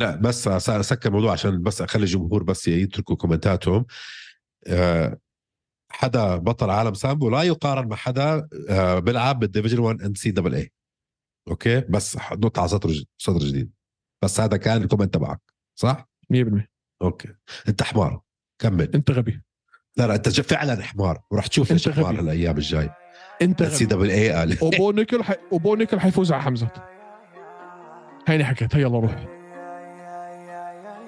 لا بس أسكر الموضوع عشان بس أخلي الجمهور بس يتركوا كومنتاتهم. آه، حدا بطل عالم سامبو لا يقارن مع حدا آه، بيلعب بال division 1 NCAA okay؟ بس نط على سطر سطر جديد. بس هذا كان ال comment تبعك صح؟ 100% okay. أنت حمار. كمل. أنت غبي. لا لا أنت فعلا حمار. وراح تشوف إيش حمار. هالايام الجاي. أنت NCAA قال. وبو نيكل حي... وبو نيكل حيفوز على حمزة. هيني حكيت هيا يلا روح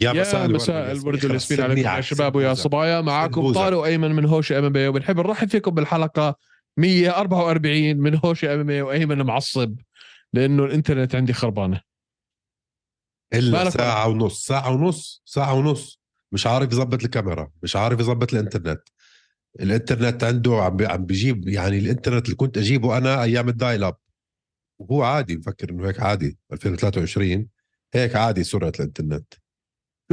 يا يا مساء الورد والياسمين عليكم يا شباب ويا صبايا. معاكم. طارق وايمن من هوشة MMA وبنحب نرحب فيكم بالحلقة 144 من هوشة MMA وأيمن معصب لأنه الإنترنت عندي خربانة. إلا ساعة ونص. ساعة ونص. ساعة ونص. مش عارف يظبط الكاميرا. مش عارف يظبط الإنترنت. الإنترنت عنده عم بي- عم بيجيب يعني الإنترنت اللي كنت أجيبه أنا أيام ال dial up وهو عادي مفكر إنه هيك عادي. 2023 هيك عادي سرعة الإنترنت.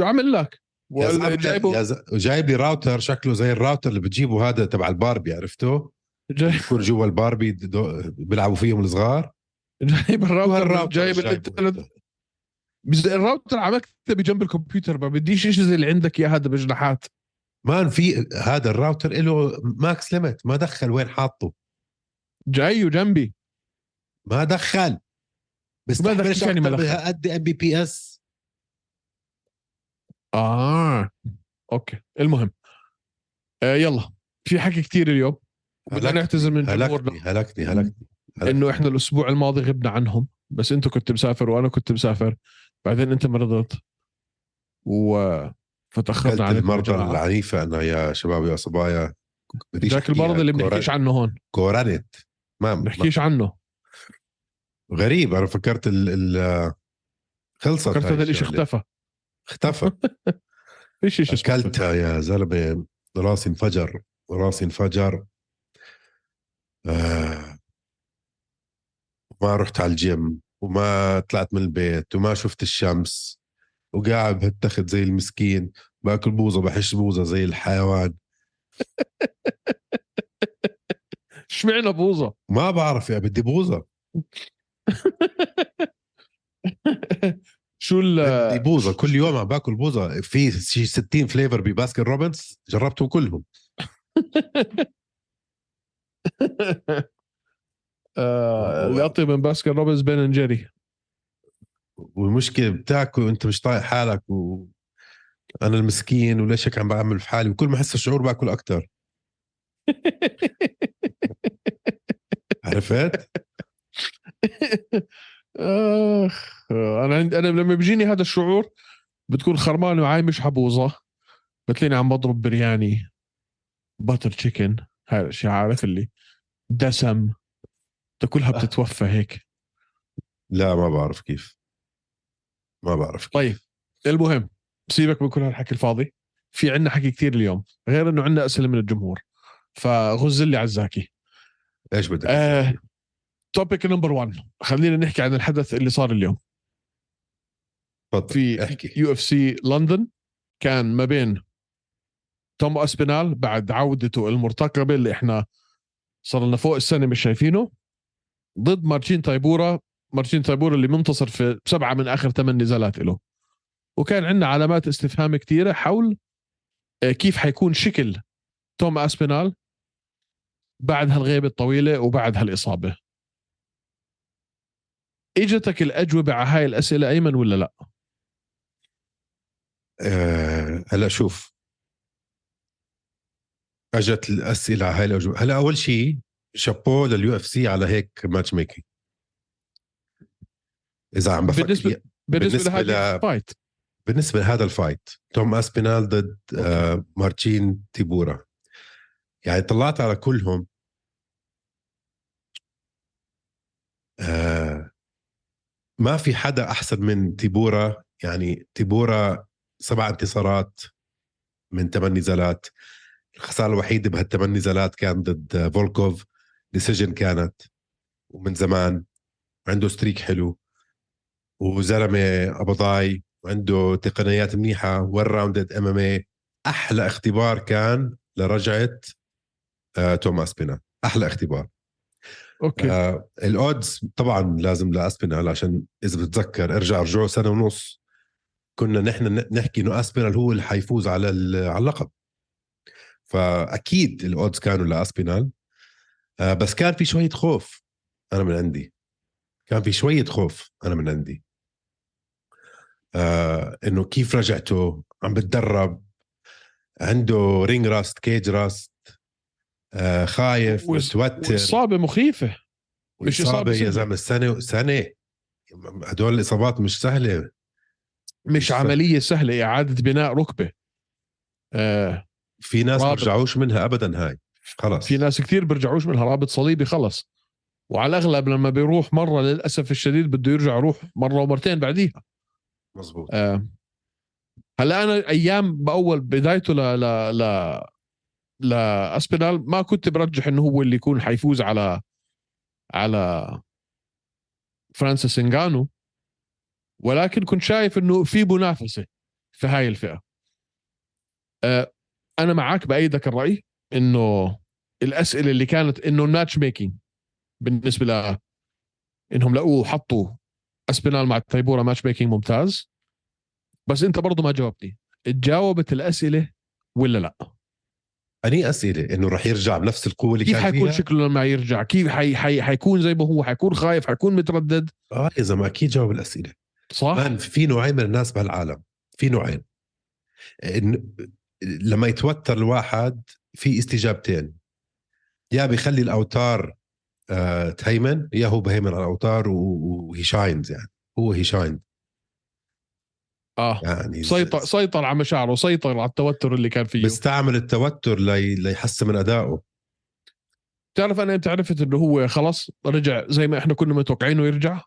شو عمل لك؟ يا زلمة، جايبه يا ز- جايب لي راوتر شكله زي الراوتر اللي بتجيبه هذا تبع الباربي عرفته؟ جاي- يكون جوا الباربي دو- بيلعبوا فيهم الصغار جايب الراوتر جايب. الانترنت الراوتر على مكتبي جنب الكمبيوتر ما بديش شيء زي اللي عندك إياه هذا بجناحات man في هذا الراوتر له max limit ما دخل وين حاطه جاي وجنبي ما دخل بس ما دخل، يعني ما دخل؟ قد Mbps آه. okay. المهم. آه يلا. في حكي كتير اليوم. بدنا نعتذر من هلكني. جمهورنا هلكني. هلكني. إنه إحنا الأسبوع الماضي غبنا عنهم. بس أنت كنت مسافر وأنا كنت مسافر. بعدين أنت مرضت و فتأخرنا يا المرضى جماعة. العنيفة أنا يا شباب يا صبايا. ذاك. المرض اللي بنحكيش عنه هون. كورنت. ما بنحكيش عنه. غريب. أنا فكرت ال ال خلصت فكرت هذا الشيء. اختفى. اختفى. شيء اسمه اكلتها يا زلمة راسي انفجر راسي انفجر. آه. ما رحت على الجيم وما طلعت من البيت وما شفت الشمس وقاعد بهالتخت زي المسكين. باكل بوظه بحش بوظه زي الحيوان. اشمعنى بوظه ما بعرف يا بدي بوظه شو ال بدي بوظه كل يوم عم باكل بوظه في شي 60 flavor ب Baskin Robbins جربتهم كلهم. آه، اطيب من باسكن روبنز Ben Jerry والمشكلة بتاكل وانت مش طايق حالك و أنا المسكين وليش هيك عم بعمل في حالي؟ وكل ما أحس الشعور باكل أكثر عرفت؟ آخ أنا عند أنا لما بيجيني هذا الشعور بتكون خرمان معي مش حبوظة. بتلاقيني عم بضرب برياني باتر تشيكن هاي الأشياء عارف اللي؟ دسم. تاكلها بتتوفى هيك. لا ما بعرف كيف. ما بعرف كيف. طيب المهم سيبك من كل هالحكي الفاضي. في عنا حكي كتير اليوم غير إنه عنا أسئلة من الجمهور. فغز لي عزاكي. إيش بدك؟ آه topic number 1 خلينا نحكي عن الحدث اللي صار اليوم. تفضل في احكي. UFC London كان ما بين توم أسبينال بعد عودته المرتقبة اللي إحنا صار لنا فوق السنة مش شايفينه ضد مارتين تايبورا. مارتين تايبورا اللي منتصر في سبعة من آخر ثمان نزالات له. وكان عندنا علامات استفهام كثيره حول آه، كيف حيكون شكل توم أسبينال بعد هالغيبة الطويلة وبعد هالإصابة. إجتك الأجوبة على هاي الأسئلة أيمن ولا لا؟ آه، هلا شوف. أجت الأسئلة على هاي الأجوبة. هلا أول شيء chapeau لل UFC على هيك match making إذا عم بفكر بالنسبة بالنسبة لهذا ال fight بالنسبة لهذا ال fight توم أسبينال ضد آه مارتين تيبورا. يعني طلعت على كلهم. آه ما في حدا أحسن من تيبورا؟ يعني تيبورا سبع انتصارات من ثمان نزالات الخسارة الوحيدة بهالثمان نزالات كان ضد فولكوف. decision كانت. ومن زمان. عنده streak حلو. وزلمة قبضاي وعنده تقنيات منيحة. well rounded MMA أحلى اختبار كان لرجعة آه توم أسبينال. أحلى اختبار. okay. آه ال odds طبعا لازم لأسبينال عشان إذا بتتذكر ارجع رجعوا سنة ونص. كنا نحن نحكي إنه أسبينال هو اللي حيفوز على على اللقب. فأكيد ال odds كانوا لأسبينال. آه بس كان في شوية خوف أنا من عندي. كان في شوية خوف أنا من عندي. آه إنه كيف رجعته؟ عم بتدرب. عنده ring rust cage rust. خايف متوتر. اصابه مخيفة. مش إصابة يا زلمة سنه سنه هدول الإصابات مش سهلة. مش, عملية سهلة إعادة بناء ركبة. آه. في ناس ما. بيرجعوش منها ابدا هاي. خلص في ناس كثير بيرجعوش منها رابط صليبي خلص. وعلى الأغلب لما بيروح مرة للأسف الشديد بده يرجع يروح مرة ومرتين بعديها. مزبوط آه. هلأ أنا أيام بأول بدايته ل ل ل لاسبينال ما كنت برجح إنه هو اللي يكون حيفوز على على فرانسيس إنغانو. ولكن كنت شايف إنه في منافسة في هاي الفئة. آه أنا معك بايدك الراي إنه الأسئلة اللي كانت إنه ال match making بالنسبة ل إنهم لقوه حطوا اسبينال مع تايبورا match making ممتاز. بس أنت برضه ما جاوبتني. تجاوبت الأسئلة ولا لأ؟ أني أسئلة إنه رح يرجع بنفس القوة اللي كيف كان حيكون فيها؟ شكله لما يرجع؟ كيف حي حي حيكون زي ما هو؟ حيكون خايف؟ حيكون متردد؟ آه يا زلمه أكيد جاوب الأسئلة. صح. مان في نوعين من الناس بهالعالم. في نوعين. إن لما يتوتر الواحد في استجابتين. يا بيخلي الأوتار آه تهيمن يا هو بهيمن على الأوتار وهي شاينز يعني. هو هي شايند. آه. يعني سيطر سيطر على مشاعره سيطر على التوتر اللي كان فيه. بيستعمل التوتر لي ليحسن من أدائه. بتعرف أنا إمتى عرفت إنه هو خلص رجع زي ما إحنا كنا متوقعينه يرجع؟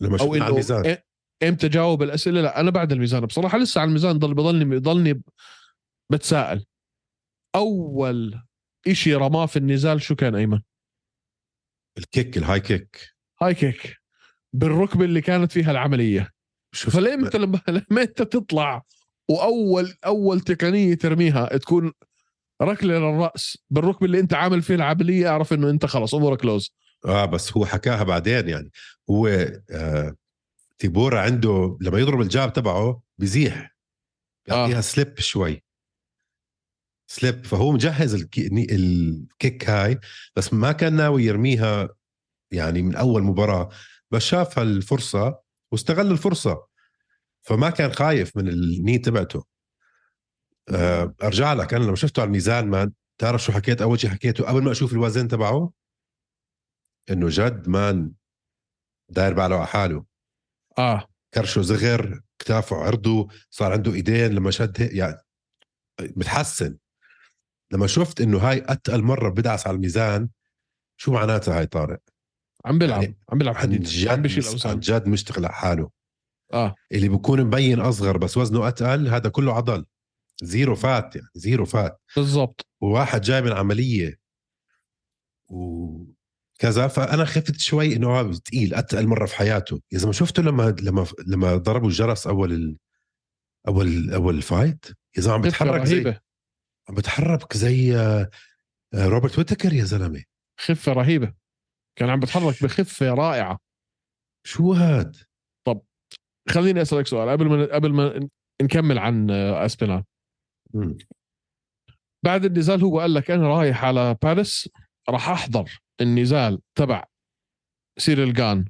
لما أو شفنا على انه الميزان إمتى جاوب الأسئلة؟ لا أنا بعد الميزان. بصراحة لسه على الميزان ضل بضلني بضلني بتساءل. أول إشي رماه في النزال شو كان أيمن؟ ال kick ال high kick. High kick. بالركبة اللي كانت فيها العملية. شوف فلما لما لما انت تطلع واول أول تقنية ترميها تكون ركلة للرأس بالركبة اللي انت عامل فيها العملية اعرف انه انت خلص امورك close آه بس هو حكاها بعدين يعني. هو آه تايبورا عنده لما يضرب ال jab تبعه بزيح بيعطيها آه. slip شوي. slip فهو مجهز ال ki... الكيك هاي بس ما كان ناوي يرميها يعني من أول مباراة. بس شاف هالفرصه واستغل الفرصة. فما كان خايف من الني تبعته. آه أرجع لك أنا لما شفته على الميزان ما تعرف شو حكيت؟ أول شيء حكيته قبل ما أشوف الوزن تبعه إنه جد مان داير باله على حاله. آه. كرشه صغر كتافه عرضه صار عنده إيدين لما شد يعني متحسن. لما شفت إنه هاي أتقل مرة بدعس على الميزان شو معناتها هاي طارق؟ عم بيلعب يعني عم بيلعب حديد عم بيشيل مس- عن اوزان جد مشتغل على حاله. آه. اللي بيكون مبين أصغر بس وزنه أتقل هذا كله عضل. zero fat يعني zero fat. بالضبط. وواحد جاي من عملية وكذا فأنا خفت شوي إنه آه تقيل أتقل مرة في حياته. يا زلمه شفته لما لما لما ضربوا الجرس أول ال... أول أول ال fight يا زلمه عم بتحرك زي رهيبة. عم بتحرك زي آه، آه، روبرت ويتكر يا زلمة. خفة رهيبة. كان عم بتحرك بخفة رائعة. شو هاد؟ خليني أسألك سؤال قبل ما قبل ما نكمل عن آه، أسبينال. بعد النزال هو قال لك أنا رايح على باريس راح أحضر النزال تبع سيريل جان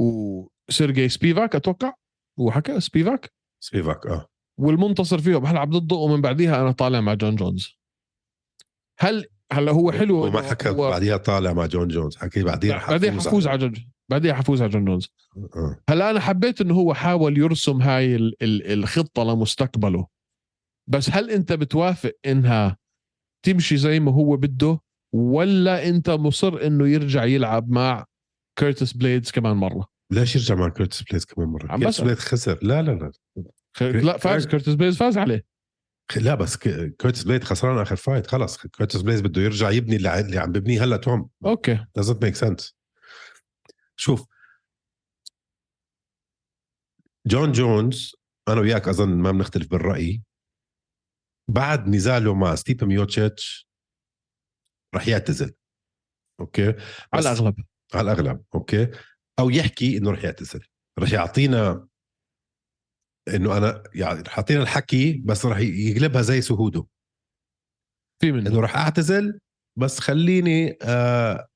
وسيرجي سبيفاك أتوقع؟ هو حكى سبيفاك؟ سبيفاك آه. والمنتصر فيهم هلعب ضده؟ ومن بعديها أنا طالع مع جون جونز. هل هلا هو حلو وما حكى هو بعديها طالع مع جون جونز حكي بعديها رح بعديها حفوز على- جون بعديها حفوز على جون جونز آه. هلا أنا حبيت إنه هو حاول يرسم هاي ال- ال- الخطة لمستقبله. بس هل أنت بتوافق إنها تمشي زي ما هو بده؟ ولا أنت مصر إنه يرجع يلعب مع كيرتس بليدز كمان مرة؟ ليش يرجع مع كيرتس بليز كمان مرة؟ عم كيرتس. بليز خسر. لا لا لا. خ- لا فاز. كيرتس بليز فاز عليه. لا بس ك- كورتس بليد خسران آخر fight خلص. كورتس بليد بده يرجع يبني اللي عم ببنيه هلا توم. Okay. Doesn't make sense. شوف. جون جونز أنا وياك أظن ما بنختلف بالرأي. بعد نزاله مع ستيبي ميوتشيتش رح يعتزل. Okay؟ على الأغلب. على الأغلب. Okay؟ أو يحكي إنه رح يعتزل. رح يعطينا إنه أنا يعني رح يعطينا الحكي بس رح يقلبها زي سيهودو. في منه. إنه رح أعتزل بس خليني آه،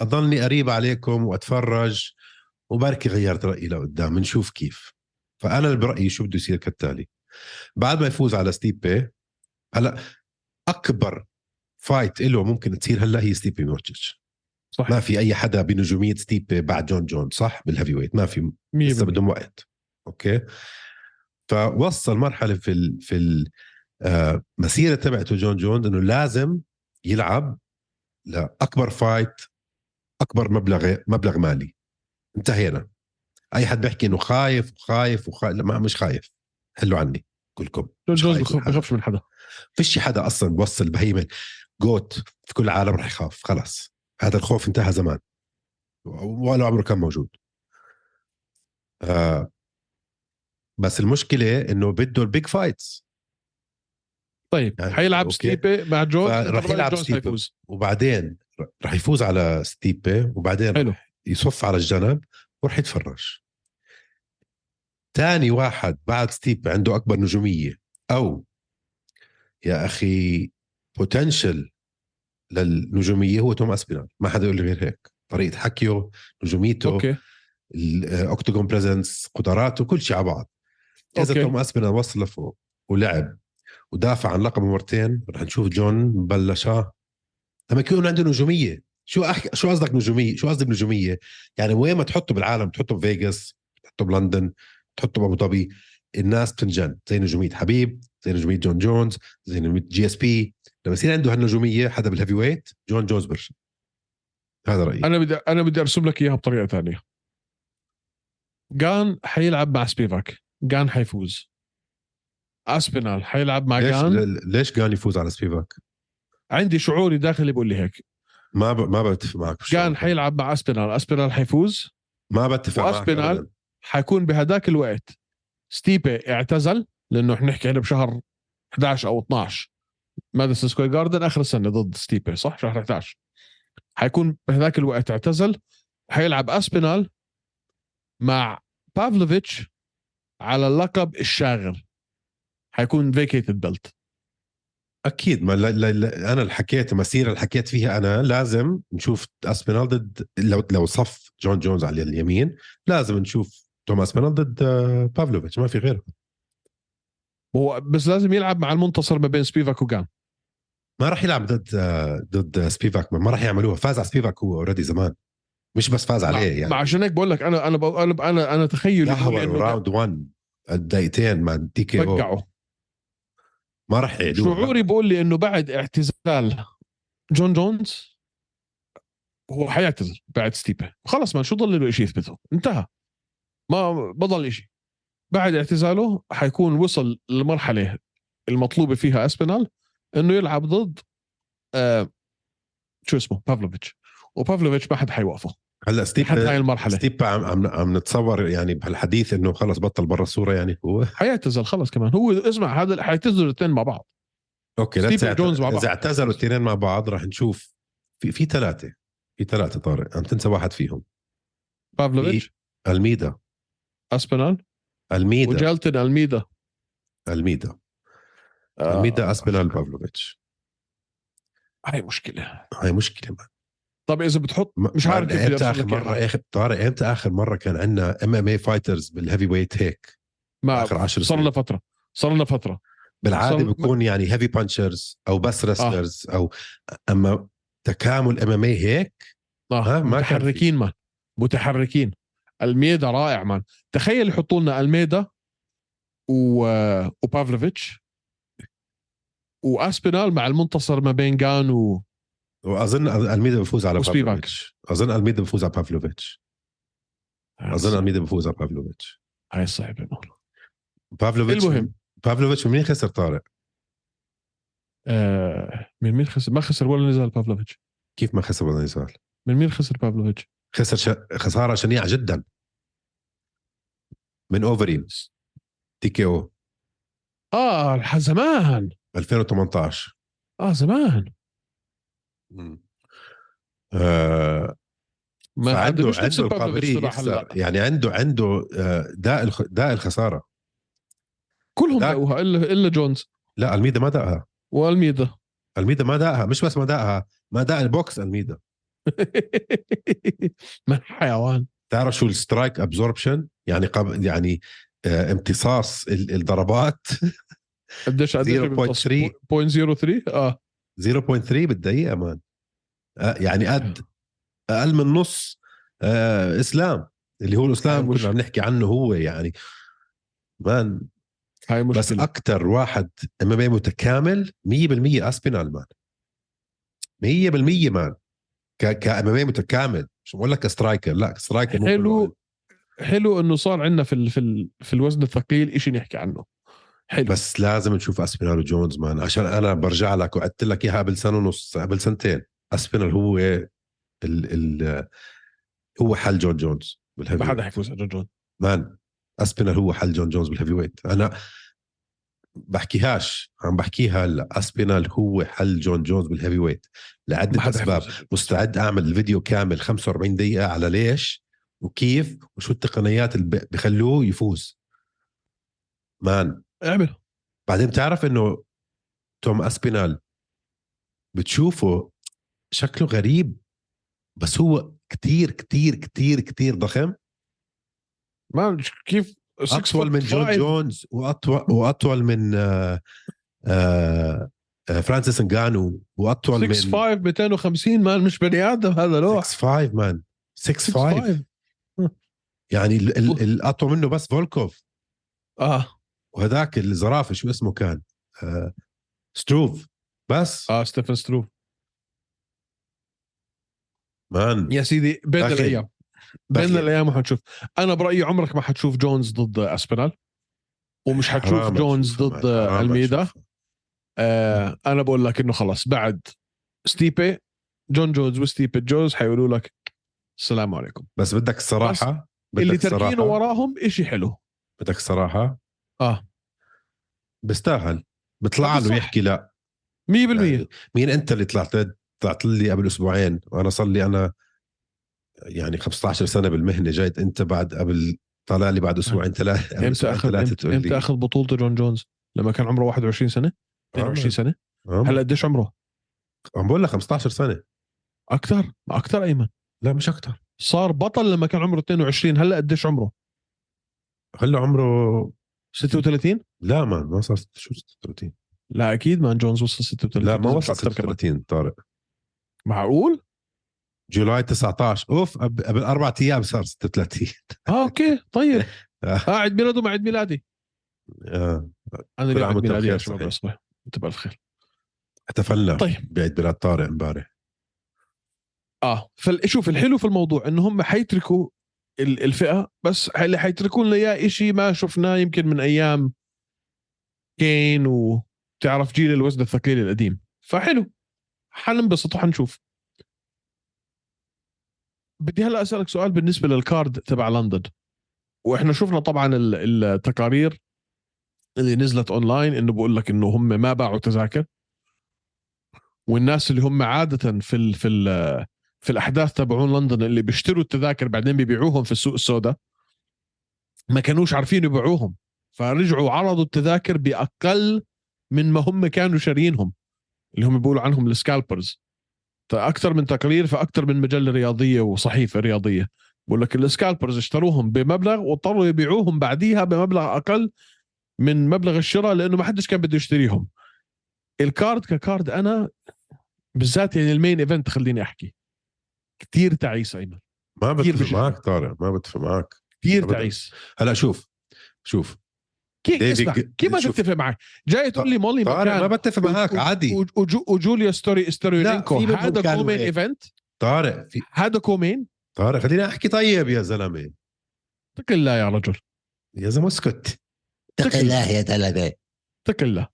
أضلني قريب عليكم وأتفرج وبركي غيرت رأيي لقدام بنشوف كيف. فأنا برأيي شو بده يصير كالتالي. بعد ما يفوز على ستيبي هلا أكبر fight له ممكن تصير هلأ هي ستيبي ميوتشيتش صح. ما في أي حدا بنجومية ستيبي بعد جون جونز صح؟ بال heavyweight ما في 100% لسه بدهم وقت. Okay؟ فوصل مرحلة في ال في ال آه، مسيرة تبعته جون جونز إنه لازم يلعب لأكبر fight أكبر مبلغ مبلغ مالي. انتهينا. أي حد بيحكي إنه خايف وخايف وخايف لا ما مش خايف. حلوا عني. كلكم حدا. بخافش من حدا. فيش حدا أصلا بوصل بهيمن جوت في كل العالم رح يخاف. خلاص. هذا الخوف انتهى زمان. ولا عمره كان موجود. آه. بس المشكلة إنه بده البيج فايتس. طيب يعني حيلعب. ستيبي مع جونز أنت برأيك يلعب ستيبي. وبعدين رح يفوز على ستيبي وبعدين حلو. يصف على الجنب ورح يتفرج. تاني واحد بعد ستيبي عنده أكبر نجومية. أو يا أخي potential للنجومية هو توم اسبينال ما حدا يقول لي غير هيك. طريقة حكيه نجوميته okay. ال octagon presence قدراته كل شيء على بعض. إذا okay. توم اسبينال وصل لفوق ولعب ودافع عن لقبه مرتين رح نشوف جون بلشها لما يكون عنده نجومية. شو أحكي شو قصدك نجومية؟ شو قصدي بنجومية؟ يعني وين ما تحطه بالعالم تحطه بفيغاس تحطه بلندن تحطه بأبو ظبي الناس بتنجن. زي نجومية حبيب زي نجومية جون جونز زي نجومية جي إس بي. لما يصير عنده هالنجومية حدا بال heavyweight جون جونز برشا. هذا رأيي. أنا بدي أنا بدي أرسم لك إياها بطريقة ثانية. جان حيلعب مع سبيفاك. جان حيفوز. أسبينال حيلعب مع ليش جان. ليش كان يفوز على سبيفاك؟ عندي شعوري داخلي بيقول لي هيك. ما ب... ما بتفق معك. جان حيلعب مع اسبينال اسبينال حيفوز. ما بتفق معك وأسبينال أبداً. حيكون بهداك الوقت. ستيبي اعتزل لأنه إحنا نحكي هنا بشهر 11 أو 12 ماديسون سكوير جاردن آخر السنة ضد ستيبي صح؟ شهر 11 حيكون بهذاك الوقت اعتزل. حيلعب أسبينال مع بافلوفيتش على اللقب الشاغر. حيكون vacated belt أكيد. ما لا لا لا أنا اللي حكيت المسيرة اللي حكيت فيها أنا لازم نشوف أسبينال ضد لو لو صف جون جونز على اليمين لازم نشوف توم أسبينال ضد آه، بافلوفيتش. ما في غيره هو بس لازم يلعب مع المنتصر ما بين سبيفاك وجان. ما راح يلعب ضد آه، ضد سبيفاك. ما راح يعملوها. فاز على سبيفاك هو already زمان. مش بس فاز عليه يعني. ما عشان هيك بقول لك أنا أنا أنا أنا, أنا تخيل دهور round 1 الدقيقتين مع TKO ما راح يعيدوها شعوري بقول لي إنه بعد اعتزال جون جونز هو حيعتزل بعد ستيبي خلص ما شو ضل له شيء يثبته. انتهى. ما بضل شيء بعد اعتزاله حيكون وصل للمرحله المطلوبة فيها اسبينال إنه يلعب ضد آه شو اسمه؟ بافلوفيتش. وبافلوفيتش ما حد حيوقفه. هلا ستيب لحد هاي المرحلة. ستيب عم عم, عم نتصور يعني بهالحديث إنه خلص بطل برا الصورة يعني هو. حيعتزل خلص كمان. هو اسمع هذا حيعتزلوا الاثنين مع بعض. okay لا وجونز مع بعض. إذا اعتزلوا الاثنين مع بعض راح نشوف. في في ثلاثة. في ثلاثة طارق. عم تنسى واحد فيهم. بافلوفيتش ألميدا. اسبينال ألميدا. وجايلتون ألميدا. ألميدا. آه، ألميدا اسبينال بافلوفيتش هاي مشكلة. هاي مشكلة ما. طب إذا بتحط ما- مش عارف كيف إمتى أرسم آخر. مره اخر طارق إمتى آخر مرة كان عندنا MMA fighters بال heavyweight هيك؟ ما آخر 10 صار لنا فترة. صار لنا فترة. بالعادة صار- بيكون يعني heavy punchers أو بس wrestlers أو أما تكامل MMA هيك؟ آه. ها، ما. متحركين man. متحركين. الميدا رائع مان. تخيل يحطوا لنا الميدا و... وبافلوفيتش واسبينال مع المنتصر ما بين جان و... وأظن الميدا بفوز على. بافلوفيتش. أظن الميدا بفوز على بافلوفيتش. أظن الميدا بفوز على بافلوفيتش. هاي صعبه بافلوفيتش المهم. بافلوفيتش من مين خسر طارق؟ آه من مين خسر؟ ما خسر ولا نزال بافلوفيتش. كيف ما خسر ولا نزال؟ من مين خسر بافلوفيتش؟ خسر ش... خسارة شنيعة جدا. من أوفريم. TKO. آه زمان. 2018 آه زمان. آه ما عنده عنده القابليه يعني عنده عنده آه، داء الخ... داء الخسارة. كلهم لا. دقوها إلا إلا جونز. لا ألميدا ما دقها وألميدا. ألميدا ما دقها مش بس ما دقها ما دق البوكس ألميدا. man حيوان. تعرف شو ال strike absorption؟ يعني قب... يعني آه امتصاص ال- الضربات. قديش قديش 0.3. 0.03 آه. 0.3 بالدقيقة man. يعني قد أقل من نص آه إسلام. اللي هو الإسلام مش- كنا عم نحكي عنه هو يعني. مان. هاي بس أكثر واحد MMA متكامل 100% اسبينال man 100% man. ك ك MMA متكامل. مش بقول لك striker لا striker حلو. حلو إنه صار عندنا في ال في ال في الوزن الثقيل شيء نحكي عنه. حلو. بس لازم نشوف اسبينال وجونز man عشان أنا برجع لك وقلت لك إياها قبل سنة ونص قبل سنتين. اسبينال هو ال ال هو حل جون جونز بال heavy ما حدا. حيفوز على جون man اسبينال هو حل جون جونز بال heavyweight أنا بحكيهاش عم بحكيها هلا. اسبينال هو حل جون جونز بال heavyweight لعده أسباب. مستعد أعمل الفيديو كامل 45 دقيقة على ليش؟ وكيف؟ وشو التقنيات اللي بخلوه يفوز. man اعمل بعدين بتعرف إنه توم أسبينال بتشوفه شكله غريب بس هو كتير كتير كتير كتير ضخم. ما كيف أطول من جون جونز وأطول وأطول من آه آه آه فرانسيس انجانو وأطول 6 من 5 250 man مش بني آدم هذا لوح. 6 5 man 6 6 5 5 يعني ال- ال- الاطول منه بس فولكوف. آه. وهذاك الزرافة شو اسمه كان؟ آه ستروف. بس؟ آه ستيفن ستروف. man. يا سيدي بين. الأيام. بين. الأيام حتشوف أنا برأيي عمرك ما حتشوف جونز ضد اسبينال ومش حتشوف جونز ضد ألميدا. آه أنا بقول لك إنه خلص بعد ستيبي جون جونز وستيبي جونز حيقولوا لك السلام عليكم. بس بدك الصراحه بدك اللي تركينه وراهم إشي حلو. بدك الصراحه آه. بيستاهل. بيطلع. له يحكي لا. 100% يعني مين أنت اللي طلعت طلعت لي قبل أسبوعين؟ وأنا صار لي أنا يعني 15 سنة بالمهنة جايت أنت بعد قبل طالع لي بعد أسبوعين ثلاثة إمتى أخذ إمتى, أخذ بطولته جون جونز لما كان عمره 21 سنة؟ 22 سنة؟ آه، هلا قديش عمره؟ عم بقول لك 15 سنة. أكثر أكثر أيمن. لا مش أكثر صار بطل لما كان عمره 22 هلا قديش عمره؟ هلا عمره 36 لا ما ما صار شو 36 لا أكيد man جونز وصل 36 لا ما وصل أكتر كمان. 36 طارق. معقول؟ July 19 أوف قبل أربع أيام صار 36 آه okay طيب. آه. آه عيد ميلاده مع عيد ميلادي. آه. أنا اليوم عيد ميلادي يا شباب. أصبح. أنت بألف خير. احتفلنا طيب. بعيد ميلاد طارق امبارح. آه فشوف الحلو في الموضوع إنه هم حيتركوا الفئة بس اللي حيتركوا لنا إياه شيء ما شفناه يمكن من أيام كين وتعرف جيل الوزن الثقيل القديم. فحلو حننبسط وحنشوف. بدي هلأ أسألك سؤال بالنسبة للكارد تبع لندن. وإحنا شفنا طبعا ال- التقارير اللي نزلت اونلاين إنه بقول لك إنه هم ما باعوا تذاكر. والناس اللي هم عادة في ال في ال في الأحداث تبعون لندن اللي بيشتروا التذاكر بعدين بيبيعوهم في السوق السوداء. ما كانوش عارفين يبيعوهم. فرجعوا عرضوا التذاكر بأقل من ما هم كانوا شاريينهم اللي هم بيقولوا عنهم ال scalpers. فأكثر من تقرير في أكثر من مجلة رياضية وصحيفة رياضية. بقول لك ال scalpers اشتروهم بمبلغ واضطروا يبيعوهم بعديها بمبلغ أقل من مبلغ الشراء لأنه ما حدش كان بده يشتريهم. ال card ك card أنا بالذات يعني ال main event خليني أحكي. كثير تعيس أيمن. ما كتير بتفق. معك طارق ما بتفق معك. كثير. تعيس. هلا شوف شوف. كيف اسمع كيف ما. تتفق معي؟ جاي تقول لي مولي طارق ما مكان بتفق معك عادي. وجو- وجوليا ستولي ستوليارينكو في منهم هذا co-main. event. طارق هذا co-main. طارق خليني أحكي طيب يا زلمة. اتق الله يا رجل. يا زلمة اسكت. اتق الله. يا زلمة اتق الله.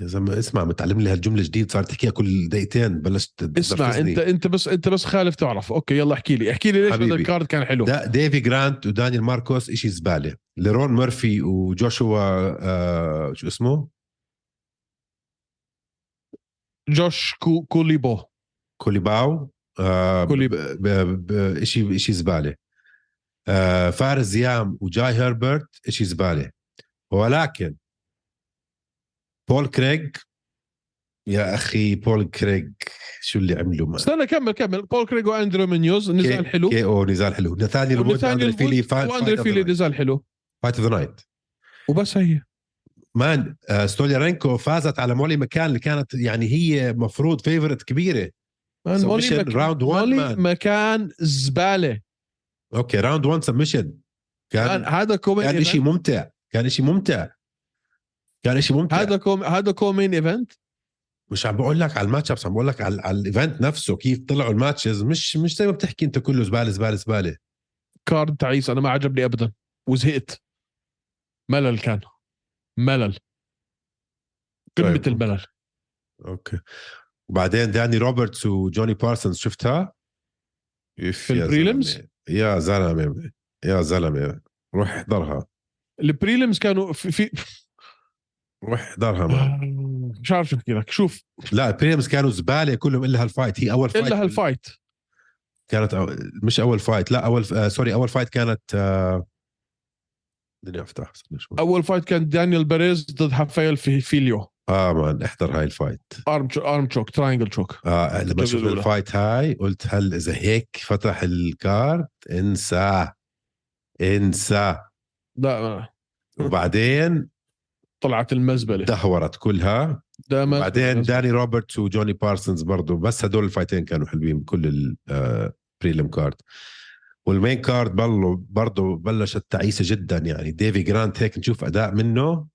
يا زلمة اسمع متعلم لي هالجملة جديد صار تحكيها كل دقيقتين بلشت اسمع. انت انت بس انت بس خالف تعرف. okay يلا احكي لي. احكي لي ليش هذا. ال card كان حلو. ديفي جرانت ودانيال ماركوس إشي زبالة. ليرون ميرفي وجوشوا آه شو اسمه؟ جوش كو كوليبو. كوليباو آه كوليب- ب- ب- ب- اشي إشي زبالة. آه فارس زيام وجاي هربرت إشي زبالة. ولكن بول كريغ؟ يا أخي بول كريغ شو اللي عمله ما؟ استنى كمل كمل. بول كريغ وأندرو منيوز نزال حلو. KO نزال حلو. نثانيال وود ونثانيال اندري فيلي وود واندري فيلي نزال حلو. fight of the night. وبس هي. man آه، ستوليارينكو فازت على مولي مكان اللي كانت يعني هي مفروض favorite كبيرة. man مولي مك... one, مولي man. مكان زبالة. okay round 1 submission man كان هذا co-main كان شيء ممتع. كان شيء ممتع. كان شيء ممتع. هذا co- هذا co-main event مش عم بقول لك على ال match-ups عم بقول لك على, على ال event نفسه كيف طلعوا ال matches. مش مش زي ما بتحكي أنت كله زبالة زبالة زبالة. card تعيس أنا ما عجبني ابدا. وزهقت. ملل كان. ملل. قمة طيب. الملل. okay. وبعدين داني روبرتس وجوني بارسونز شفتها؟ في ال prelims؟ يا زلمة يا زلمة. روح احضرها. ال prelims كانوا في, في روح احضرها man. مش عارف شو أحكي لك. شوف. لا ال prelims كانوا زبالة كلهم إلا هال fight هي أول fight الا هال fight كانت أو... مش أول fight لا أول آه sorry أول fight كانت آه... بدي أفتح. أول fight كان دانيال بيريز ضد هافايل في فيليو آه man احضر هاي ال fight arm arm choke triangle choke آه لما شفت. ال fight هاي قلت هل إذا هيك فتح ال card انسى. انسى. لا. وبعدين طلعت المزبلة. دهورت كلها. دائما بعدين داني روبرتس وجوني بارسونز برضو بس هدول ال fightين كانوا حلوين بكل ال prelim card وال main card بلو برضو بلشت تعيسة جدا يعني. ديفي جرانت هيك نشوف أداء منه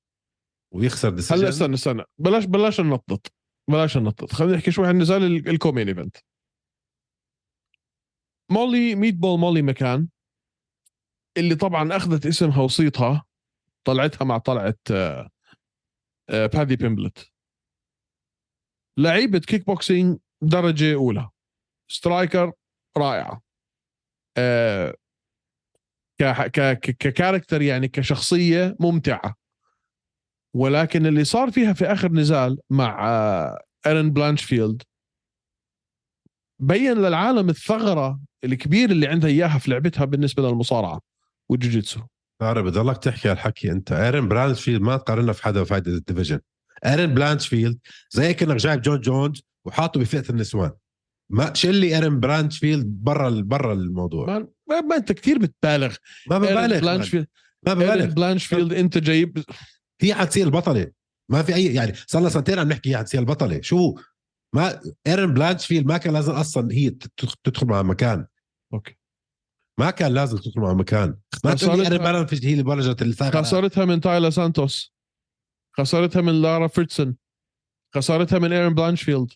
ويخسر هلا decision استنى استنى. بلاش بلاش ننطط. بلاش ننطط. خلينا نحكي شوي عن نزال ال- ال co-main event مولي ميت بول مولي مكان اللي طبعا أخذت اسمها وصيتها. طلعتها مع طلعت آه، آه، بادي بيمبلت. لعيبة كيك بوكسينج درجة أولى. striker رائعة. آه، ك- ك character يعني كشخصية ممتعة. ولكن اللي صار فيها في آخر نزال مع آه، ايرن بلانشفيلد بين للعالم الثغرة الكبير اللي عندها إياها في لعبتها بالنسبة للمصارعة والجوجيتسو طارق بضلك تحكي هالحكي أنت. ايرن بلانشفيلد ما تقارنا في حدا فاي ده ال division. ايرن بلانشفيلد زي كأنك جايب جون جونز وحاطه بفئة النسوان. ما شيلي ايرن بلانشفيلد برا برا الموضوع. ما, ما, ما أنت كثير بتبالغ. ما ببالغ. بلانشفيلد ما ببالغ. بلانشفيلد أنت جايب هي حتصير البطلة. ما في اي يعني صار لنا سنتين عم نحكي هي حتصير البطلة. شو ما ايرن بلانشفيلد ما كان لازم أصلا هي تدخل مع مكان. okay. ما كان لازم تدخل مع مكان ما تقول لي بلانشفيلد هي اللي بلشت الثغرة. خسارتها من تايلا سانتوس. خسارتها من لارا فيرتسون. خسارتها من ايرن بلانشفيلد.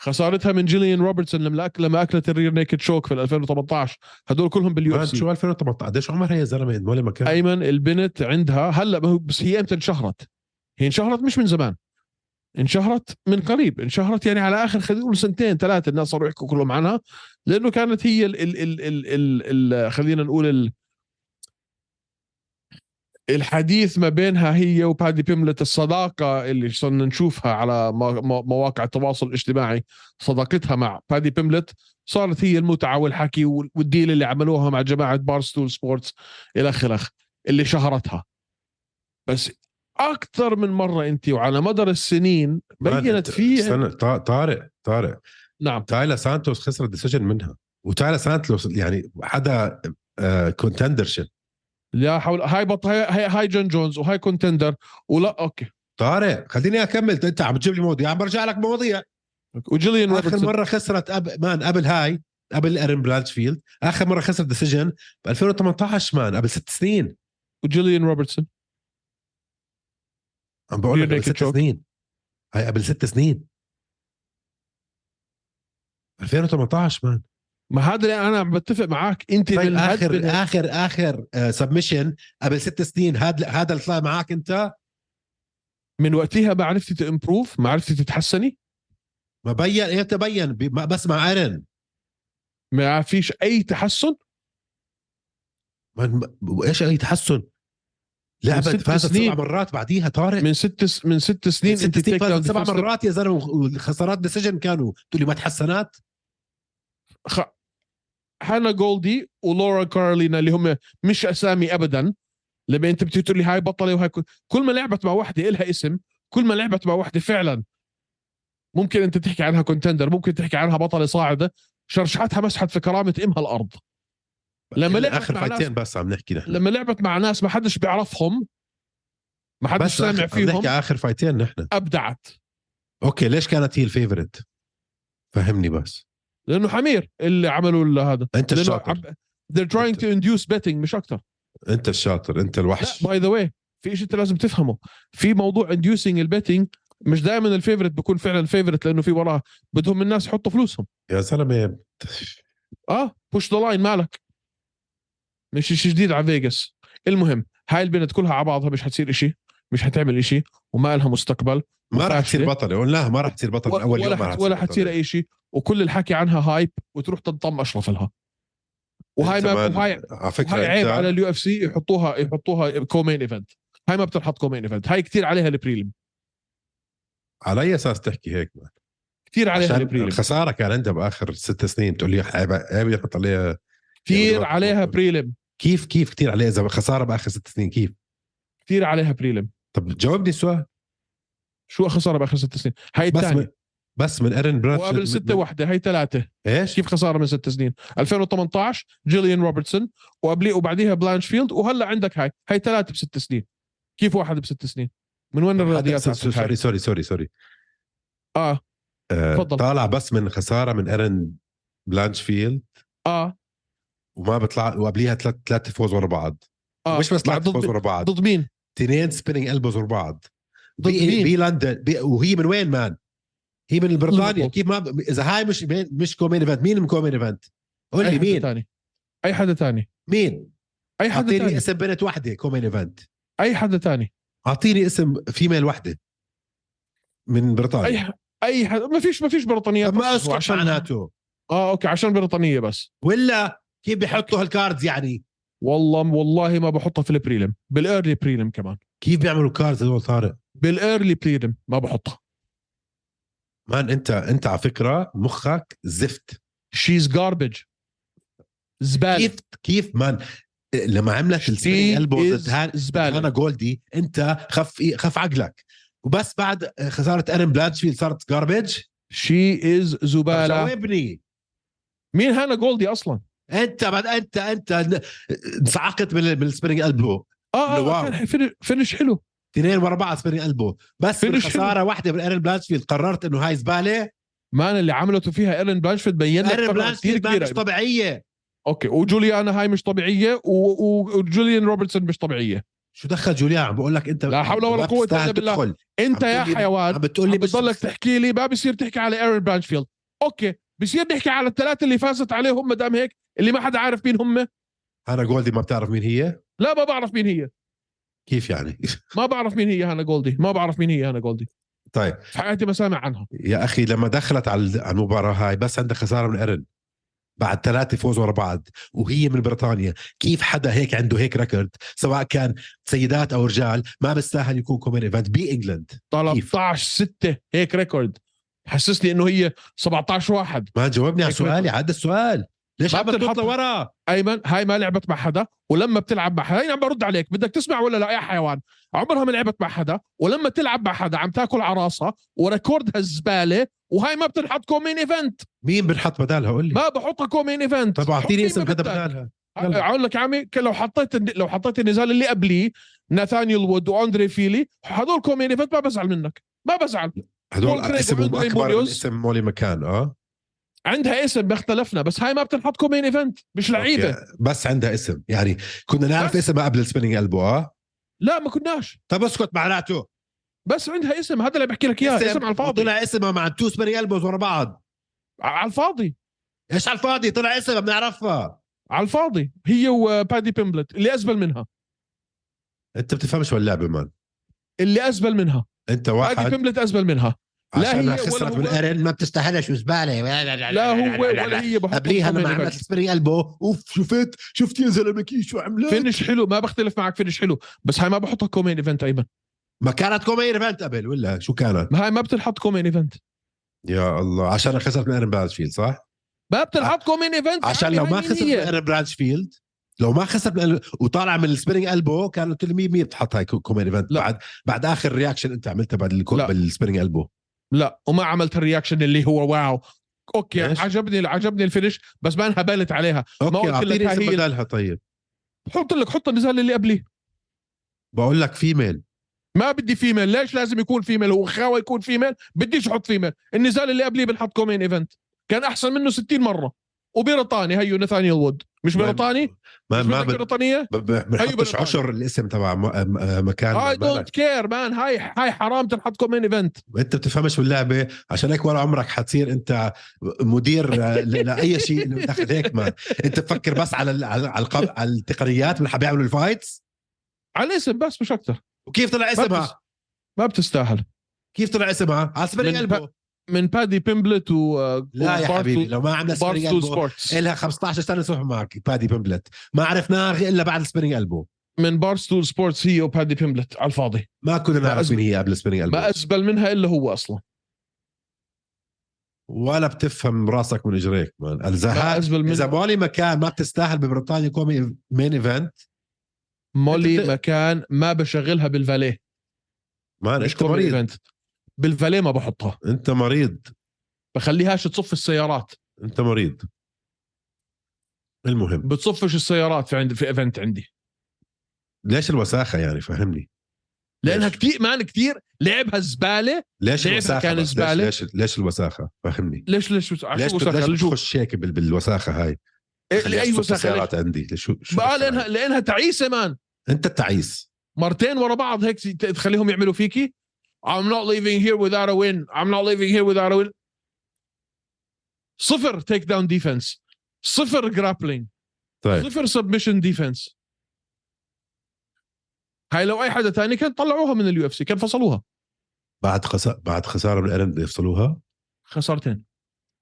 خسارتها من جيليان روبرتسون لما أك... لما أكلت ال rear naked choke في 2018 هدول كلهم بال UFC. شو 2018 قديش عمرها يا زلمة؟ ولا مكان أيمن البنت عندها هلأ بس هي إمتى انشهرت؟ هي انشهرت مش من زمان. انشهرت من قريب انشهرت يعني على آخر خلينا نقول سنتين ثلاثة الناس صاروا يحكوا كلهم عنها لأنه كانت هي ال ال ال ال ال ال خلينا نقول ال الحديث ما بينها هي وبادي بيمبلت الصداقة اللي صرنا نشوفها على مو- مو- مواقع التواصل الاجتماعي صداقتها مع بادي بيمبلت صارت هي المتعة والحكي وال- وال deal اللي عملوها مع جماعة بارستول سبورتس إلخ إلخ اللي شهرتها. بس أكثر من مرة أنت وعلى مدار السنين بينت أنت- في استنى طا- طارق طارق. نعم. تايلا سانتوس خسر decision منها. وتايلا سانتوس يعني حدا كونتندر شيب لا حول هاي بط هاي هاي, هاي جون جونز وهاي كونتندر ولا أوكي. طارق خليني أكمل. انت عم تجيب لي مواضيع عم برجع لك مواضيع وجيليان آخر مرة خسرت أب... مان قبل هاي قبل إيرن بلانشفيلد. آخر مرة خسر ديسيجن ب 2018 مان قبل ست سنين. وجيليان روبرتسون. عم بقول لك قبل ست choke. سنين. هاي قبل ست سنين. 2018 man ما هذا اللي أنا بتفق معك أنت طيب اخر بال- اخر آخر submission قبل ست سنين هذا هذا اللي طلع معك أنت؟ من وقتها ما عرفتي تمبروف ما عرفتي تتحسني؟ ما بين إمتى بين ب- ما- بس مع ايرن ما فيش أي تحسن؟ ما- إيش أي تحسن؟ لعبت ست فازت سنين. سبع مرات بعديها طارق. من ست س- من ست سنين ست أنت سنين فازت سبع مرات يا زلمة والخسارات decision كانوا. تقول لي ما تحسنات؟ خ... هانا جولدي ولوانا كارولينا اللي هم مش أسامي ابدا. لما أنت بتيجي تقول لي هاي بطلة وهاي كل- كل ما لعبت مع وحدة إلها اسم كل ما لعبت مع وحدة فعلا. ممكن أنت تحكي عنها contender ممكن تحكي عنها بطلة صاعدة. شرشحتها مسحت في كرامة أمها الأرض. لما لعبت آخر مع ناس فايتين بس عم نحكي نحن. لما لعبت مع ناس ما حدش بيعرفهم ما حدش سامع عم فيهم نحكي آخر فايتين نحن. أبدعت. okay ليش كانت هي ال favorite فهمني بس. لأنه حمير اللي عملوا هذا. أنت الشاطر. they're trying to induce betting مش أكثر أنت الشاطر أنت الوحش. by the way في شيء أنت لازم تفهمه. في موضوع inducing ال betting مش دائما ال favorite بيكون فعلا ال favorite لأنه في وراه بدهم الناس يحطوا فلوسهم. يا زلمة آه push the line مالك. مش شيء جديد على فيغاس. المهم هاي البنت كلها على بعضها مش حتصير إشي مش حتعمل إشي وما لها مستقبل ما راح تصير. بطله قلناها ما راح تصير بطل من ولا, اول يوم ما راح ولا. حتصير اي شيء وكل الحكي عنها hype وتروح تنضم اشرف لها وهاي ما وهاي على فكرة عيب على ال UFC يحطوها يحطوها co-main event. هاي ما بتنحط co-main event. هاي كثير عليها ال prelim على أي أساس تحكي هيك؟ man؟ كثير عليها ال prelim الخساره كان عندها بآخر ست سنين تقول لي عيب عيب يحط عليها كثير عليها prelim كيف كيف كثير عليها؟ إذا خسارة بآخر ست سنين كيف؟ كثير عليها prelim طب جاوبني السؤال. شو خسارة بآخر ست سنين؟ هاي بس من الثانية بس من ايرن برانش وقبل ستة واحدة هاي ثلاثة. إيش؟ كيف خسارة من ست سنين؟ 2018 جيليان روبرتسون وقبليه وبعديها بلانشفيلد وهلأ عندك هاي. هاي ثلاثة بست سنين. كيف واحد بست سنين؟ من وين الرياضيات sorry؟ sorry sorry sorry. آه. آه، تفضل. طالع بس من خسارة من ايرن بلانشفيلد آه. وما بيطلع وقبليها ثلاث ثلاث فوز ورا بعض. آه مش بس ثلاث فوز ورا بعض. ضد مين؟ اثنين spinning elbows ورا بعض. ضد مين؟ بي لندن بي وهي من وين man؟ هي من بريطانيا. كيف ما ب... إذا هاي مش مش كومين ايفنت مين من co-main event؟ قول لي مين؟ ثاني أي حدا ثاني مين؟ أي حدا أعطيني ثاني اسم بنت وحدة co-main event أي حدا ثاني أعطيني اسم female وحدة. من بريطانيا. أي أي حدا ما فيش ما فيش بريطانيات. ما اسكت معناته. آه okay عشان بريطانية بس. ولا كيف بيحطوا هال cards يعني؟ والله والله ما بحطها في ال prelim بال early prelim كمان. كيف بيعملوا cards هذول طارق؟ بال early prelim ما بحطها. man انت انت على فكرة مخك زفت. she's garbage زبالة. كيف كيف man لما عملت هان- زبالة. هانا جولدي انت خف خف عقلك. وبس بعد خساره ارن بلانشفيلد صارت garbage she is زبالة. جاوبني مين هانا جولدي أصلا؟ انت بعد انت انت انصعقت من ال spinning elbow. آه, كان finish- حلو. اثنين ورا بعض spinning elbow. بس خساره واحدة من ارن بلانشفيلد قررت إنه هاي زبالة. man اللي عملته فيها إيرن بلانشفيلد بين لك ما كبيرة. مش طبيعية. okay وجيليان هاي مش طبيعية و- و- وجيليان روبرتسون مش طبيعية. شو دخل جيليان؟ عم بقول لك أنت لا حول ولا بتستاهل إلا بالله. أنت يا حيوان عم بتقول لي بتضلك تحكي لي ما بصير تحكي على إيرن بلانشفيلد. okay. بصير نحكي على الثلاثة اللي فازت عليهم ما دام هيك اللي ما حدا عارف مين هم. هانا جولدي ما بتعرف مين هي؟ لا ما بعرف مين هي. كيف يعني؟ ما بعرف مين هي هانا جولدي. ما بعرف مين هي هانا جولدي. طيب. في حياتي ما سامع عنها. يا أخي لما دخلت على المباراة هاي بس عندها خسارة من ارن بعد ثلاثة فوز ورا بعض وهي من بريطانيا. كيف حدا هيك عنده هيك record سواء كان سيدات أو رجال ما بيستاهل يكون co-main event بإنجلند. 13 6 هيك record حسسني إنه هي 17 واحد. ما جاوبني على سؤالي عاد السؤال. ليش عم بتنحط- بتطلع ورا أيمن هاي ما لعبت مع حدا ولما بتلعب مع حدا هي عم برد عليك بدك تسمع ولا لا؟ يا حيوان عمرها ما لعبت مع حدا ولما تلعب مع حدا عم تاكل على راسها و record ها الزباله وهاي ما بتنحط كومين إيفنت. مين بنحط بدالها؟ قول لي. ما بحطها co-main event. طب أعطيني اسم حدا. بدالها يلا. أقول لك عمي لو حطيت لو حطيت النزال اللي قبليه ناثانيال وود وأندري فيلي هدول co-main event ما بزعل منك. ما بزعل. هدول اسمهم أكبر. اسم مولي مكان آه؟ عندها اسم باختلفنا بس هاي ما بتنحط co-main event مش لعيبة. بس عندها اسم يعني كنا نعرف بس. اسمها قبل ال spinning elbow آه؟ لا ما كناش. طب اسكت معناته. بس عندها اسم هذا اللي بحكي لك إياه اسم على الفاضي. طلع اسمها مع two spinning elbows ورا بعض. على الفاضي. إيش على الفاضي؟ طلع اسمها بنعرفها. على الفاضي. هي وبادي بيمبلت اللي أزبل منها. أنت بتفهمش واللعبه man. اللي أزبل منها. أنت بادي واحد. بيمبلت أزبل منها. عشان هي خسرت هو- بالارن ما بتستاهلش وزباله لا هو ولا هي قبليها لما عملت. spinning elbow. أوف شفت؟ شفت يا زلمه كيف شو عملت؟ finish حلو ما بختلف معك finish حلو. بس هاي ما بحطها co-main event ايمن ما كانت co-main event قبل ولا شو كانت؟ ما هاي ما بتنحط co-main event. يا الله عشان خسرت من ايرن برانشفيلد صح؟ ما بتنحط co-main event عشان عادي، لو ما خسرت من هي؟ ايرن برانشفيلد لو ما خسرت من وطالع من ال spinning elbow كان قلت له 100 100 بتحط هاي co-main event. بعد بعد آخر reaction أنت عملتها بعد الكو... لا. بال spinning elbow لا وما عملت ال reaction اللي هو واو. okay ليش؟ عجبني عجبني ال finish بس ما انهبلت عليها. okay قلت لك أعطيني اسم بدلها طيب. حط لك حط النزال اللي قبليه. بقول لك female ما بدي female ليش لازم يكون female هو خاوي يكون female بديش أحط female النزال اللي قبليه بنحط co-main event كان أحسن منه 60 مرة. وبريطاني هيو نثانيال وود مش ما- بريطاني؟ ما ما بريطانيه ب- بنحطش. عشر الاسم تبع م- م- مكان I. don't care man هاي هاي حرام تنحط co-main event. أنت بتفهمش باللعبة عشان هيك ولا عمرك حتصير أنت مدير آه، لأي شيء دخل هيك ما. أنت تفكر بس على على على, التقنيات اللي حابب يعملوا ال fights؟ على الاسم بس مش أكثر وكيف طلع اسمها. ما بتستاهل. كيف طلع اسمها؟ على من elbow من بادي بيمبلت و لا يا حبيبي لو ما عملنا spinning elbow إلها 15 سنه صح معك بادي بيمبلت. ما عرفناها إلا بعد ال spinning elbow من بارستول سبورتس هي وبادي بيمبلت على الفاضي. ما كنا نعرف مين هي قبل ال spinning elbow ما ازبل منها إلا هو أصلا. ولا بتفهم راسك من إجريك man. إذا مولي مكان ما بتستاهل ببريطانيا co-main event مولي بت- مكان ما بشغلها بال valet. man مريض. event. بالفاليه ما بحطها. انت مريض. بخليهاش تصف السيارات. انت مريض. المهم. بتصفش السيارات في عندي في event عندي. ليش الوساخة يعني؟ فهمني. لأنها؟ كثير man كثير لعبها زباله ليش لعبها الوساخة كان بس؟ زبالة. ليش ليش, ليش الوساخة؟ فهمني. ليش ليش ليش بت- ليش بتخش هيك بال- بالوساخة هاي؟ إيه، خليها اي تصف وساخة؟ ليش؟ السيارات عندي. ليش شو شو بقى لانها؟ لأنها تعيسة man. أنت التعيس مرتين ورا بعض هيك تخليهم يعملوا فيكي. I'm not leaving here without a win. I'm not leaving here without a win. صفر takedown defense صفر grappling طيب. صفر submission defense هاي لو أي حدا تاني كان طلعوها من اليو اف سي كان فصلوها. بعد خسارة بعد خسارة من ايرن يفصلوها؟ خسارتين.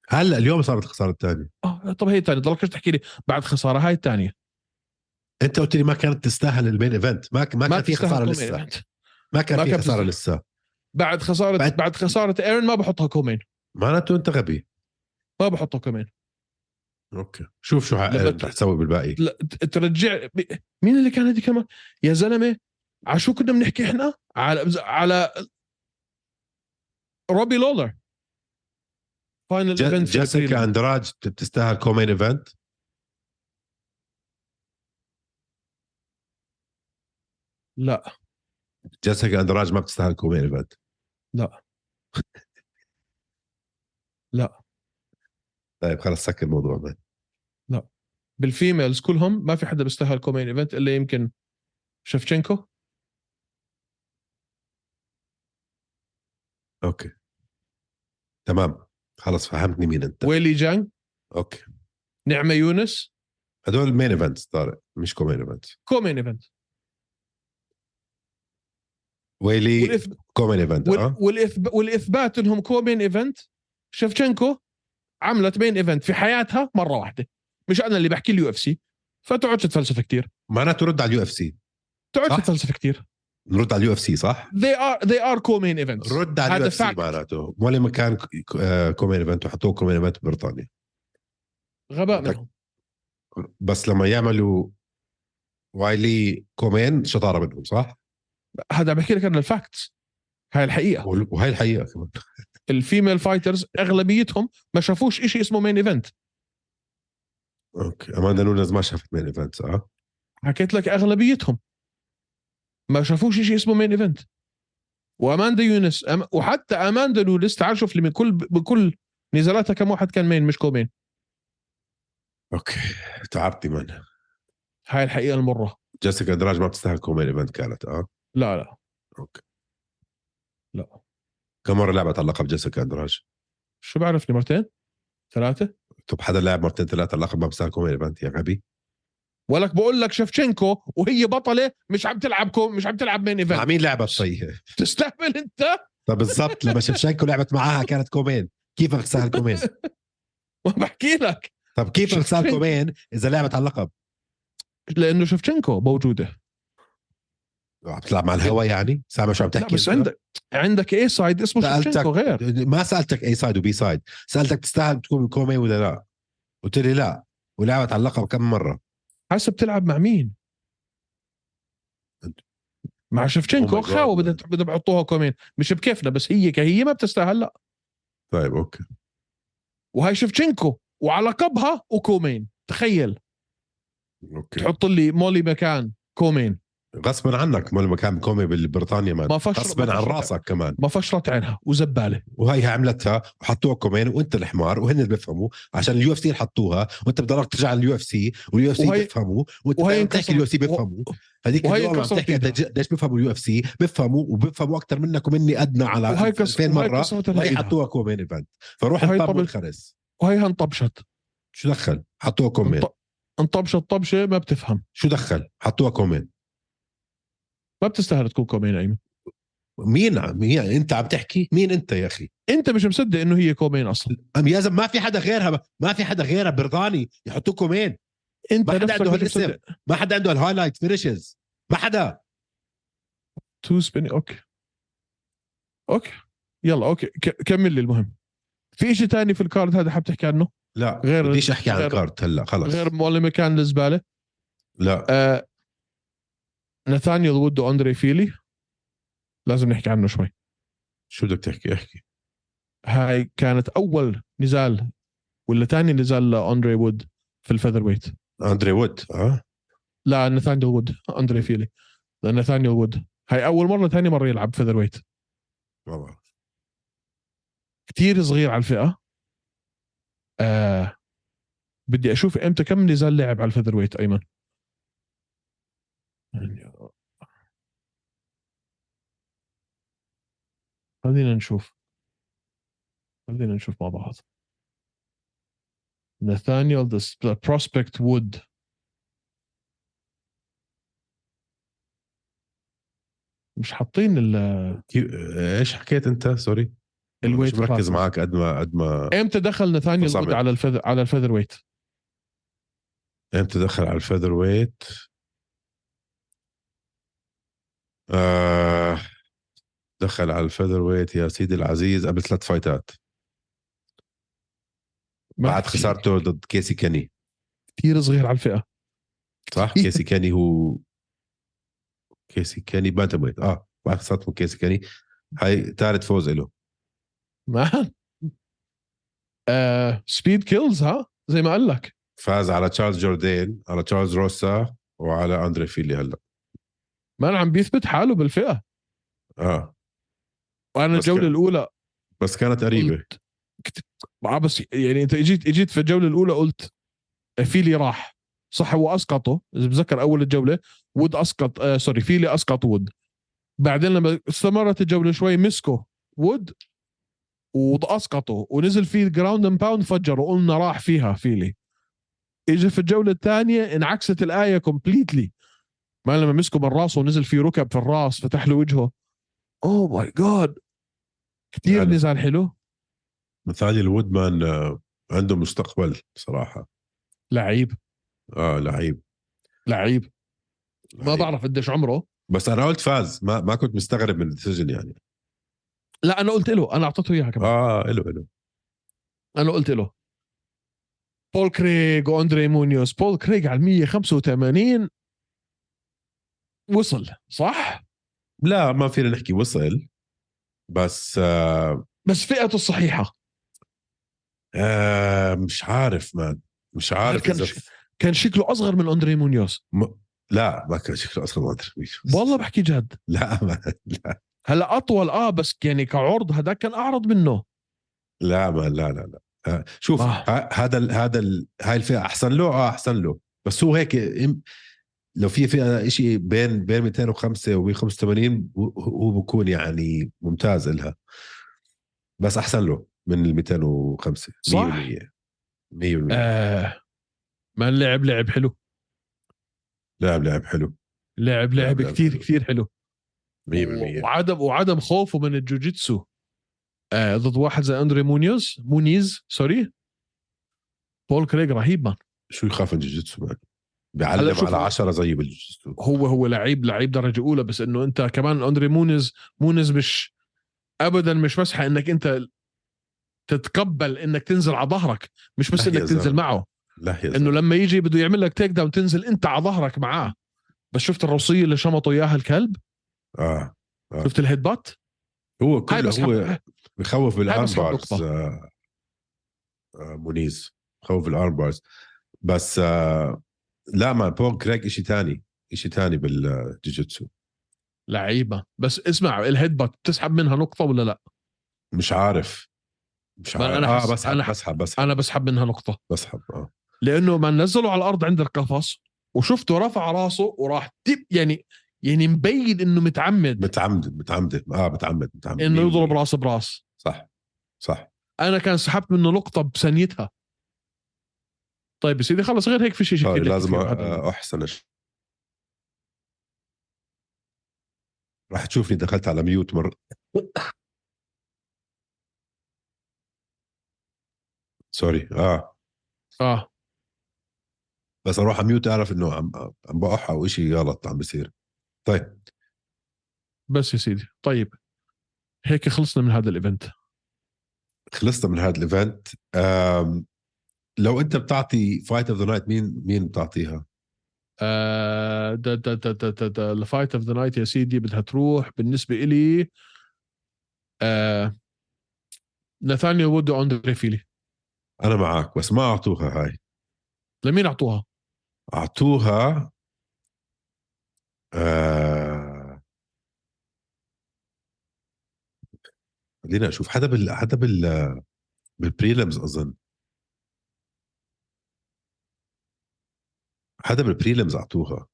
هلأ اليوم صارت الخساره الثانية آه طب هي الثانية ضلك تحكي لي بعد خسارة هاي الثانية أنت قلت لي ما كانت تستاهل ال main event ما ما كان في خسارة لسه. ما كان ما في خسارة. لسه. بعد خساره بعد- بعد, خسارة إيرن ما بحطها co-main. معناته أنت غبي. ما بحطها co-main. okay. شوف شو رح تسوي بالباقي. لا ترجع مين اللي كان هذه كمان؟ يا زلمة على شو كنا بنحكي إحنا؟ على على روبي لولر. final event جيسيكا أندراج بتستاهل co-main event. لا. جيسيكا أندراج ما بتستاهل co-main event. لا. لا. طيب خلص سكر الموضوع man بال females كلهم ما في حدا بيستاهل co-main event إلا يمكن شفشنكو okay. تمام. خلص فهمتني مين أنت. ويلي جانج okay. نعمة يونس. هدول main events طارق مش كومين ايفنت كومين ايفنت ويلي. كومين إيفنت وال... والإثب... والإثبات إنهم co-main event شفشنكو عملت main event في حياتها مرة واحدة مش أنا اللي بحكي اليو إف سي فتقعدش تتفلسف كثير معناته رد على اليو إف سي تقعدش. تتفلسف كثير نرد على اليو إف سي صح؟ they are they are co-main events رد على اليو إف سي. معناته ولا مكان co-main event وحطوه co-main event ببريطانيا غباء منهم بس لما يعملوا وايلي co-main شطارة منهم صح؟ هذا بحكي لك أنا ال facts هاي الحقيقة. وهي الحقيقة كمان. ال female fighters أغلبيتهم ما شافوش شيء اسمه main event أوكي. أماندا نونز ما شافت main event آه حكيت لك أغلبيتهم ما شافوش شيء اسمه main event وأماندا نونس أم... وحتى أماندا نونس تعال شوف لي من كل بكل نزالاتها كم واحد كان main مش co-main أوكي. تعبتي من هاي الحقيقة المرة. جيسيكا أندراج ما بتستاهل co-main event كانت آه؟ لا لا. أوكي. لا. كم مرة لعبت على اللقب جيسيكا أندراج؟ شو بعرفني مرتين؟ ثلاثة؟ طب حدا لاعب مرتين ثلاثة اللقب ما بيستاهل co-main event يا غبي؟ ولك بقول لك شيفشينكو وهي بطلة مش عم تلعب co- مش عم تلعب main مع event مين لعبت طيب؟ تستهبل انت؟ طب بالضبط لما شيفشينكو لعبت معاها كانت co-main كيف تستاهل co-main ما بحكي لك. طب كيف شيفشينكو. co-main إذا لعبت على اللقب؟ لأنه شيفشينكو موجودة. عم تلعب مع الهوا يعني؟ سامع شو عم تحكي. بس؟ عندك عندك A side اسمه سألتك- شيفشينكو غير. ما سألتك A side و B side سألتك تستاهل تكون co-main ولا لا؟ قلت لي لا ولعبت على اللقب كم مرة؟ حسب تلعب مع مين؟ مع شيفشينكو Oh. خاوه بدها بدها بحطوها co-main. مش بكيفنا بس هي كهي ما بتستاهل لا. طيب أوكي. وهاي شيفشينكو وعلى لقبها و co-main. تخيل. أوكي. تحط لي مولي مكان كومين. غصبا عنك ما المكان كومي ببريطانيا مان. ما غصبا عن راسك كمان. ما فشرت عينها وزبالة. وهي عملتها وحطوها كومين وانت الحمار وهن اللي بيفهموا عشان اليو اف سي حطوها وانت بضلك ترجع لليو اف سي واليو اف سي بيفهموا وانت بتحكي اليو اف سي بيفهموا. هذيك وهي عم تحكي قديش بيفهموا اليو اف سي بيفهموا وبيفهموا أكثر منك ومني أدنى على وهي كس- 2000 وهي مره وهي. حطوها كومين إيفنت. فروح انطب وانخرس وهي انطبشت. شو دخل؟ حطوها co-main. انط- انطبشت طبشة ما بتفهم. شو دخل؟ حطوها co-main. ما بتستاهل تكون co-main أيمن. مين مين أنت عم تحكي؟ مين أنت يا أخي؟ أنت مش مصدق إنه هي co-main أصلا. أم يا ما في حدا غيرها ما في حدا غيرها بريطاني يحطوه co-main أنت ما حدا عنده هالاسم. ما حدا عنده ال highlight finishes. ما حدا. two spin أوكي. أوكي. يلا أوكي. كمل لي المهم. في شيء تاني في ال card هذا حاب تحكي عنه؟ لا غير- بديش أحكي عن card هلا خلص. غير مولي مكان الزباله لا. آه نثانيال وود وأندري فيلي. لازم نحكي عنه شوي. شو بدك تحكي؟ احكي. هاي كانت أول نزال ولا ثاني نزال لأندري وود في ال featherweight أندري وود آه. لا نثانيال وود أندري فيلي. لا نثانيال وود. هاي أول مرة ثاني مرة يلعب featherweight ما بعرف كتير صغير على الفئة. آه بدي أشوف إمتى كم نزال لعب على ال featherweight ايمن خلينا نشوف. خلينا نشوف مع بعض. ناثانيال The Prospect وود مش حاطين ال- إيش حكيت أنت؟ sorry ال weight مش مركز. معك قد ما قد ما إمتى دخل ناثانيال. وود على ال feather على ال featherweight إمتى دخل على ال featherweight آه. دخل على ال featherweight يا سيدي العزيز قبل ثلاث fightات. ما بعد. خسارته ضد كيسي كيني كثير صغير على الفئة. صح؟ كيسي كيني هو كيسي كيني bantamweight آه بعد خسارته من كيسي كيني هاي ثالث فوز له man. آه speed kills ها؟ زي ما قال لك. فاز على تشارلز جوردين على تشارلز روسا وعلى أندري فيلي هلأ. man عم بيثبت حاله بالفئة. آه. وأنا الجوله كان- الأولى بس كانت قريبة. قلت كت- آه بس يعني أنت اجيت إجيت في الجولة الأولى قلت فيلي راح. صح هو أسقطه إذا بتذكر أول الجولة وود أسقط آه sorry فيلي أسقط وود. بعدين لما استمرت الجولة شوي مسكه وود واسقطه ونزل فيه ground and pound فجر وقلنا راح فيها فيلي. اجى في الجولة الثانية انعكست الآية completely ما لما مسكه من راسه ونزل فيه ركب في الرأس فتح له وجهه. oh my god كثير يعني- نزال حلو. نثانيال وود man آه، عنده مستقبل بصراحه لعيب. آه لعيب. لعيب. ما لعيب. بعرف قديش عمره. بس أنا قلت فاز. ما ما كنت مستغرب من ال decision يعني. لا أنا قلت له. أنا أعطيته إياها كمان. آه له له أنا قلت له. بول كريغ وأندري مونيز بول كريغ على 185 وصل صح؟ لا ما فينا نحكي وصل. بس آه بس فئته الصحيحه آه مش عارف مان مش عارف كان ش- كان شكله أصغر من أندري مونيوس لا ما كان شكله أصلا ما ادري والله بحكي جد. لا ما لا. هلأ أطول آه بس يعني كعرض هذاك كان أعرض منه. لا ما لا لا لا. آه شوف آه. هذا هذا هاي الفئة أحسن له آه أحسن له. بس هو هيك لو في فئة شيء بين بين 205 و 185 هو- بكون يعني ممتاز لها بس أحسن له من ال 205 صح. 100% 100% آه. ما لعب لعب حلو. لاعب لاعب حلو. لعب لعب لعب كثير. كثير حلو. 100% وعدم وعدم خوفه من الجوجيتسو. آه ضد واحد زي أندري مونيوز مونيز sorry. بول كريغ رهيب man. شو يخاف من جوجيتسو man هلا بيعلم على 10 زي بالجوجيتسو هو هو لعيب لعيب درجة أولى بس إنه أنت كمان أندري مونيز مونيز مش ابدا مش مسحه إنك أنت تتقبل إنك تنزل على ظهرك مش بس إنك تنزل. معه لا إنه. لما يجي بده يعمل لك تيك داون تنزل أنت على ظهرك معاه بس شفت الروسيه اللي شمطه إياها الكلب آه آه. شفت الهيد بات هو كله هو. بخوف بالارم بس حب بارز نقطة. آه آه مونيز بخوف بالارم بارز بس آه لا ما بول كريك شيء ثاني شيء ثاني بالجوجيتسو. لعيبة. بس اسمع الهيد بات بتسحب منها نقطة ولا لا؟ مش عارف. مش عارف. آه حس- بسحب أنا- بسحب بسحب. أنا بسحب منها نقطة. بسحب آه. لأنه ما نزله على الأرض عند القفص وشفته رفع راسه وراح تب يعني يعني مبين إنه متعمد. متعمد متعمد. آه متعمد متعمد. إنه يضرب. راس براس. صح صح. أنا كان سحبت منه نقطة بثانيتها. طيب يا سيدي خلص غير هيك في شيء sorry كثير لازم آه، أحسن راح تشوفني دخلت على mute مره sorry آه. آه. بس أروح على mute أعرف إنه عم عم بقح أو شيء غلط عم بيصير. طيب. بس يا سيدي. طيب. هيك خلصنا من هذا ال event خلصنا من هذا ال event لو انت بتعطي fight of the night مين مين بتعطيها؟ ال fight of the night يا سيدي بدها تروح بالنسبة إلي آه وود وأندري فيلي أنا معك بس ما أعطوها هاي لمين أعطوها؟ أعطوها آه خلينا أشوف حدا بال حدا بال بال prelims أظن حدا بال prelims أعطوها.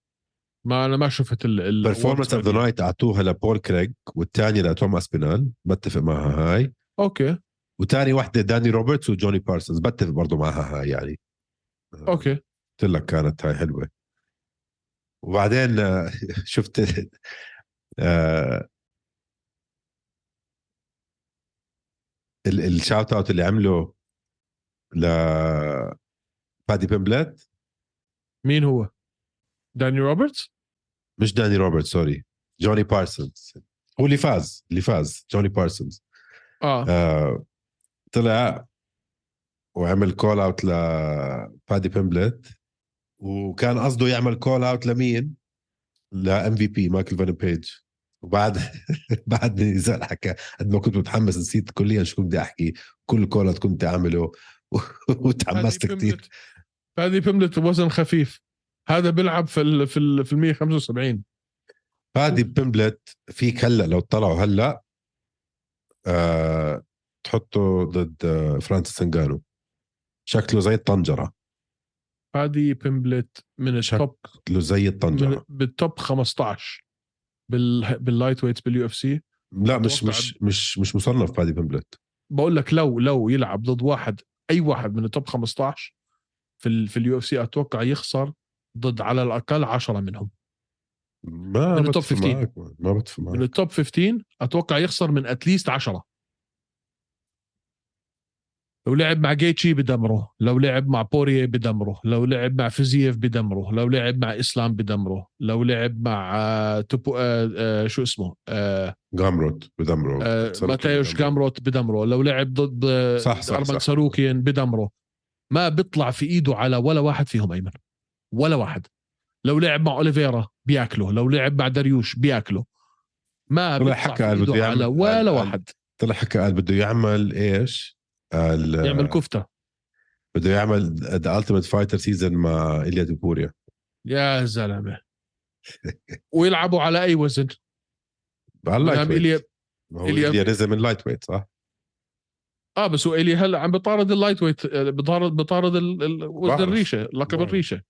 ما أنا ما شفت ال ال performance of the night أعطوها لبول كريج والثانيه لتوم أسبينال بتفق معها هاي. Okay. وتاني واحدة داني روبرتس وجوني بارسونز بتفق برضه معها هاي يعني. Okay. قلت لك كانت هاي حلوة. وبعدين آه، شفت آه، ال- ال shout out اللي عمله ل بادي بيمبلت مين هو؟ داني روبرتس؟ مش داني روبرتس sorry. جوني بارسونز. هو اللي فاز اللي فاز جوني بارسونز. آه. آه، طلع وعمل call out لبادي بيمبلت وكان قصده يعمل call out لمين؟ ل MVP مايكل فان بيج. وبعد بعد نزال حكى قد ما كنت متحمس نسيت كليا شو كنت بدي أحكي كل call out كنت أعمله. وتحمست كثير بيملت- فادي بيملت وزن خفيف. هذا بيلعب في ال في ال في ال 175 فادي بيمبلت فيك هلأ لو طلعوا هلأ آه تحطه ضد آه فرانسيس انجانو شكله زي الطنجرة. فادي بيمبلت من ال top شكله زي الطنجرة. بال top 15 بال بال lightweights بال UFC لا مش مش مش مش مصنف فادي بيمبلت بقول لك لو لو يلعب ضد واحد أي واحد من ال top 15 في في ال UFC أتوقع يخسر ضد على الأقل 10 منهم ما من ال top بتفق 15. معك ما بتفق من ال top 15 أتوقع يخسر من at least 10 لو لعب مع جيتشي بدمره لو لعب مع بوريه بدمره لو لعب مع فيزييف بدمره لو لعب مع اسلام بدمره لو لعب مع آه توبو آه آه شو اسمه آه جامروت بدمره آه ماتيوش. جامروت بدمره لو لعب ضد صح، صح، ارمان صح. ساروكيان بدمره ما بيطلع في إيده على ولا واحد فيهم أيمن. ولا واحد. لو لعب مع أوليفيرا بياكله لو لعب مع داريوش بياكله. ما طلع بيطلع حكى قال بده يعمل- على ولا قال- واحد. طلع حكى قال بده يعمل إيش؟ قال يعمل كفتة. بده يعمل The Ultimate Fighter season مع إيليا توبوريا يا زلمة. ويلعبوا على أي وزن؟ على ال lightweight إيليا- إيليا نزل من lightweight صح؟ آه بس هو إلي هلا عم بطارد ال lightweight آه، بطارد بطارد ال- وزن. الريشة لقب. الريشة.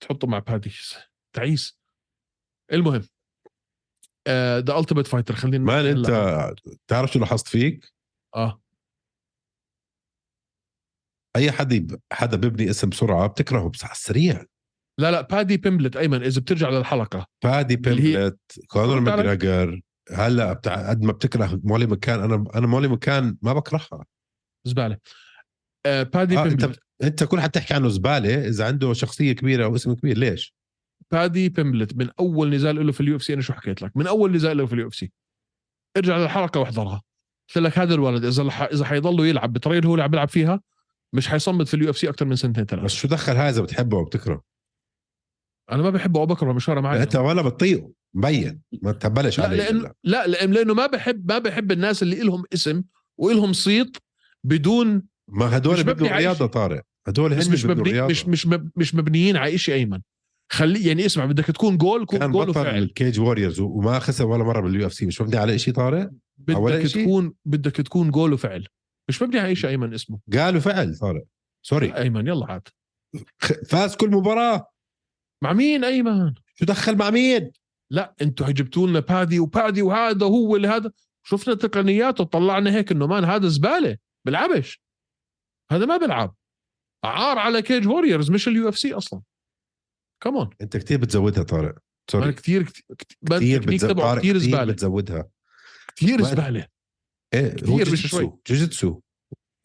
تحطه مع بادي تعيس المهم The Ultimate Fighter خلينا man انت. تعرف شو لاحظت فيك؟ آه أي حد يب... حدا بيبني اسم بسرعة بتكرهه بس على السريع لا لا بادي بيمبلت أيمن إذا بترجع للحلقة بادي اللي هي- بيمبلت كونر ماكجريجر هلا بتاع قد ما بتكره مولي مكان أنا أنا مولي مكان ما بكرهها. زبالة. آه بادي آه بيمبلت أنت أنت كل حد تحكي عنه زبالة إذا عنده شخصية كبيرة أو اسم كبير ليش؟ بادي بيمبلت من أول نزال له في ال UFC أنا شو حكيت لك؟ من أول نزال له في ال UFC ارجع للحلقة واحضرها. قلت لك هذا الولد إذا لح... إذا حيضله يلعب بالطريقة اللي هو عم بيلعب فيها مش حيصمد في ال UFC أكثر من سنتين بس ثلاثة شو دخل هذا بتحبه وبتكره؟ أنا ما بحبه أو بكره مش فارقه معي. أنت ولا بتطيقه. مبين. ما تبلش لا عليه لأنه هلا. لا لأن لأنه ما بحب ما بحب الناس اللي لهم اسم وإلهم صيت بدون ما هدول بدهم رياضة. طارق. هدول هن مش مبني رياضة. مش مش مب- مش مبنيين على شيء أيمن. خلي يعني اسمع بدك تكون جول كون كان جول بطل وفعل الكيج ووريرز وما خسر ولا مرة باليو إف سي. مش مبني على شيء طارق؟ بدك إشي؟ تكون بدك تكون جول وفعل مش مبني على شيء أيمن اسمه. قالوا فعل طارق. سوري أيمن يلا عاد. فاز كل مباراة. مع مين أيمن؟ شو دخل مع مين؟ لا أنتوا جبتوا لنا بادي وبادي وهذا هو اللي هذا شفنا تقنياته طلعنا هيك إنه مان هذا زبالة بلعبش هذا ما بيلعب. عار على Cage Warriors مش ال UFC أصلا. كمان أنت كثير بتزودها طارق. sorry كثير كثير كثير التكنيك بتزود تبعه طارق كثير زبالة. بتزودها. كثير زبالة. إيه كثير مش شوي. جوجيتسو.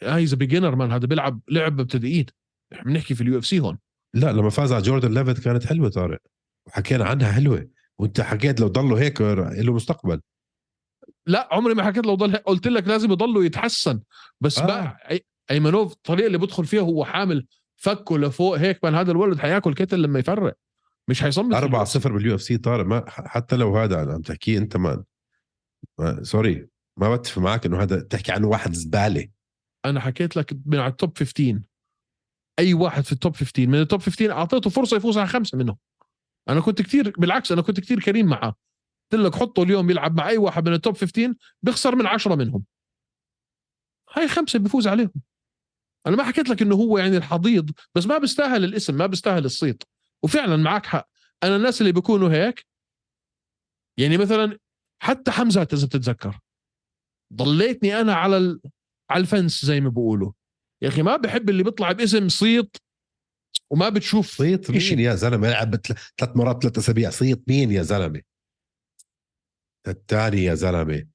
هاي is a beginner man. هذا بيلعب لعب مبتدئين بنحكي في ال UFC هون. لا لما فاز على جوردن ليفيت كانت حلوة طارق. وحكينا عنها حلوة. وانت حكيت لو ضلوا هيك له مستقبل لا عمري ما حكيت لو ضل هيك. قلت لك لازم يضلوا يتحسن. بس آه. بقى أيمنوف الطريقة اللي بدخل فيها هو حامل فكه لفوق هيك من هذا الولد حياكل كتل لما يفرق. مش حيصمد في 4 اليو إف سي. 0 باليو إف سي طارق ما حتى لو هذا عم تحكيه أنت ما, ما سوري ما بتفق معك إنه هذا تحكي عنه واحد زبالة. أنا حكيت لك من على التوب 15 أي واحد في التوب 15 من التوب 15 أعطيته فرصة يفوز على خمسة منهم. أنا كنت كثير بالعكس أنا كنت كثير كريم معه قلت لك حطه اليوم يلعب مع أي واحد من التوب 15 بيخسر من عشرة منهم. هاي خمسة بيفوز عليهم. أنا ما حكيت لك إنه هو يعني الحضيض بس ما بيستاهل الاسم ما بيستاهل الصيت. وفعلا معك حق. أنا الناس اللي بيكونوا هيك يعني مثلا حتى حمزات إذا بتتذكر ضليتني أنا على. على الفنس زي ما بيقولوا. يا أخي ما بحب اللي بيطلع باسم صيت وما بتشوف صيت إشي. مين يا زلمة؟ لعب ثلاث مرات ثلاث أسابيع. صيت مين يا زلمة؟ الثاني يا زلمة.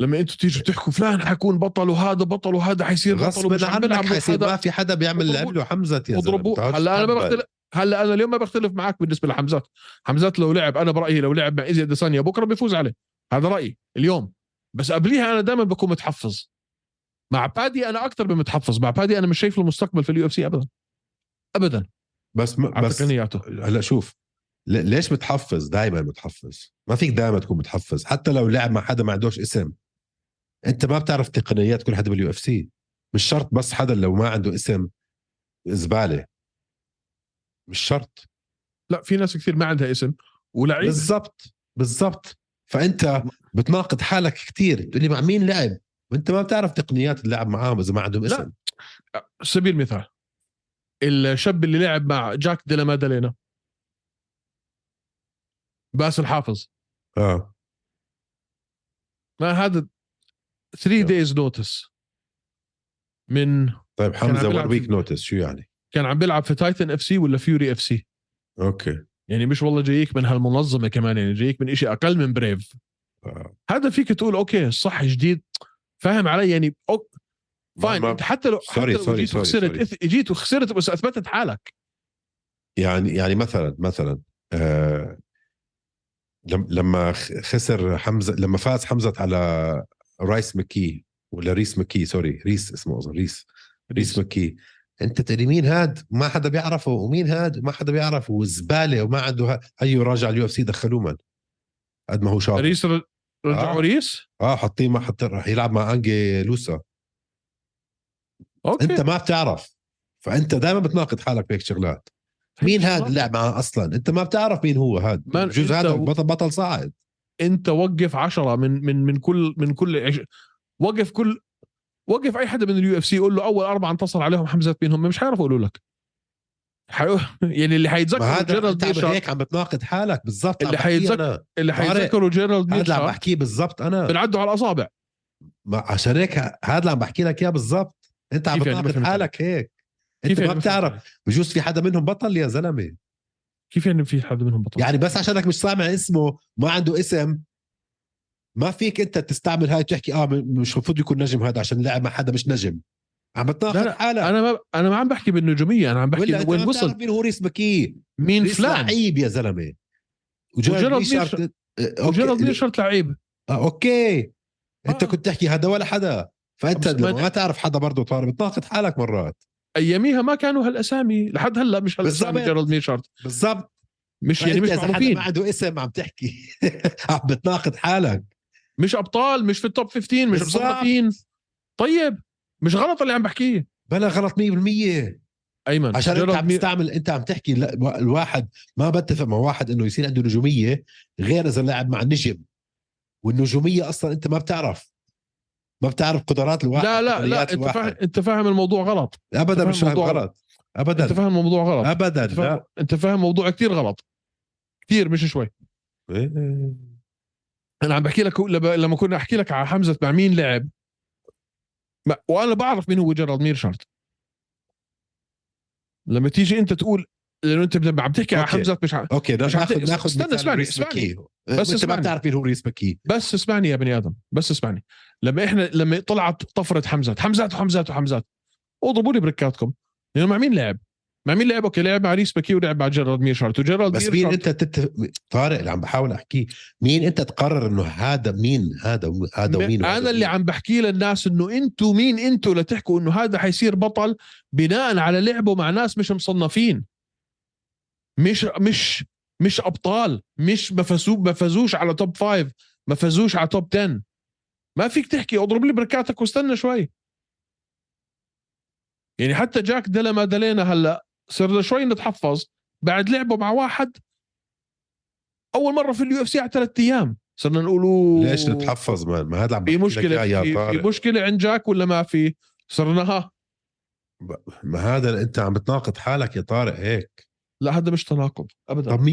لما أنتوا تيجوا تحكوا فلان حيكون بطل وهذا بطل وهذا حيصير بطل ومش عم عنك بيلعب حيصير ما في حدا بيعمل له حمزة يا زلمة هلا أنا تتحمل. بختلف هلا أنا اليوم ما بختلف معك بالنسبة لحمزات. حمزات لو لعب أنا برأيي لو لعب مع ايزي اديسانيا بكرة بيفوز عليه. هذا رأيي اليوم. بس قبليها أنا دائما بكون متحفظ. مع Paddy أنا أكثر من متحفظ مع Paddy أنا مش شايف له مستقبل في ال UFC ابدا. ابدا. بس م... بس هلا شوف ل- ليش متحفظ دائما متحفظ ما فيك دائما تكون متحفظ حتى لو لعب مع حدا ما عندوش اسم. أنت ما بتعرف تقنيات كل حدا بال UFC. مش شرط بس حدا لو ما عنده اسم زبالة. مش شرط. لا في ناس كثير ما عندها اسم. ولعيب. بالضبط. بالضبط. فأنت بتناقض حالك كثير. تقول لي مع مين لعب؟ وأنت ما بتعرف تقنيات اللعب معاهم إذا ما عندهم لا. اسم. سبيل المثال الشاب اللي لعب مع جاك ديلا مادالينا. باسل حافظ آه. ما هذا 3 days notice من طيب حمزة one week notice شو يعني؟ كان عم بيلعب في Titan FC ولا Fury FC okay. يعني مش والله جايك من هالمنظمة كمان يعني جايك من إشي أقل من Brave آه. هذا فيك تقول okay صح جديد. فاهم علي؟ يعني أو ما- fine انت حتى لو حتى sorry، لو sorry، جيت وخسرت جيت وخسرت بس أثبتت حالك. يعني يعني مثلا مثلا آه لم- لما خسر حمزة لما فاز حمزة على رايس مكي ولا ريس مكي سوري ريس اسمه أظن ريس ريس مكي. أنت تقولي مين هاد؟ ما حدا بيعرفه. ومين هاد؟ ما حدا بيعرفه. وزبالة وما عنده هيو راجع ال UFC دخلوه من. قد ما هو شاطر. ريس رجعوا آه. ريس؟ آه حاطين ما حط راح يلعب مع انجي لوسا okay. أنت ما بتعرف. فأنت دائما بتناقض حالك بهيك شغلات. مين هاد اللي لعب أصلا؟ أنت ما بتعرف مين هو هاد man، بجوز هذا و- بطل بطل صاعد. أنت وقف عشرة من من من كل من كل عش... وقف كل وقف أي حدا من ال UFC يقول له أول أربعة انتصر عليهم حمزة مين هم؟ مش حيعرفوا يقولوا لك. حي... يعني اللي حيتذكروا هذا أنت هيك عم بتناقض حالك. بالضبط اللي حيتذكر-. اللي حيتذكروا جيرالد هذا اللي عم بحكيه بالضبط أنا. بنعدوا على الأصابع. ما عشان هيك هذا اللي عم بحكي لك إياه بالضبط. انت عم يعني؟ فهمت حالك هيك. انت ما يعني بتعرف بجوز في حدا منهم بطل يا زلمة. كيف يعني في حد منهم بطل؟ يعني بس عشانك مش سامع اسمه ما عنده اسم ما فيك انت تستعمل هاي تحكي آه مش المفروض يكون نجم هذا عشان لعب مع حدا مش نجم. عم بتناقض حالك. أنا ما أنا ما عم بحكي بالنجومية أنا عم بحكي أنت وين وصل. بتعرف مين هو ريس مكي مين ريس فلان؟ لعيب يا زلمة. ريشارد- ميرش- آه، وجيرالد okay. ميرشارت لعيب. آه، okay. أنت آه. كنت تحكي هذا ولا حدا. فأنت ما- تعرف حدا برضه طارق بتناقض حالك مرات. أياميها ما كانوا هالأسامي لحد هلأ مش هالأسامي. جيرالد ميرشارت بالضبط. مش يعني مش معروفين. ما عنده اسم عم تحكي عم بتناقض حالك. مش أبطال مش في التوب 15 مش. مصنفين طيب مش غلط اللي عم بحكيه. بلا غلط 100% أيمن عشان أنت عم تستعمل أنت عم تحكي لا- الواحد ما بتفق مع واحد إنه يصير عنده نجومية غير إذا لعب مع نجم. والنجومية أصلا أنت ما بتعرف. ما بتعرف قدرات الواحد لا لا لا أنت. فاهم أنت فاهم الموضوع غلط. ابدا مش فاهم غلط. أنت ابدا فاهم الموضوع غلط. ابدا أنت فاهم, أنت فاهم الموضوع كثير غلط. كثير مش شوي. إيه. أنا عم بحكي لك لما كنا أحكي لك على حمزة مع مين لعب ما وأنا بعرف مين هو جيرالد ميرشارت لما تيجي أنت تقول لأنه أنت عم تحكي على okay. حمزة مش ع... okay مش عم ناخذ ناخذ استنى، اسمعني، اسمعني. مكي بس أنت ما. بتعرف مين هو ريس مكي بس اسمعني يا بني آدم بس اسمعني لما إحنا لما طلعت طفرة حمزات حمزات وحمزات وحمزات اضربوا لي بركاتكم لأنه مع مين لعب؟ مع مين لعب؟ okay لعب مع ريس مكي ولعب مع جيرالد ميرشارت وجيرالد بس مين أنت تت... طارق اللي عم بحاول أحكيه مين أنت تقرر إنه هذا مين هذا هذا ومين أنا اللي؟ عم بحكي للناس إنه أنتوا مين أنتوا لتحكوا إنه هذا حيصير بطل بناء على لعبه مع ناس مش مصنفين مش مش مش أبطال مش ما فازوا ما فازوش على top five ما فازوش على top 10 ما فيك تحكي اضرب لي بركاتك واستنى شوي. يعني حتى جاك دلا ما دلينا هلا صرنا شوي نتحفظ بعد لعبه مع واحد. أول مرة في ال UFC على ثلاث أيام. صرنا نقول ليش نتحفظ؟ man ما هذا عم في مشكلة في, في مشكلة عند جاك ولا ما في؟ صرنا ها ما هذا أنت عم بتناقض حالك يا طارق هيك. لا هذا مش تناقض ابدا طب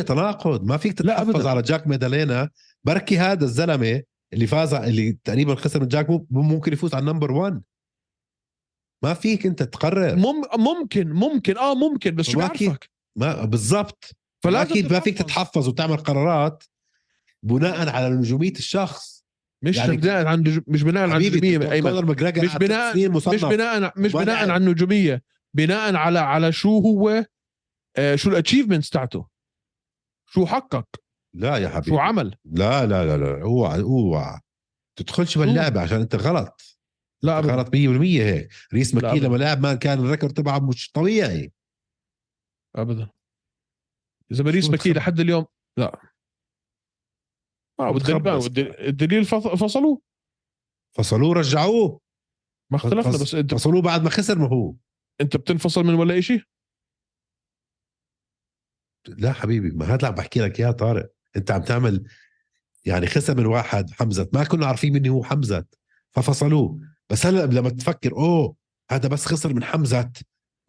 100% تناقض ما فيك تتحفظ. على جاك ميدالينا بركي هذا الزلمة اللي فاز اللي تقريبا خسر من جاك ممكن يفوز على النمبر 1 ما فيك أنت تقرر مم ممكن ممكن آه ممكن بس شو. بعرفك ما بالضبط أكيد ما فيك تتحفظ. وتعمل قرارات بناء على نجومية الشخص مش يعني- بناء عن نج- مش بناء على النجوميه ايمن مش بناء- مش بناء مش بناء. على النجوميه بناء على على شو هو شو ال achievements تاعته شو حقق لا يا حبيبي. شو عمل؟ لا لا لا لا اوعى اوعى. تدخلش باللعبة عشان انت غلط. لا أبداً. غلط 100% هيك. ريس مكي. لما لعب ما كان ال record تبعه مش طبيعي. ابدا. إذا شو مكي؟ لحد اليوم لا. آه والدليل. والدليل- الدليل فص- فصلوه. فصلوه رجعوه. ما اختلفنا بس انت فصلوه بعد ما خسر ما هو. انت بتنفصل من ولا شيء لا حبيبي ما هذا اللي عم بحكي لك اياه طارق انت عم تعمل يعني خسر من واحد حمزة ما كنا عارفين مين هو حمزة ففصلوه. بس هلا لما تفكر أوه هذا بس خسر من حمزة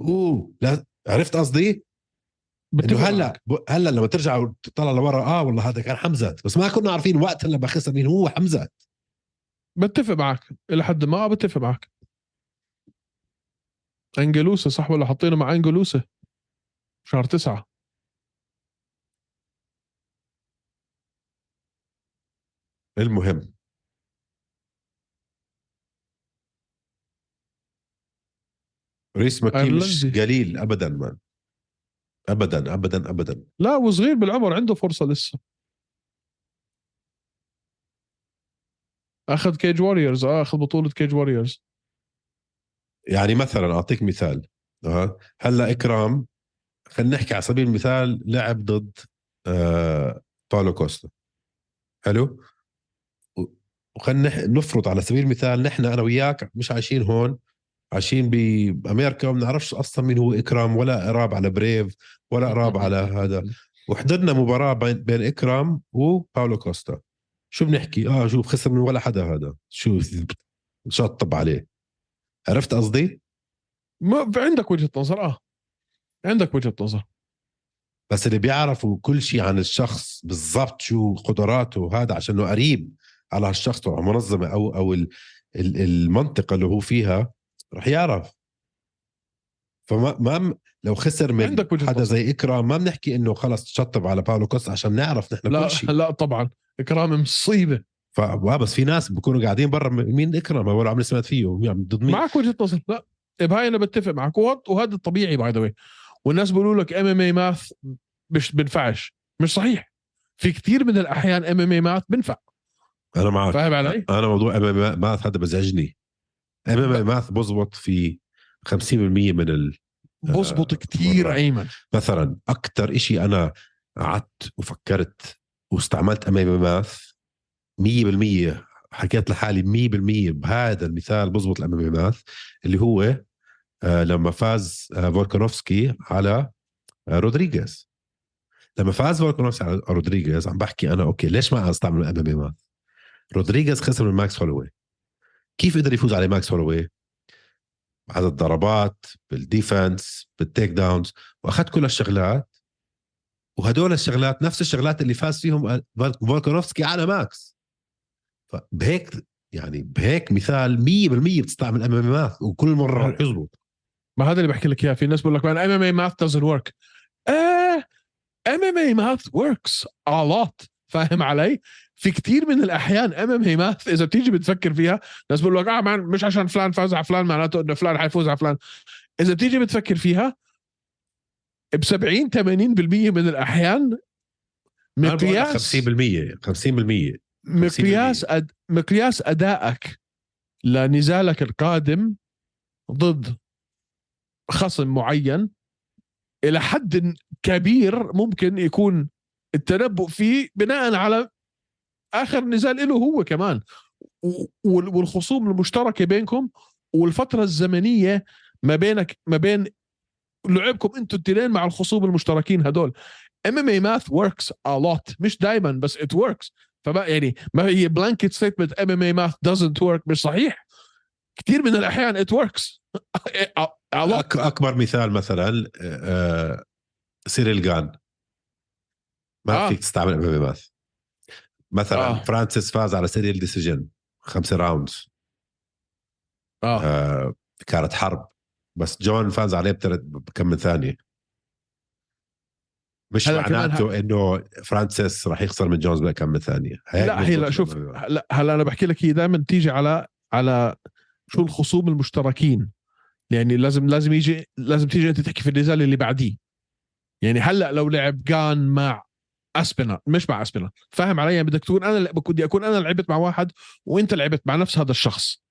أوه لا عرفت قصدي؟ إنه هلا هلا لما ترجع وتطلع لورا آه والله هذا كان حمزة بس ما كنا عارفين وقتها لما خسر مين هو حمزة. بتفق معك إلى حد ما بتفق معك. أنجلوسة صح ولا حاطينه مع أنجلوسة؟ شهر تسعة. المهم. ريس مكي مش. قليل ابدا مان ابدا ابدا ابدا. لا وصغير بالعمر عنده فرصة لسه. أخذ Cage Warriors آه أخذ بطولة Cage Warriors يعني مثلا أعطيك مثال آه هلأ إكرام خلينا نحكي على سبيل المثال لعب ضد آه باولو كوستا. حلو؟ وخلينا نفرض على سبيل المثال نحن أنا وياك مش عايشين هون عايشين بأمريكا وما بنعرفش أصلا مين هو إكرام ولا قراب على Brave ولا قراب على هذا. وحضرنا مباراة بين, إكرام وباولو كوستا. شو بنحكي؟ آه شوف خسر من ولا حدا هذا. شو شطب عليه. عرفت قصدي؟ ما عندك وجهة نظر آه. عندك وجهة نظر. بس اللي بيعرفوا كل شيء عن الشخص بالضبط شو قدراته وهذا عشانه قريب. على هالشخص أو المنظمه أو أو ال- ال- المنطقة اللي هو فيها رح يعرف. فما ما لو خسر من عندك حدا نظر. زي إكرام ما بنحكي إنه خلص تشطب على باولو كوستا عشان نعرف نحن لا كل شيء. لا طبعا. إكرام مصيبة. ف بس في ناس بيكونوا قاعدين برا مين إكرام ولا عمري سمعت فيه مين- ضد مين؟ معك وجهة نظر. لا بهاي أنا بتفق معك. وهذا الطبيعي by the والناس بيقولوا لك MMA math مش بنفعش مش صحيح. في كثير من الأحيان MMA math بنفع أنا معك فاهم علي؟ أنا موضوع MMA math هذا بزعجني. MMA math بزبط في 50% من ال بزبط آه، كثير مرة. أيمن. مثلا أكثر إشي أنا قعدت وفكرت واستعملت MMA math 100% حكيت لحالي 100% بهذا المثال بزبط ال MMA math اللي هو آه، لما فاز آه، فولكانوفسكي على رودريغيز. لما فاز فولكانوفسكي على رودريغيز عم بحكي أنا okay ليش ما أستعمل MMA math؟ رودريغيز خسر من ماكس هولوي. كيف قدر يفوز على ماكس هولوي؟ عدد الضربات بال defense بال takedowns وأخذ كل الشغلات. وهدول الشغلات نفس الشغلات اللي فاز فيهم فولكانوفسكي على ماكس. فبهيك يعني بهيك مثال 100% بتستعمل MMA math وكل مرة رح يزبط. ما هذا اللي بحكي لك إياه. في ناس بقول لك ام ام اي ماث work. آه MMA math works a lot. فاهم علي؟ في كثير من الأحيان MMA math إذا بتيجي بتفكر فيها ناس بقول لك آه مان مش عشان فلان فاز على فلان معناته إنه فلان حيفوز على فلان. إذا بتيجي بتفكر فيها ب 70 80% من الأحيان مقياس 50% 50% مقياس أد... مقياس أدائك لنزالك القادم ضد خصم معين إلى حد كبير ممكن يكون التنبؤ فيه بناء على آخر نزال له هو كمان. والخصوم المشتركة بينكم والفترة الزمنية ما بينك ما بين لعبكم أنتوا التنين مع الخصوم المشتركين هدول. MMA math works a lot مش دائما بس it works فما يعني ما هي blanket statement MMA math doesn't work مش صحيح. كثير من الأحيان ات وركس أكبر مثال مثلا آه، سيريل غان ما آه. فيك تستعمل MMA math مثلا آه. آه. فرانسيس فاز على سيريل decision خمسة rounds آه آه كانت حرب بس جونز فاز عليه بكم من ثانية مش معناته إنه فرانسيس راح يخسر من جونز بكم من ثانية هيك لا هي لا شوف. لا هلا أنا بحكي لك هي دائما تيجي على على شو الخصوم المشتركين يعني لازم لازم يجي لازم تيجي أنت تحكي في النزال اللي بعديه يعني هلا لو لعب جان مع اسبينال مش مع اسبينال فاهم علي؟ يعني بدك تكون أنا بدي أكون أنا لعبت مع واحد وأنت لعبت مع نفس هذا الشخص.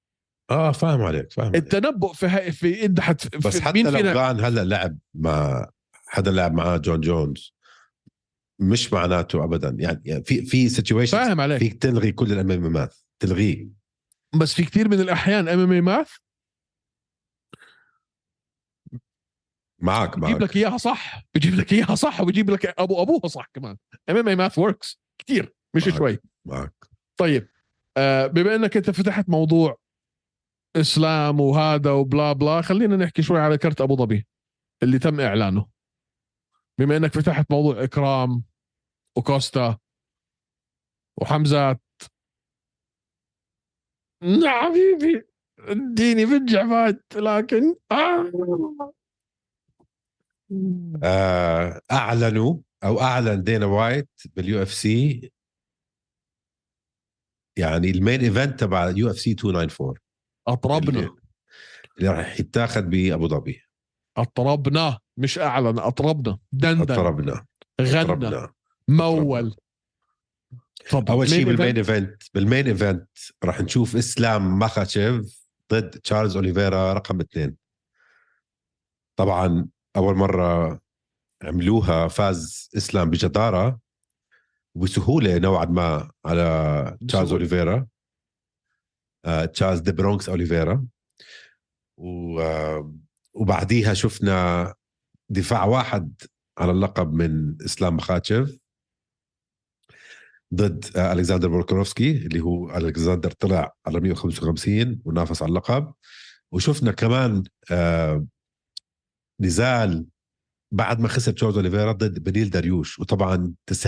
آه فاهم عليك فاهم عليك. التنبؤ في هاي في إنت حت بس في حتى لو كان هلا لعب مع حدا لعب معاه جون جونز مش معناته ابدا. يعني يعني في في سيتويشن فاهم عليك. فيك تلغي كل الامامات تلغيه. بس في كثير من الأحيان MMA math معك بجيب معك لك إياها صح بجيب لك إياها صح وبجيب لك أبو أبوها صح كمان. MMA math works كثير مش معك. شوي. معك طيب آه بما إنك أنت فتحت موضوع إسلام وهذا وبلا بلا خلينا نحكي شوي على كرت أبو ظبي اللي تم إعلانه. بما إنك فتحت موضوع إكرام وكوستا وحمزات. لا حبيبي اديني بنجع بعد لكن آه. آه أعلنوا أو أعلن دينا وايت باليو إف سي. يعني المين إيفنت تبع يو إف سي 294 أطربنا. اللي, اللي راح يتاخذ بأبو ظبي. أطربنا. مش أعلن أطربنا. دندن. اضطربنا غنى. أطربنا مول. طب أول شيء بال main؟ event بال main event راح نشوف إسلام ماخاتشيف ضد تشارلز أوليفيرا رقم اثنين. طبعا أول مرة عملوها فاز إسلام بجدارة وبسهوله نوعا ما على تشارلز. أوليفيرا. آه، تشارلز دي برونكس أوليفيرا. وبعديها شفنا دفاع واحد على اللقب من إسلام مخاتشيف ضد آه، الكسندر فولكانوفسكي اللي هو الكسندر طلع على 155 ونافس على اللقب. وشفنا كمان نزال بعد ما خسر تشارلز أوليفيرا ضد بنيل داريوش. وطبعا 90%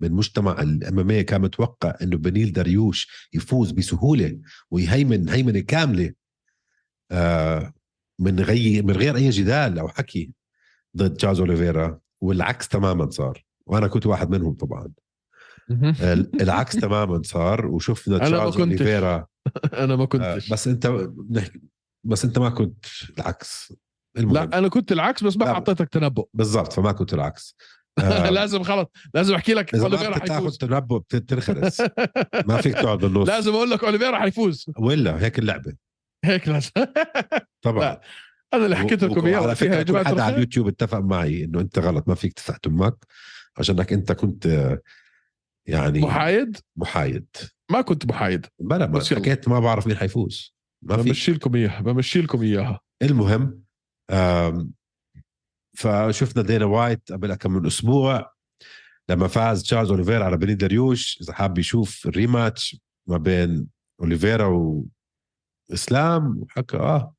من مجتمع ال MMA كان متوقع إنه بنيل داريوش يفوز بسهولة ويهيمن هيمنة كاملة آه من غي من غير أي جدال أو حكي ضد تشارلز أوليفيرا. والعكس تماما صار. وأنا كنت واحد منهم طبعا. ال- العكس تماما صار. وشفنا تشارلز. أوليفيرا. أنا ما آه، كنتش. بس أنت بس أنت ما كنت العكس. المهم. لا أنا كنت العكس بس ما لا. اعطيتك تنبؤ. بالضبط فما كنت العكس. آه، لازم خلص لازم أحكي لك إذا أوليفيرا حيفوز. تنبؤ بتنخرس. ما فيك تقعد بالنص. لازم أقول لك أوليفيرا حيفوز. ولا هيك اللعبة. هيك لازم. طبعا. لا، أنا اللي حكيت لكم إياه. على فكره كل حدا على اليوتيوب اتفق معي إنه أنت غلط ما فيك تفتح تمك عشانك أنت كنت يعني محايد؟ محايد. ما كنت محايد. بلا ما. حكيت ما بعرف مين حيفوز. ما في بمشي لكم إياها بمشي لكم إياها. المهم فشفنا دينا وايت قبل كم من أسبوع لما فاز تشارلز أوليفيرا على بني دريوش إذا حاب يشوف ال rematch ما بين أوليفيرا وإسلام وحكى آه.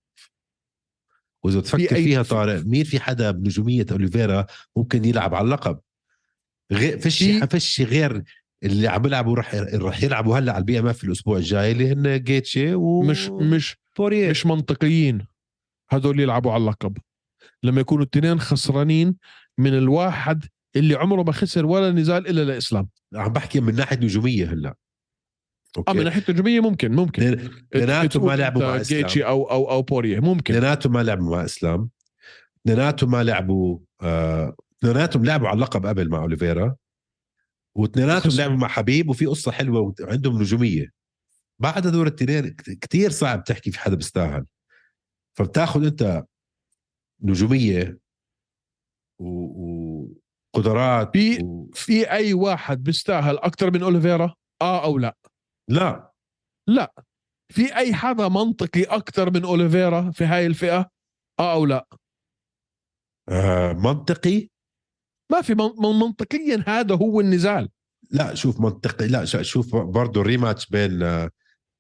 وإذا تفكر في فيها في- طارق مين في حدا بنجومية أوليفيرا ممكن يلعب على اللقب؟ غير فيش في- فيش غير اللي عم يلعبوا رح رح يلعبوا هلأ على ال BMF الأسبوع الجاي اللي هن جيتشي و مش مش بوريه مش منطقيين. هدول يلعبوا على اللقب. لما يكونوا الاثنين خسرانين من الواحد اللي عمره ما خسر ولا نزال إلا لإسلام. عم بحكي من ناحية نجومية هلأ. آه من ناحية الهجوميه ممكن ممكن. اثنين- اثنيناتهم ما لعبوا مع اسلام جيتشي أو أو أو بوريه ممكن. اثنيناتهم ما لعبوا مع إسلام. اثنيناتهم ما لعبوا آه، اثنيناتهم لعبوا على اللقب قبل مع أوليفيرا. واثنيناتهم. لعبوا مع حبيب وفي قصة حلوة وعندهم نجومية. بعد هذول الاثنين كثير صعب تحكي في حدا بيستاهل. فبتاخذ انت نجومية وقدرات في- و... في أي واحد بيستاهل أكثر من أوليفيرا؟ آه أو لا؟ لا. لا. في أي حدا منطقي أكثر من أوليفيرا في هاي الفئة؟ آه أو لا؟ آه منطقي؟ ما في من من- منطقيا هذا هو النزال. لا شوف منطقي لا شوف برضه الريماتش بين آه،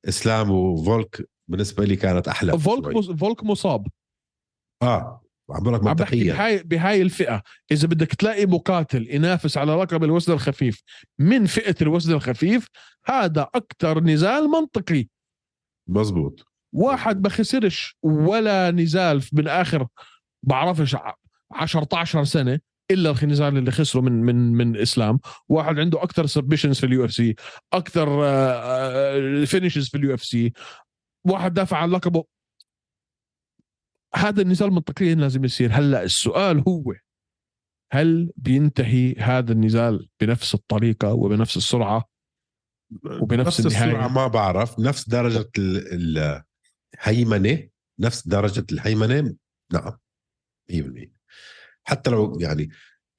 إسلام وفولك. بالنسبة لي كانت أحلى فولك فولك مصاب. آه عم بقول لك منطقيا. بهاي بهاي الفئة. إذا بدك تلاقي مقاتل ينافس على لقب الوزن الخفيف من فئة الوزن الخفيف هذا أكثر نزال منطقي. مزبوط. واحد ما خسرش ولا نزال من آخر بعرفش ع- 10 سنة إلا النزال اللي خسره من من من إسلام. واحد عنده أكثر submissions في ال UFC أكثر finishes في ال UFC. واحد دافع عن لقبه. هذا النزال منطقيا لازم يصير. هلأ السؤال هو هل بينتهي هذا النزال بنفس الطريقة وبنفس السرعة؟ وبنفس نفس النهاية. السرعه ما بعرف. نفس درجة ال- الهيمنة. نفس درجة الهيمنة. نعم. 100% حتى لو يعني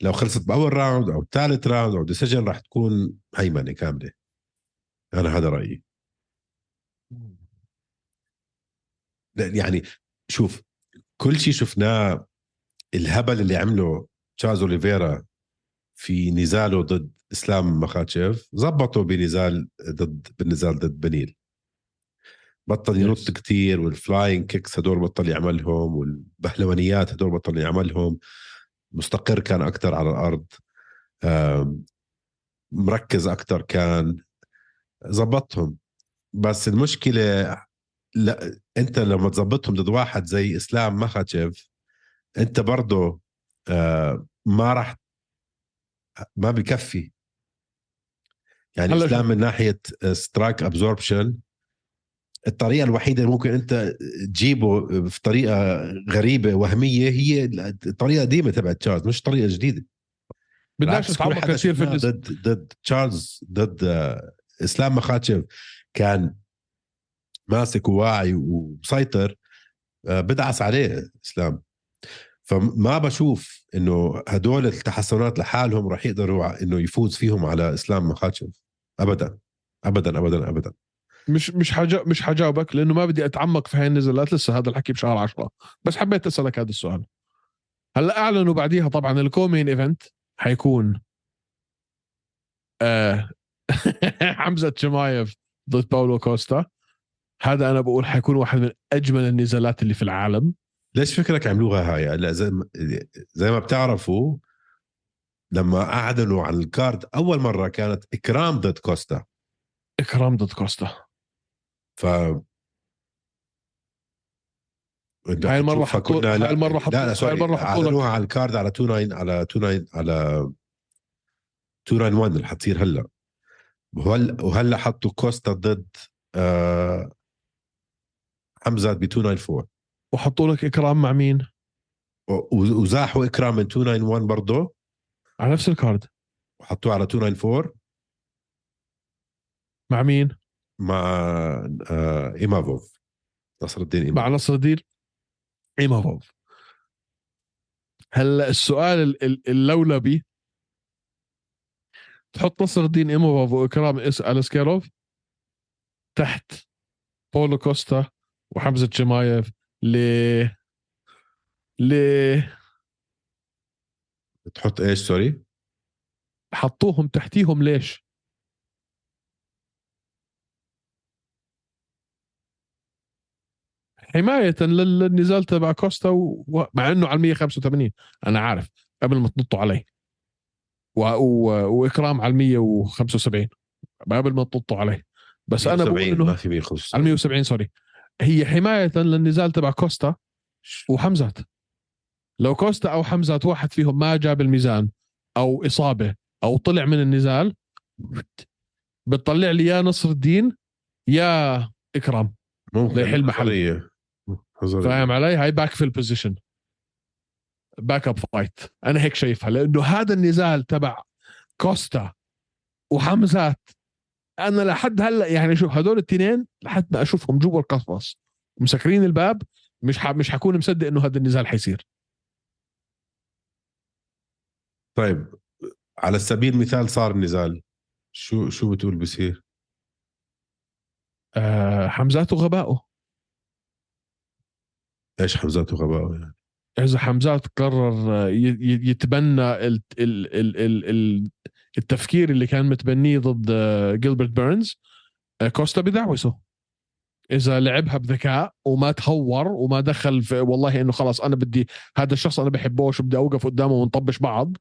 لو خلصت بأول round أو ثالث round أو decision راح تكون هيمنة كاملة. أنا هذا رأيي. يعني شوف كل شيء شفناه الهبل اللي عمله تشارلز أوليفيرا في نزاله ضد إسلام مخاتشيف زبطه بنزال ضد بالنزال ضد بينيل. بطل ينط Yes. كتير وال flying kicks هدول بطل يعملهم والبهلوانيات هدول بطل يعملهم. مستقر كان أكثر على الأرض. مركز أكثر كان. زبطهم بس المشكلة لا انت لما تظبطهم ضد واحد زي إسلام مخاتشيف انت برضه آه، ما راح ما بكفي. يعني إسلام. من ناحية strike absorption الطريقة الوحيدة اللي ممكن انت تجيبه في طريقة غريبة وهمية هي الطريقة القديمة تبعت تشارلز مش طريقة جديدة. بدناش نتعمق كثير في ضد ضد تشارلز ضد آه، إسلام مخاتشف كان ماسك وواعي ومسيطر آه، بدعس عليه اسلام فما بشوف إنه هدول التحسنات لحالهم راح يقدروا إنه يفوز فيهم على إسلام مخاتشف. ابدا ابدا ابدا ابدا. مش مش حاجة مش حجاوبك لأنه ما بدي أتعمق في هاي النزالات لسه هذا الحكي بشهر عشرة. بس حبيت أسألك هذا السؤال. هلأ أعلنوا بعديها طبعا ال co-main event حيكون آه حمزة شيماييف ضد باولو كوستا. هذا أنا بقول حيكون واحد من أجمل النزالات اللي في العالم. ليش فكرك عملوها هاي؟ هلا زي ما زي ما بتعرفوا لما أعلنوا عن ال card أول مرة كانت إكرام ضد كوستا. إكرام ضد كوستا. ف هاي المرة حطوا- لا لا هاي sorry المرة حطوا لك- أعلنوها على ال card على 29 على 29 على 291 اللي حتصير هلا. وهلا وهلا حطوا كوستا ضد آه حمزه ب 294 وحطوا لك إكرام مع مين؟ وزاحوا إكرام من 291 برضه على نفس ال card. وحطوه على 294 مع مين؟ مع آه إيمافوف. نصر الدين مع إيمافوف. نصر الدين إيمافوف. هلا السؤال ال- ال- اللولبي. تحط نصر الدين إيمافوف وإكرام اس اليسكيروف تحت بولو كوستا وحمزة شمايف ل ل تحط إيش؟ سوري. حطوهم تحتيهم ليش؟ حماية لل- للنزال تبع كوستا و... مع إنه على 185 أنا عارف قبل ما تنطوا علي. و... و... وإكرام على 175 قبل ما تنطوا علي. بس أنا بقول 170 ما إنه في 175 على 170 sorry. هي حماية للنزال تبع كوستا وحمزات. لو كوستا أو حمزات واحد فيهم ما جاب الميزان أو إصابة أو طلع من النزال بتطلع لي يا نصر الدين يا إكرام ممكن ليحل محل. فاهم علي؟ هاي باك في ال position backup fight أنا هيك شايفها لأنه هذا النزال تبع كوستا وحمزات أنا لحد هلأ يعني شوف هدول الاثنين لحد ما أشوفهم جوا القفص مسكرين الباب مش ح... مش حكون مصدق إنه هذا النزال حيصير طيب على سبيل المثال صار النزال شو شو بتقول بصير؟ آه حمزات وغبائه إيش حمزات وغباء يعني؟ إذا حمزات قرر يتبنى ال ال ال ال ال التفكير اللي كان متبنيه ضد آه، جيلبرت بيرنز آه، كوستا بدعوسه. إذا لعبها بذكاء وما تهور وما دخل في والله إنه خلاص أنا بدي هذا الشخص أنا بحبوش وبدي أوقف قدامه ونطبش بعض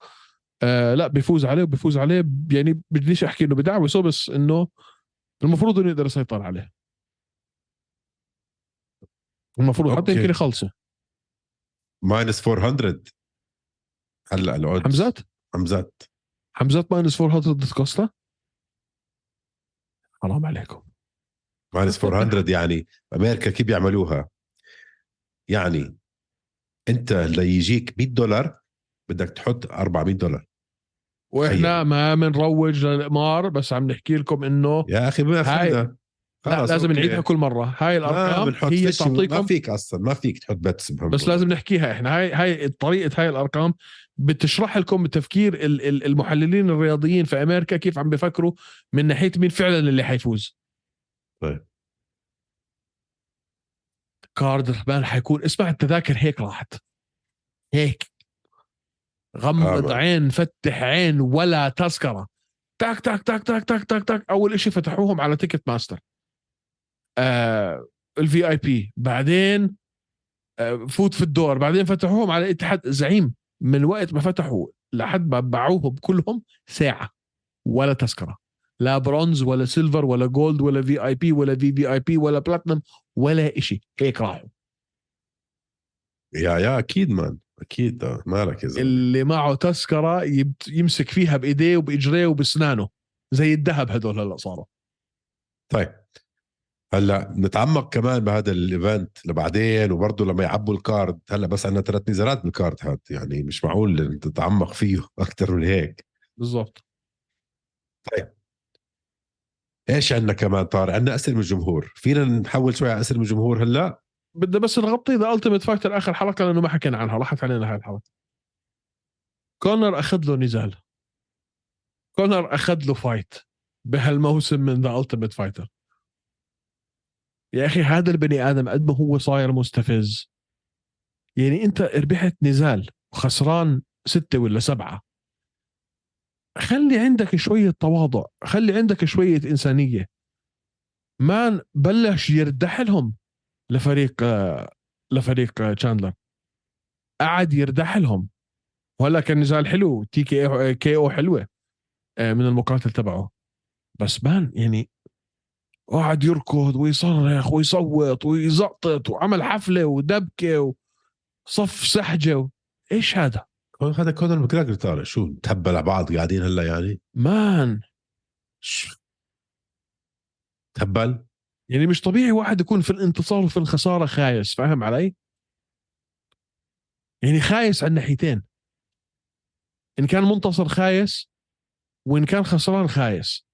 آه لا بيفوز عليه وبيفوز عليه يعني بديش أحكي إنه بدعوسه بس إنه المفروض إنه يقدر يسيطر عليه. المفروض حتى أوكي. يمكن يخلصوا minus 400 هلأ ال odds. حمزات؟ حمزات. حمزات minus 400 ضد كوستا حرام عليكم. minus 400 يعني أمريكا كيف بيعملوها؟ يعني أنت ليجيك 100 دولار بدك تحط 400 دولار. وإحنا ما بنروج للقمار بس عم نحكي لكم إنه يا أخي ما فهمنا. لا لازم أوكي. نعيدها كل مرة. هاي الأرقام هي فيش- ما تعطيكم فيك أصلا ما فيك تحط بس لازم نحكيها إحنا. هاي هاي طريقة هاي الأرقام بتشرح لكم تفكير ال- ال- المحللين الرياضيين في أمريكا كيف عم بيفكروا من ناحية مين فعلا اللي حيفوز. طيب. card الرحمن حيكون اسمع التذاكر هيك راحت. هيك. غمض آه. عين فتح عين ولا تذكرة. تاك تاك تاك تاك تاك تاك تاك. أول إشي فتحوهم على Ticketmaster آه ال VIP بعدين آه فوت في الدور. بعدين فتحوهم على اتحاد زعيم. من وقت ما فتحوا لحد ما باعوهم كلهم ساعة ولا تذكرة. لا برونز ولا silver ولا gold ولا VIP ولا في VIP ولا بلاتنم ولا إشي. هيك راحوا. يا يا أكيد man. أكيد. مالك يا زلمة. اللي معه تذكرة يمسك فيها بإيديه وبإجريه وبسنانه. زي الذهب هدول هلأ صاروا. طيب. هلا نتعمق كمان بهذا ال event لبعدين وبرضه لما يعبوا ال card هلا بس عندنا ثلاث نزالات بال card هاد يعني مش معقول تتعمق فيه أكثر من هيك. بالضبط. إيش عندنا كمان طارق؟ عندنا أسئلة من الجمهور. فينا نحول شوي على أسئلة من الجمهور هلا؟ بدنا بس نغطي The Ultimate Fighter آخر حلقة لأنه ما حكينا عنها راحت علينا هاي الحلقة. كونر أخذ له نزال. كونر أخذ له fight بهالموسم من The Ultimate Fighter يا أخي هذا البني آدم قد ما هو صاير مستفز. يعني أنت ربحت نزال وخسران ستة ولا سبعة. خلي عندك شوية تواضع خلي عندك شوية إنسانية. man بلش يردح لهم لفريق لفريق تشاندلر قعد يردح لهم. وهلا كان نزال حلو TKO KO حلوة آه، من المقاتل تبعه. بس man يعني وقعد يركض ويصرخ ويصوت ويزقطط وعمل حفلة ودبكة وصف سحجة و... إيش هذا؟ هذا كونر ماجريجر طالع. شو تهبل على بعض قاعدين هلا يعني؟ مان. تهبل يعني مش طبيعي واحد يكون في الانتصار وفي الخسارة خايس فاهم علي؟ يعني خايس على الناحيتين. إن كان منتصر خايس وإن كان خسران خايس.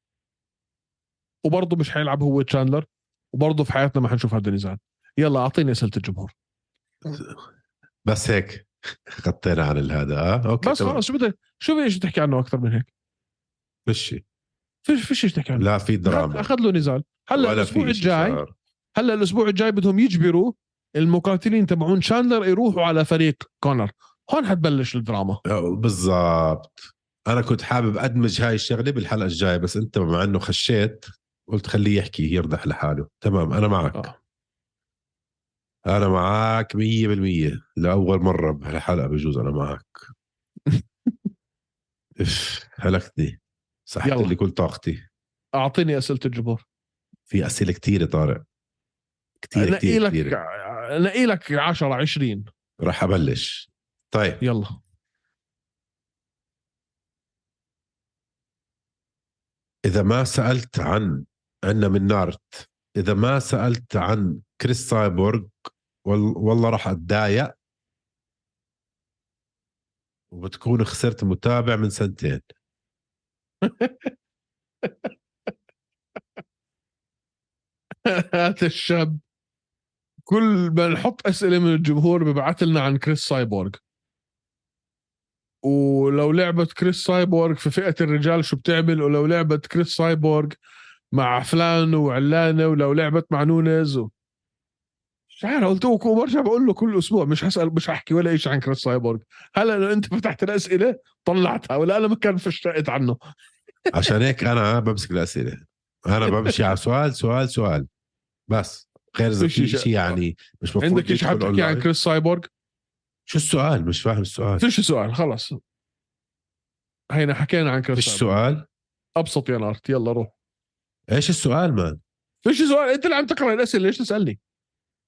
وبرضه مش حيلعب هو تشاندلر وبرضه في حياتنا ما حنشوف هذا النزال. يلا أعطيني أسئلة الجمهور. بس هيك. غطينا عن هذا. آه okay بس. خلص شو بدك؟ شو إيش تحكي عنه أكثر من هيك؟ مشي فيش فيش إيش تحكي عنه؟ لا في دراما. أخذ له نزال. هلأ الأسبوع الجاي. هلأ الأسبوع الجاي بدهم يجبروا المقاتلين تبعون شاندلر يروحوا على فريق كونر. هون حتبلش الدراما. بالضبط. أنا كنت حابب أدمج هاي الشغلة بالحلقة الجاية بس أنت بما إنه خشيت. قلت خليه يحكي يردح لحاله. تمام أنا معك. آه. أنا معك مية بالمية. لأول مرة بهالحلقة بجوز أنا معك. اف هلكتني. سحبت. لي كل طاقتي. أعطيني أسئلة الجمهور في أسئلة كثيره طارق. كثير كثير كثير نقي لك 10 20 راح أبلش. طيب. يلا. إذا ما سألت عن عنا من نارت. إذا ما سألت عن كريس سايبورغ وال- والله راح أتضايق. وبتكون خسرت متابع من سنتين. هذا الشاب. كل ما نحط أسئلة من الجمهور ببعث لنا عن كريس سايبورغ. ولو لعبت كريس سايبورغ في فئة الرجال شو بتعمل؟ ولو لعبت كريس سايبورغ مع فلان وعلانة ولو لعبت مع نونز و... مش عارف قلت له وبرجع بقول له كل أسبوع مش هسأل مش هحكي ولا شيء عن كريس سايبورغ. هلا لو أنت فتحت الأسئلة؟ طلعتها ولا أنا ما كان فشتقت عنه. عشان هيك أنا بمسك الأسئلة. أنا بمشي على سؤال سؤال سؤال. بس. غير إذا في شيء- شيء يعني مش مفروض عندك إيش يدخل حتحكي عن. كريس سايبورغ؟ شو السؤال؟ مش فاهم السؤال. فيش سؤال خلص هينا حكينا عن كريس فيش سؤال؟ أبسط يا نارت يلا روح. إيش السؤال man فيش سؤال أنت اللي عم تقرأ الأسئلة ليش تسألني؟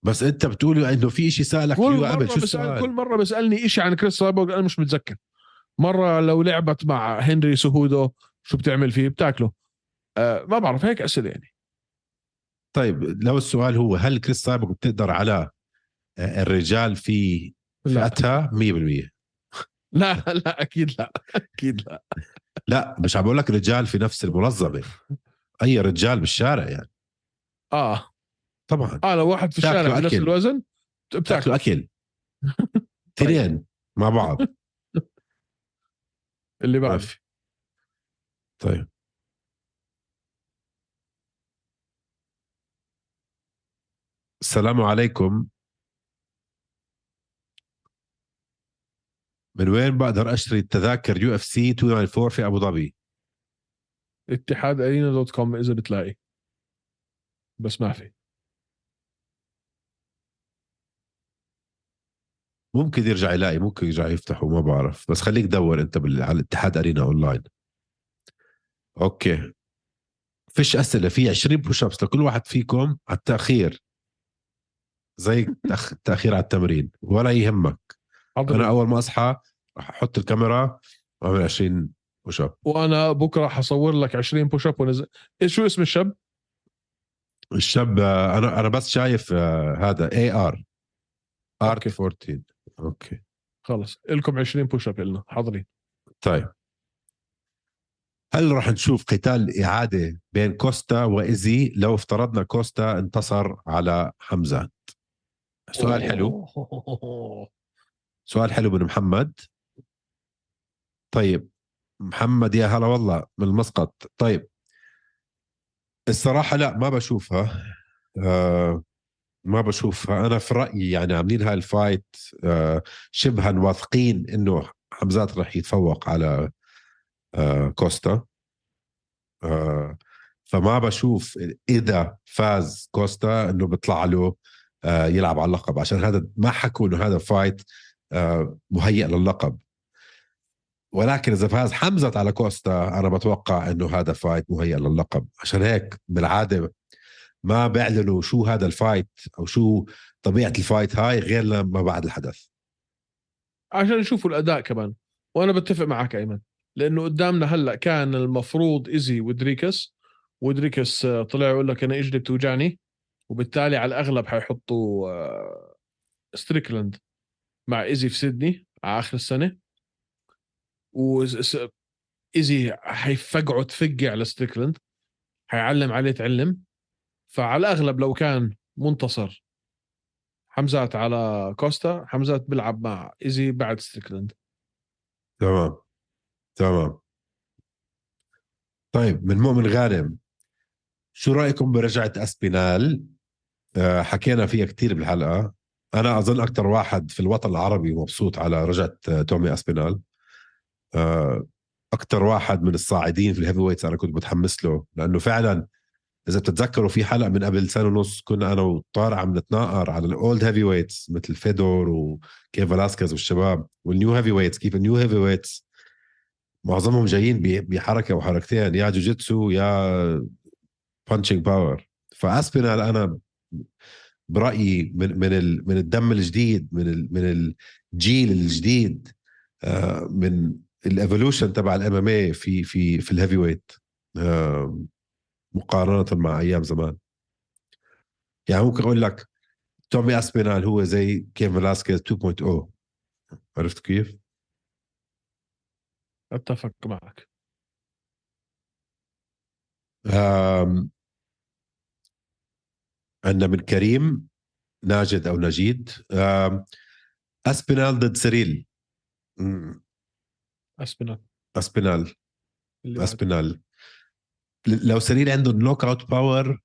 بس أنت بتقول إنه في شيء سألك كل فيه قبل مرة شو بسأل كل السؤال مرة بيسالني إشي عن كريس سايبورغ أنا مش متذكر. مرة لو لعبت مع هنري سهودو شو بتعمل فيه؟ بتاكله. آه ما بعرف هيك أسئلة يعني. طيب لو السؤال هو هل كريس سايبورغ بتقدر على آه، الرجال في فئتها؟ 100% لا لا أكيد لا. أكيد لا. لا مش عم بقول لك رجال في نفس المنظمة. اي رجال بالشارع يعني. آه. طبعا. آه لو واحد في الشارع بنفس. الوزن بتاكل. أكل. تنين مع بعض. اللي بعد. طيب. السلام عليكم. من وين بقدر أشتري التذاكر UFC 294 في أبو ظبي؟ اتحاد أرينا dot com إذا بتلاقي. بس ما في. ممكن يرجع يلاقي ممكن يرجع يفتحوا ما بعرف. بس خليك دور أنت بال... على الاتحاد أرينا online. okay. فيش أسئلة في 20 push-ups لكل واحد فيكم على التأخير. زي التاخير على التمرين ولا يهمك. حضر أنا أول ما أصحى راح أحط الكاميرا وأعمل 20 بوش اب وأنا بكرة حصور لك 20 push-up ونزل شو اسم الشاب؟ الشاب آه، أنا أنا بس شايف آه، هذا AR okay. 14 okay. خلص لكم 20 push-up لنا حاضرين. طيب. هل راح نشوف قتال إعادة بين كوستا وإيزي لو افترضنا كوستا انتصر على حمزة سؤال حلو. سؤال حلو من محمد. طيب محمد يا هلا والله من المسقط. طيب. الصراحة لا ما بشوفها. آه ما بشوفها. أنا في رأيي يعني عاملين هاي ال fight آه شبها واثقين إنه حمزات راح يتفوق على آه كوستا. آه فما بشوف إذا فاز كوستا إنه بيطلع له آه يلعب على اللقب. عشان هذا ما حكوا إنه هذا fight آه مهيئ للقب ولكن إذا فاز حمزة على كوستا أنا بتوقع إنه هذا fight مهيئ للقب عشان هيك بالعادة ما بيعلنوا شو هذا ال fight أو شو طبيعة ال fight هاي غير لما بعد الحدث. عشان يشوفوا الأداء كمان. وأنا بتفق معك أيمن لأنه قدامنا هلأ كان المفروض إيزي ودريكس ودريكس آه، طلع يقول لك أنا إجلي بتوجعني. وبالتالي على الأغلب حيحطوا آه، ستريكلاند مع إيزي في سيدني على آخر السنة. و ايزي حيفقعوا تفقع على ستريكلاند حيعلم عليه تعلم فعلى الأغلب لو كان منتصر حمزات على كوستا حمزات بيلعب مع ايزي بعد ستريكلاند تمام. تمام. طيب من مؤمن غانم شو رأيكم برجعة أسبينال؟ آه، حكينا فيها كتير بالحلقة. أنا أظن أكثر واحد في الوطن العربي مبسوط على رجعة آه، تومي أسبينال. أكثر واحد من الصاعدين في ال heavyweights أنا كنت متحمس له لأنه فعلا إذا بتتذكروا في حلقة من قبل سنة ونص كنا أنا وطارق عم نتناقر على ال old heavyweights مثل فيدور وكين فلاسكيز والشباب وال new heavyweights كيف ال new heavyweights معظمهم جايين بحركة وحركتين يا جوجيتسو يا punching power فأسبينال أنا برأيي من من من الدم الجديد من من الجيل الجديد آه، من ال evolution تبع ال MMA في في في ال heavyweight مقارنة مع أيام زمان. يعني ممكن أقول لك توم أسبينال هو زي كين فلاسكيز 2.0 عرفت كيف؟ أتفق معك. عندنا من كريم ناجد أو نجيد. أسبينال ضد سيريل. مم، أسبينال. أسبينال. ل- لو سيريل عنده knockout power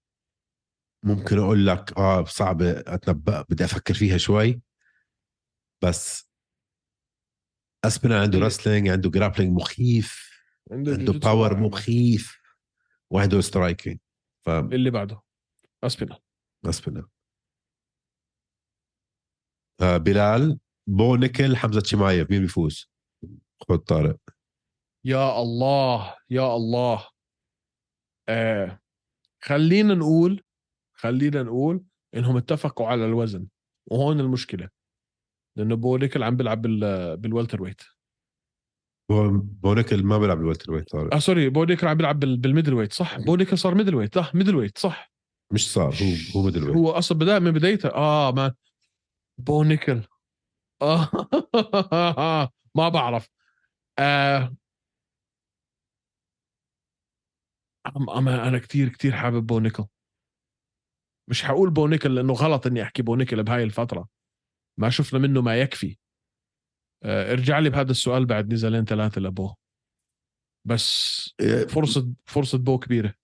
ممكن أقول لك آه صعبه أتنبأ بدي أفكر فيها شوي. بس أسبينال عنده wrestling عنده grappling مخيف عنده جوجيتسو power. مخيف وعنده striking ف اللي بعده. اسبنا أسبينال. آه بو نيكل حمزة شمايف مين بيفوز؟ خذ طارق. يا الله يا الله. آه خلينا نقول خلينا نقول إنهم اتفقوا على الوزن وهون المشكلة لأنه بو نيكل عم بيلعب بال بال welterweight. بو, بو نيكل ما بيلعب بال welterweight طارق. آه sorry بو نيكل عم بيلعب بال- بال middleweight صح؟ بو نيكل صار middleweight صح middleweight صح. مش صار هو هو middleweight. هو أصلا بدأ من بدايته. آه ما بو نيكل آه ما بعرف. آه أما أنا كتير كتير حابب بو نيكل مش حقول بو نيكل لأنه غلط إني أحكي بو نيكل بهاي الفترة. ما شفنا منه ما يكفي. آه ارجع لي بهذا السؤال بعد نزلين ثلاثة لبو. بس فرصه فرصة بو كبيرة.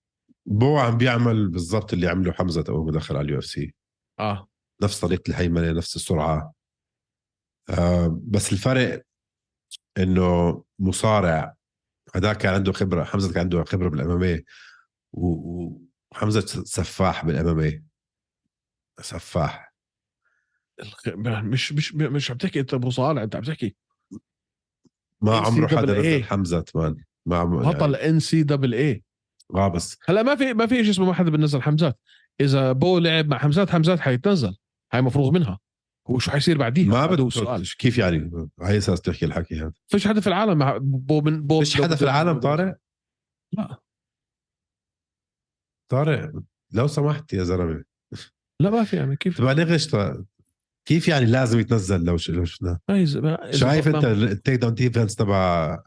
بو عم بيعمل بالضبط اللي عمله حمزة اول ما دخل على ال UFC. آه. نفس طريقة الهيمنة نفس السرعة. آه بس الفرق إنه مصارع. هذاك كان عنده خبرة حمزة كان عنده خبرة بال MMA وحمزه سفاح بال MMA سفاح. مش مش مش عم تحكي أنت صالح أنت عم تحكي ما عمره حدا. نزل حمزة مان ما عم بطل ان سي دبل اي آه بس هلا ما في ما في شيء اسمه ما حدا بنزل حمزات. إذا بو لعب مع حمزات حمزات حيتنزل. هاي مفروغ منها. هو شو حيصير بعديها؟ ما بدك السؤال. كيف يعني؟ على أساس تحكي الحكي هذا. فيش حدا في العالم بو من بو فيش حدا في العالم طارق؟ لا. طارق لو سمحت يا زلمة. لا ما في يعني كيف؟ تبقى نغش طارق. كيف يعني لازم يتنزل لو ش- لو شفناه؟ ما يز... ما إذا شايف أنت التيك داون ديفنس تبع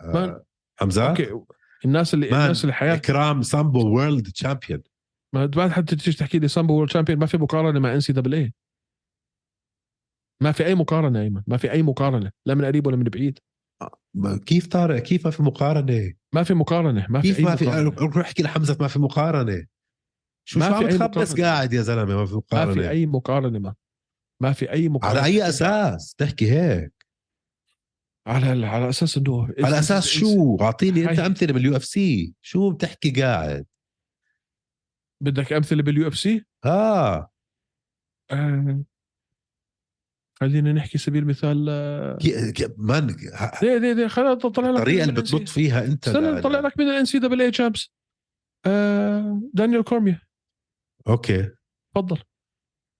آه،. حمزة؟ أوكي. الناس اللي مان. الناس اللي حياه إكرام سامبو وورلد تشامبيون ما بعد حتى تيجي تحكي لي سامبو وورلد شامبيون ما في مقارنة مع ان سي دبل اي ما في أي مقارنة أيمن. ما في أي مقارنة. لا من قريب ولا من بعيد. كيف طارق؟ كيف ما في مقارنة؟ ما في مقارنة. ما في كيف أي ما في. روح احكي لحمزة ما في مقارنة. شو ما شو في عم أي تخبص. قاعد يا زلمة ما في ما مقارنة؟ في أي مقارنة ما. ما في أي مقارنة. على أي أساس؟ تحكي هيك. على على أساس إنه على أساس شو؟ أعطيني أنت أمثلة من ال UFC. شو بتحكي قاعد؟ بدك أمثلة بال UFC؟ آه. آه. خلينا نحكي سبيل المثال آه، كي... كي... man دي دي دي خلينا نطلع لك الطريقة اللي. بتنط فيها أنت استنى نطلع لك من ال NCAA champs دانيال كورمييه. okay. تفضل.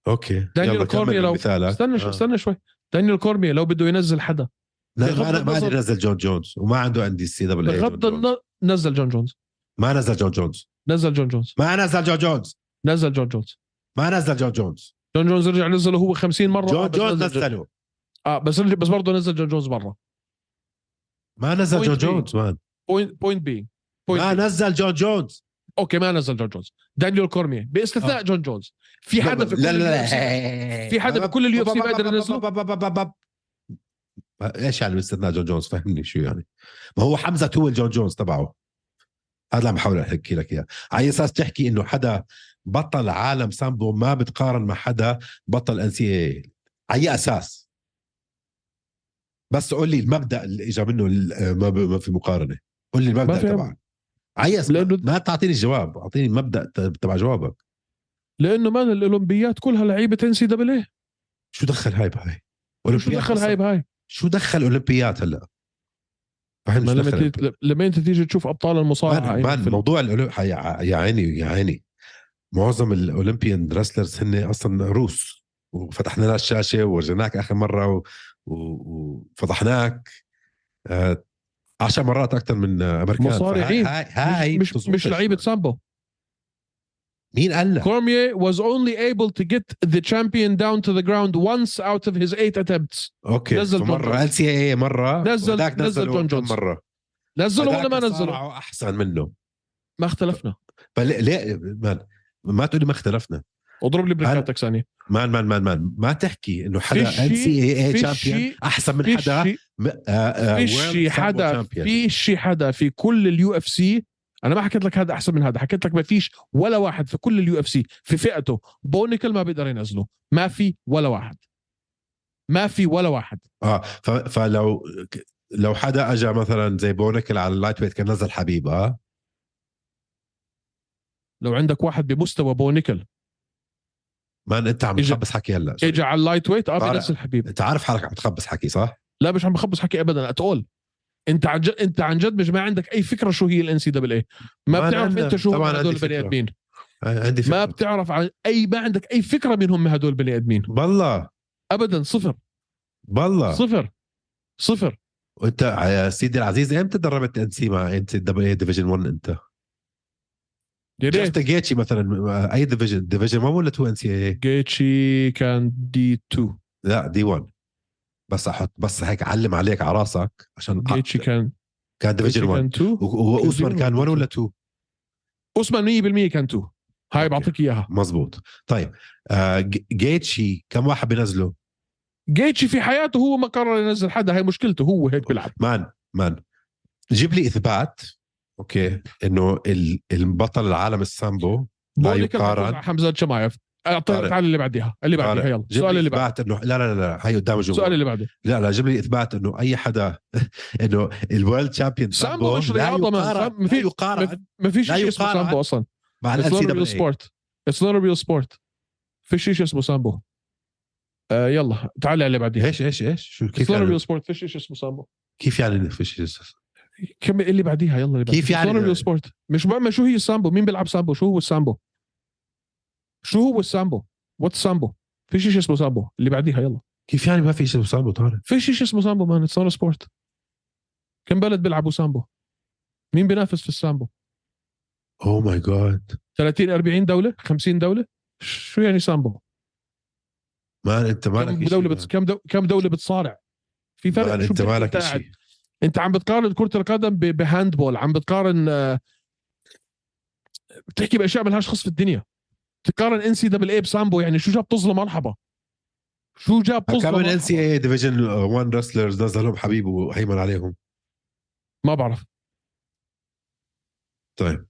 okay. دانيال كورمييه لو استنى آه. استنى شوي. دانيال كورميا لو بده ينزل حدا. لا بغض ما نزل جون جونز وما عنده NCAA بغض النظر نزل جون جونز. ما نزل جون جونز. نزل جون جونز. ما نزل جون جونز. نزل جون جونز. ما نزل جون جونز. جون جونز رجع نزله هو 50 مرة. آه، جون بس جونز نزل جون- نزله. آه بس رجع بس برضه نزل جون جونز مرة. ما نزل جون. جونز man. point point بي ما نزل جون جونز. okay ما نزل جون جونز. دانيال كورمييه باستثناء آه. جون جونز. في حدا في كل لا لا لا. في حدا بكل ال UFC بقدر ينزله؟ إيش يعني باستثناء جون جونز؟ فهمني شو يعني. ما هو حمزة هو الجون جونز تبعه. هذا اللي عم بحاول أحكي لك إياه. على أساس تحكي إنه حدا بطل عالم سامبو ما بتقارن مع حدا بطل NCAA على أي أساس؟ بس قول لي المبدأ اللي اجى منه ما, في مقارنة. قول لي المبدأ تبعك. أساس- لأنه- ما تعطيني الجواب أعطيني المبدأ تبع جوابك. لأنه man الأولمبيات كلها لعيبة NCAA شو دخل هاي بهاي؟ شو دخل. هاي بهاي؟ شو دخل أولمبيات هلأ؟ لما انت تيجي تشوف أبطال المصارعة man, man في- موضوع يا عيني يا عيني. معظم ال Olympian wrestlers هن أصلا روس وفتحنا لها الشاشة وورجيناك آخر مرة و... و... وفضحناك. آه... عشر مرات أكثر من أمريكان. مصارعين. هاي هاي مش مش. مش لعيبة سامبو. مين قال لك؟ Cormier was only able to get the champion down to the ground once out of his eight attempts. أوكي. نزل جونز. ال سي إي مرة. نزل- نزل جون جونز. مرة؟ نزله ولا ما نزله أحسن منه. ما اختلفنا. فليه ليه مان ما تقولي ما اختلفنا. اضرب لي بريكاتك ثانية. man man man man ما تحكي إنه حدا NCAA champion أحسن من حدا آه، آه، في شي حدا. في شي حدا في كل ال UFC أنا ما حكيت لك هذا أحسن من هذا حكيت لك ما فيش ولا واحد في كل ال UFC في فئته. بونيكل ما بيقدر ينزله ما في ولا واحد. ما في ولا واحد. آه فلو لو حدا اجى مثلا زي بونكل على ال lightweight كان نزل حبيب آه لو عندك واحد بمستوى بونيكل man أنت عم تخبص حكي هلا اجى على اللايت ويت آه طارق. بينزل حبيب أنت عارف حالك عم تخبص حكي صح؟ لا مش عم بخبص حكي ابدا اتقول أنت عن جد أنت عن جد مش ما عندك أي فكرة شو هي ال NCAA ما ما بتعرف. أنت شو هم هدول البني. آدمين. عندي فكرة. ما بتعرف عن اي ما عندك أي فكرة منهم هدول البني آدمين. بالله. ابدا صفر. بالله. صفر. صفر. وانت يا سيدي العزيز إمتى دربت ان سي مع انت دبل اي ديفيجن 1 أنت؟ جاست جيتشي مثلا أي ديفيجن ديفيجن 1 ولا 2 ان سي اي؟ جيتشي كان دي 2 لا دي 1 بس أحط بس هيك علم عليك على راسك عشان جيتشي كان كان ديفيجن جيتشي 1 كان 2 و- و- وأوسمان كان كان 1 2. ولا 2 أوسمان 100% كان 2 هاي. بعطيك إياها. مزبوط طيب آه جيتشي كم واحد بينزله؟ جيتشي في حياته هو ما قرر ينزل حدا هاي مشكلته هو هيك بيلعب. man man. جيب لي إثبات. okay. إنه ال- البطل العالم السامبو لا يقارن. حمزة طارق. تعال اللي بعديها. اللي بعديها يلا. السؤال لي اللي بعده. انه لا لا لا, هي قدام الجمهور السؤال اللي بعده. لا لا جيب لي إثبات إنه أي حدا إنه ال world champion سامبو مش. سام- ما في- يقارن. ما لا شيء اسمه سامبو أصلا. مع not سي It's not a real sport. في شيء اسمه سامبو. آه يلا تعال على اللي بعديها. إيش إيش إيش؟ شو كيف يعني؟ sport. في شيء اسمه سامبو. كيف يعني في شيء كم اللي بعديها يلا اللي بعديها. كيف يعني؟ Sport. مش بعمل شو هي السامبو؟ مين بيلعب سامبو؟ شو هو السامبو؟ شو هو السامبو؟ وات سامبو؟ في شيء اسمه سامبو. اللي بعديها يلا. كيف يعني ما في شيء صار طارق. في شيء اسمه سامبو مان اتس سبورت كم بلد بيلعبوا سامبو؟ مين بينافس في السامبو؟ oh my god 30 40 دولة؟ 50 دولة؟ شو يعني سامبو؟ man أنت مالك كم دولة. بت... كم دو... كم دولة بتصارع؟ في فرق شو أنت مالك قاعد؟ انت عم بتقارن كرة القدم. بهاندبول عم بتقارن آه، بتحكي بأشياء ما لهاش خص في الدنيا. تقارن NCAA بسامبو يعني شو جاب طزله مرحبا شو جاب طزله كمان ان سي؟ اي ديفيجن 1 رسلرز نزلهم حبيب وهيمن عليهم. ما بعرف. طيب.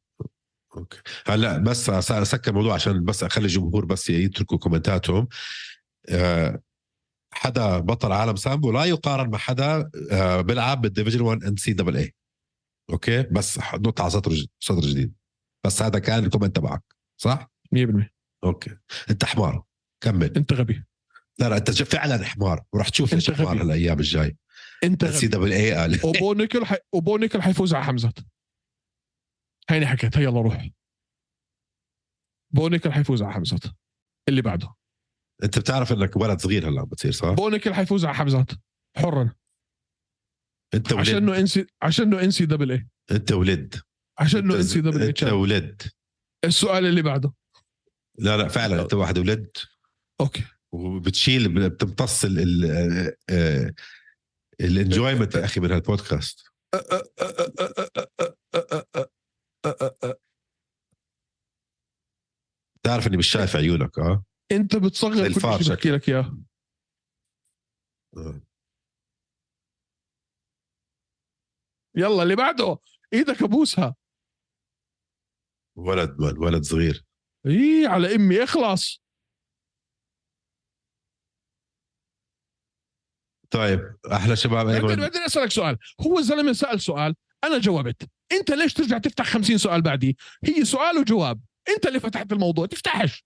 okay. هلأ بس أسكر الموضوع عشان بس أخلي الجمهور بس يتركوا comment اتهم. أه حدا بطل عالم سامبو لا يقارن مع حدا أه بيلعب بال division 1 NCAA okay؟ بس نقطة على سطر سطر جديد. بس هذا كان ال comment تبعك صح؟ 100% okay. أنت حمار. كمل. أنت غبي. لا لا أنت فعلا حمار. وراح تشوف ليش حمار غبي. الأيام الجاي. أنت NCAA قال وبونيكل حي... وبونيكل حيفوز على حمزة. هيني حكيت. هي يلا روح. بونيكل حيفوز على حمزة. اللي بعده. انت بتعرف انك ولد صغير هلا بتصير صح؟ بونكل حيفوز على حمزات حرا انت ولد عشانه انسي عشانه ان سي دبل اي انت ولد عشانه ان انت, سي دبل انت اي ولد السؤال اللي بعده لا لا فعلا انت واحد ولد أوكي وبتشيل بتمتص ال ال آه، الانجويمنت يا أخي من هالبودكاست بتعرف اني مش شايف عيونك آه انت بتصغر كل شيء بحكي لك اياه. آه. يلا اللي بعده. إيدك ابوسها. ولد ولد صغير. اي على امي. اخلص طيب أحلى شباب. ايمن بعدين أسألك سؤال. هو الزلمه سأل سؤال أنا جاوبت. أنت ليش ترجع تفتح 50 سؤال بعدي؟ هي سؤال وجواب. أنت اللي فتحت الموضوع تفتحش.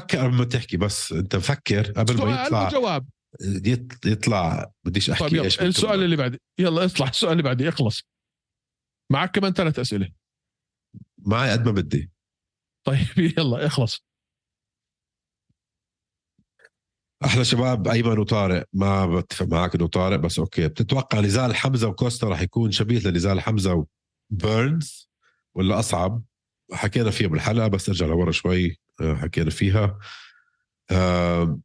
فكر قبل ما تحكي بس انت فكر قبل ما يطلع. وجواب. يط- يطلع بديش أحكي طيب يلا إيش. السؤال اللي بعدي. يلا اطلع السؤال اللي بعدي اخلص. معك كمان ثلاث أسئلة. معي قد ما بدي. طيب يلا اخلص. أحلى شباب أيمن وطارق. ما بتفق معك إنه طارق بس أوكي. بتتوقع نزال حمزة وكوستا راح يكون شبيه لنزال حمزة وبيرنز ولا أصعب؟ حكينا فيها بالحلقة بس ارجع لورا شوي آه، حكينا فيها. آه،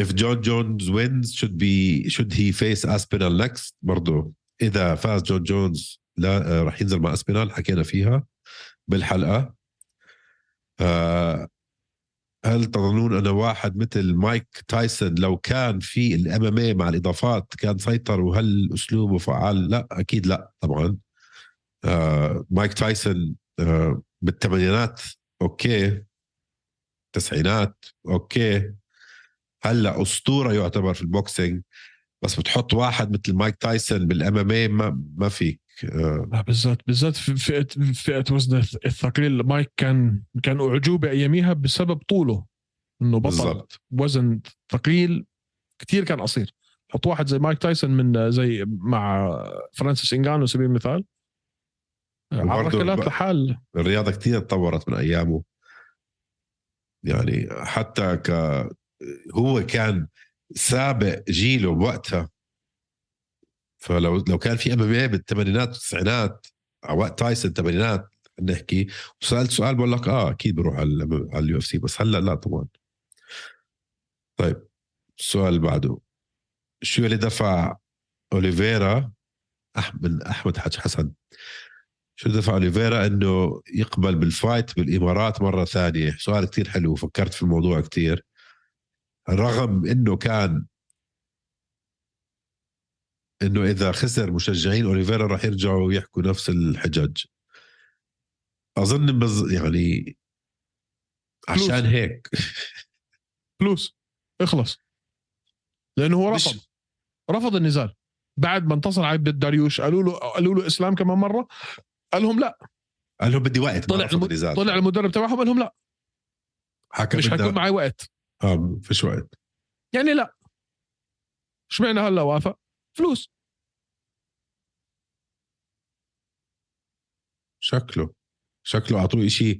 if John Jones wins should be should he face Aspinall next? برضه إذا فاز جون جونز لا آه، راح ينزل مع اسبينال حكينا فيها بالحلقة. آه، هل تظنون أن واحد مثل مايك تايسون لو كان في ال MMA مع الإضافات كان سيطر؟ وهل أسلوبه فعال؟ لا أكيد لا طبعا. آه مايك تايسون بالثمانينات okay. تسعينات okay. هلأ أسطورة يعتبر في ال boxing بس بتحط واحد مثل مايك تايسون بال MMA ما فيك. آه. لا بالذات بالذات في فئة فئة وزن الثقيل. مايك كان كان أعجوبة أياميها بسبب طوله إنه بطل بالضبط. وزن ثقيل كثير كان قصير. حط واحد زي مايك تايسون من زي مع فرانسيس نغانو على سبيل المثال. على الركلات ب- لحال الرياضة كثير تطورت من أيامه. يعني حتى ك هو كان سابق جيله بوقتها. فلو لو كان في MMA بالثمانينات والتسعينات على وقت تايسون الثمانينات نحكي وسألت سؤال بقول لك آه أكيد بروح على على ال UFC بس هلأ لا طبعا. طيب السؤال اللي بعده. شو اللي دفع أوليفيرا؟ أحمد أحمد حاج حسن. شو دفع اوليفيرا إنه يقبل بال fight بالإمارات مرة ثانية. سؤال كتير حلو فكرت في الموضوع كتير. رغم إنه كان إنه إذا خسر مشجعين أوليفيرا راح يرجعوا يحكوا نفس الحجج. أظن بز يعني فلوس. عشان هيك. فلوس. اخلص. لأنه هو مش- رفض. رفض النزال. بعد ما انتصر على عبد داريوش قالوا له قالوا له إسلام كمان مرة. قال لهم لا. قال لهم بدي وقت طلع الم... طلع المدرب تبعهم قال لهم لا. حكى مش حيكون معي وقت. آه فيش وقت. يعني لا. اشمعنى هلا وافق؟ فلوس. شكله. شكله أعطوه شيء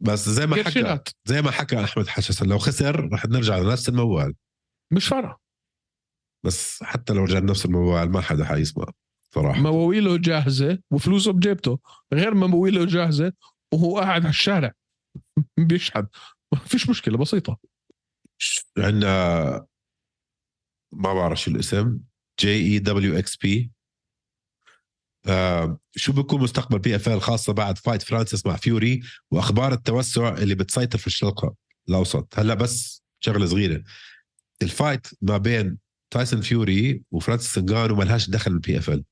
بس زي ما حكى زي ما حكى أحمد حسن لو خسر رح نرجع لنفس الموال. مش فارقة. بس حتى لو رجعنا نفس الموال ما حدا حيسمع. صراحة. مواويله جاهزة وفلوسه بجيبته. غير مواويله جاهزة وهو قاعد على الشارع. بيشحد ما فيش مشكلة بسيطة. عندنا ما بعرف شو الاسم. جي اي دبليو إكس بي شو بيكون مستقبل PFL خاصه بعد fight فرانسيس مع فيوري وأخبار التوسع اللي بتسيطر في الشرق الأوسط؟ هلا بس شغلة صغيرة. ال fight ما بين تايسون فيوري وفرانسيس نغانو ما لهاش دخل بال PFL.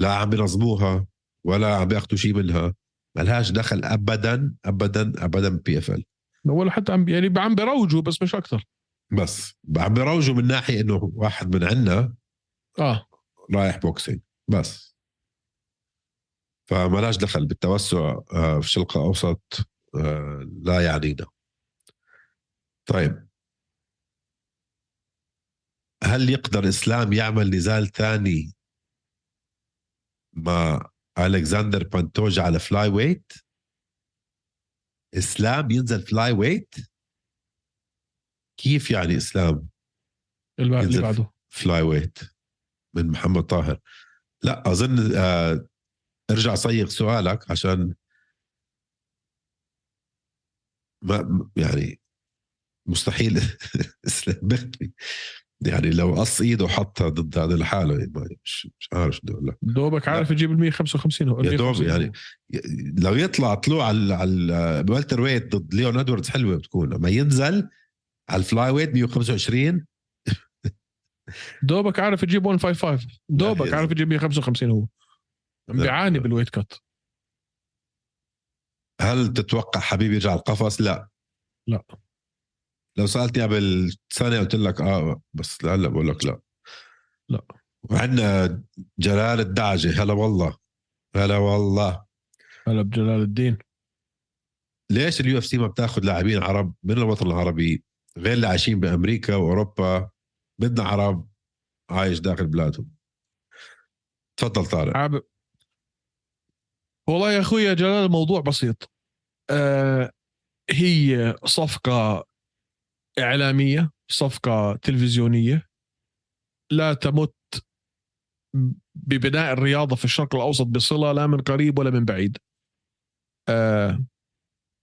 لا عم بينظموها ولا عم بياخذوا شيء منها. ما لهاش دخل ابدا ابدا ابدا بال PFL ولا حتى عم يعني عم بيروجوا بس مش أكثر بس عم بيروجوا من ناحية إنه واحد من عنا آه. رايح boxing بس. فما لاش دخل بالتوسع آه، في الشرق الأوسط آه، لا يعنينا. طيب. هل يقدر إسلام يعمل نزال ثاني مع ألكسندر بانتوجا على flyweight. إسلام ينزل flyweight. كيف يعني إسلام اللي ينزل. بعده؟ flyweight من محمد طاهر؟ لا أظن آه ارجع صيغ سؤالك عشان ما يعني مستحيل. إسلام. يعني لو قص إيده وحطها ضد هذا لحاله يعني مش مش عارف شو بدي أقول لك دوبك عارف يجيب ال 155 هو يا دوب 150 يعني. لو يطلع طلوع على على ال welterweight ضد ليون ادواردز حلوة بتكون اما ينزل على ال flyweight 125 دوبك عارف يجيب 155 دوبك عارف يجيب 155 هو. بيعاني بال weight cut هل تتوقع حبيبي يرجع القفص؟ لا لا. لو سألتني قبل سنه قلت لك آه بس هلا بقول لك لا. لا. وعندنا جلال الدعجه هلا والله. هلا والله. هلا بجلال الدين. ليش ال UFC ما بتاخذ لاعبين عرب من الوطن العربي غير اللي عايشين بأمريكا وأوروبا؟ بدنا عرب عايش داخل بلادهم. تفضل طارق. عاب والله يا أخوي جلال الموضوع بسيط. آه هي صفقة إعلامية صفقة تلفزيونية لا تمت ببناء الرياضة في الشرق الأوسط بصلة لا من قريب ولا من بعيد. آه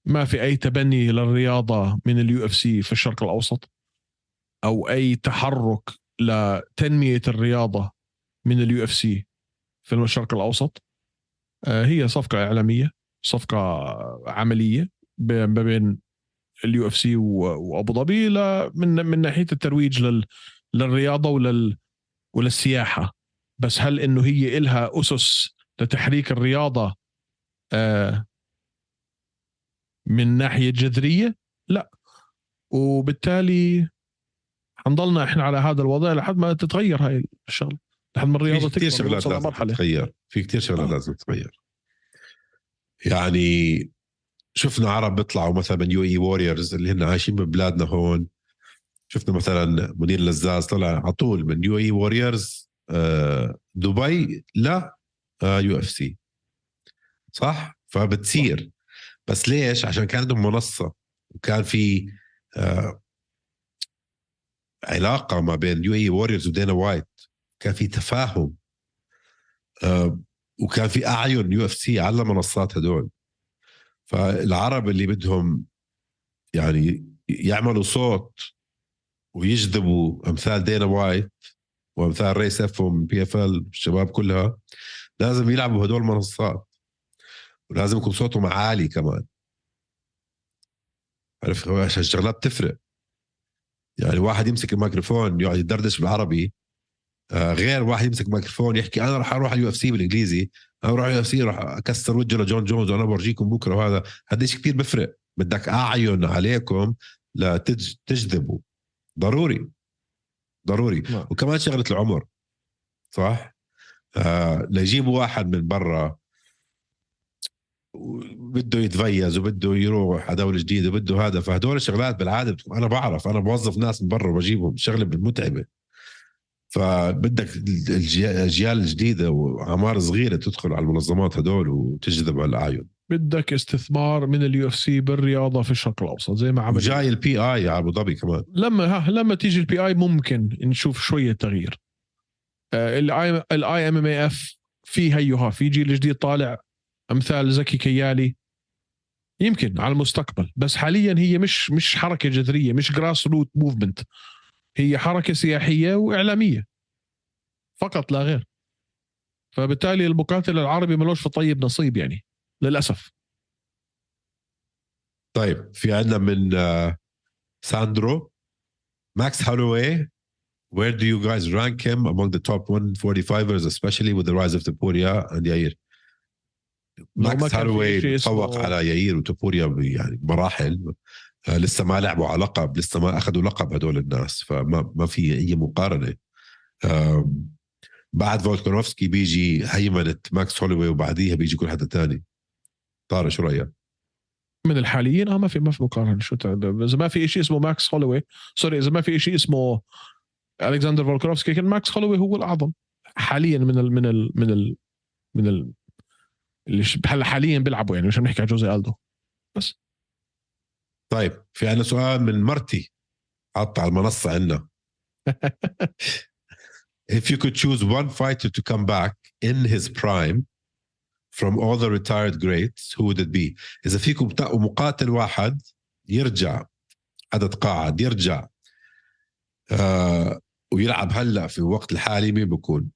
ما في أي تبني للرياضة من ال UFC في الشرق الأوسط أو أي تحرك لتنمية الرياضة من ال UFC في الشرق الأوسط. آه هي صفقة إعلامية صفقة عملية ب- ما بين ال UFC وأبو ظبي من من ناحية الترويج لل للرياضة ولل وللسياحة. بس هل إنه هي إلها أسس لتحريك الرياضة آه من ناحية جذرية؟ لا. وبالتالي حنضلنا إحنا على هذا الوضع لحد ما تتغير هاي الشغلة. لحد ما الرياضة في كثير شغلات لازم تتغير. في كثير شغلات آه. لازم تتغير. يعني شفنا عرب بيطلعوا مثلا من UAE Warriors اللي هن عايشين ببلادنا هون. شفنا مثلا منير لزاز طلع على طول من UAE Warriors دبي لا UFC. صح؟ فبتصير. بس ليش؟ عشان كان عندهم منصة. وكان في آه، علاقة ما بين UAE Warriors ودينا وايت. كان في تفاهم. آه، وكان في أعين UFC على المنصات هدول. فالعرب اللي بدهم يعني يعملوا صوت ويجذبوا أمثال دينا وايت وأمثال ريس إف PFL الشباب كلها لازم يلعبوا هدول المنصات. ولازم يكون صوتهم عالي كمان. عرفت؟ عشان الشغلات بتفرق. يعني واحد يمسك الميكروفون يقعد يدردش بالعربي غير واحد يمسك ميكروفون يحكي أنا راح أروح على ال UFC بالإنجليزي أنا راح UFC راح أكسر وجه لجون جونز وأنا بورجيكم بكرة وهذا. هذا شيء كثير بفرق. بدك أعين عليكم لتجذبوا ضروري. ضروري. نعم. وكمان شغلة العمر. صح؟ آه ليجيبوا واحد من برا بده يتفيز وبده يروح على دولة جديدة وبده هذا. فهدول الشغلات بالعادة أنا بعرف. أنا بوظف ناس من برا وبجيبهم. شغلة متعبة. فبدك الأجيال الجديدة وأعمار صغيرة تدخل على المنظمات هدول وتجذب الاعين بدك استثمار من ال UFC بالرياضة في الشرق الأوسط زي ما عمل وجاي ال PI على أبو ظبي كمان. لما ها لما تيجي ال PI ممكن نشوف شوية تغيير. ال I ال IMMAF في هيها في جيل جديد طالع أمثال زكي كيالي. يمكن على المستقبل بس حاليا هي مش مش حركة جذرية مش grassroot movement هي حركة سياحية وإعلامية. فقط لا غير. فبالتالي المقاتل العربي ملوش في طيب نصيب يعني للأسف. طيب في عندنا من آه، ساندرو. ماكس هالوي where do you guys rank him among the top 145ers especially with the rise of Topuria and Yair? ما ماكس هالوي تفوق على ياير وتوبوريا ب- يعني مراحل. لسه ما لعبوا على لقب لسه ما أخذوا لقب هدول الناس فما ما في أي مقارنة. بعد فولكانوفسكي بيجي هيمنة ماكس هولوي وبعديها بيجي كل حدا تاني. طارق شو رأيك؟ من الحاليين آه ما في ما في مقارنة. شو إذا ما في شيء اسمه ماكس هولوي sorry إذا ما في شيء اسمه ألكسندر فولكانوفسكي كان ماكس هولوي هو الأعظم. حاليا من ال من ال من ال من ال اللي هلا حاليا بيلعبوا يعني مش عم نحكي على جوزي ألدو. بس. طيب في عندنا سؤال من مرتي حط على المنصة عندنا if you could choose one fighter to come back in his prime from all the retired greats who would it be? إذا فيكم تقوا مقاتل واحد يرجع حدا تقاعد يرجع آه ويلعب هلأ في الوقت الحالي مين بكون؟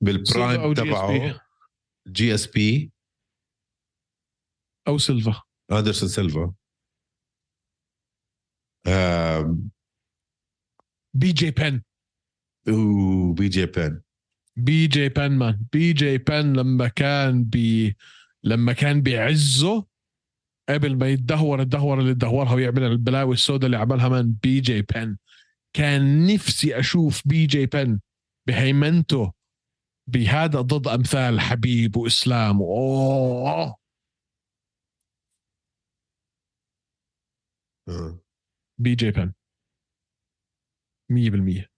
بال prime تبعه GSP أو سيلفا. اندرسون سيلفا؟ آم، بي جي بن. وبي جي بن بي جي بن man. بي جي بن لما كان بي لما كان بعزه قبل ما يتدهور الدهوره اللي دهورها ويعمل البلاوي السوداء اللي عملها man بي جي بن. كان نفسي أشوف بي جي بن بهيمنته بهذا ضد أمثال حبيب وإسلام. أوه. بي جي بن 100%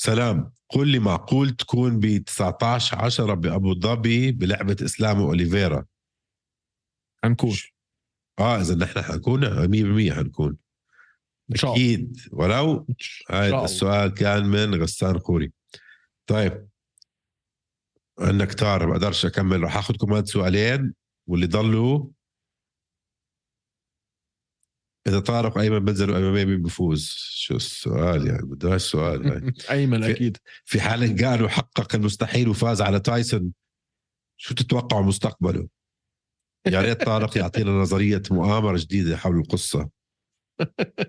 سلام. قل لي معقول تكون ب 19 10 بأبو ظبي بلعبة إسلام وأوليفيرا. حنكون. آه إذا نحن حنكون 100% حنكون. إن شاء الله. أكيد. ولو؟ الله. السؤال كان من غسان خوري. طيب. عندنا كتار ما بقدرش اكمل. راح اخذ كمان سؤالين واللي ضلوا إذا طارق أيمن بنزل وامامي مين بفوز. شو السؤال يعني؟ بدهاش سؤال هاي. أيمن أكيد. في حال قالوا حقق المستحيل وفاز على تايسون شو تتوقعوا مستقبله؟ يا ريت طارق يعطينا نظرية مؤامرة جديدة حول القصة.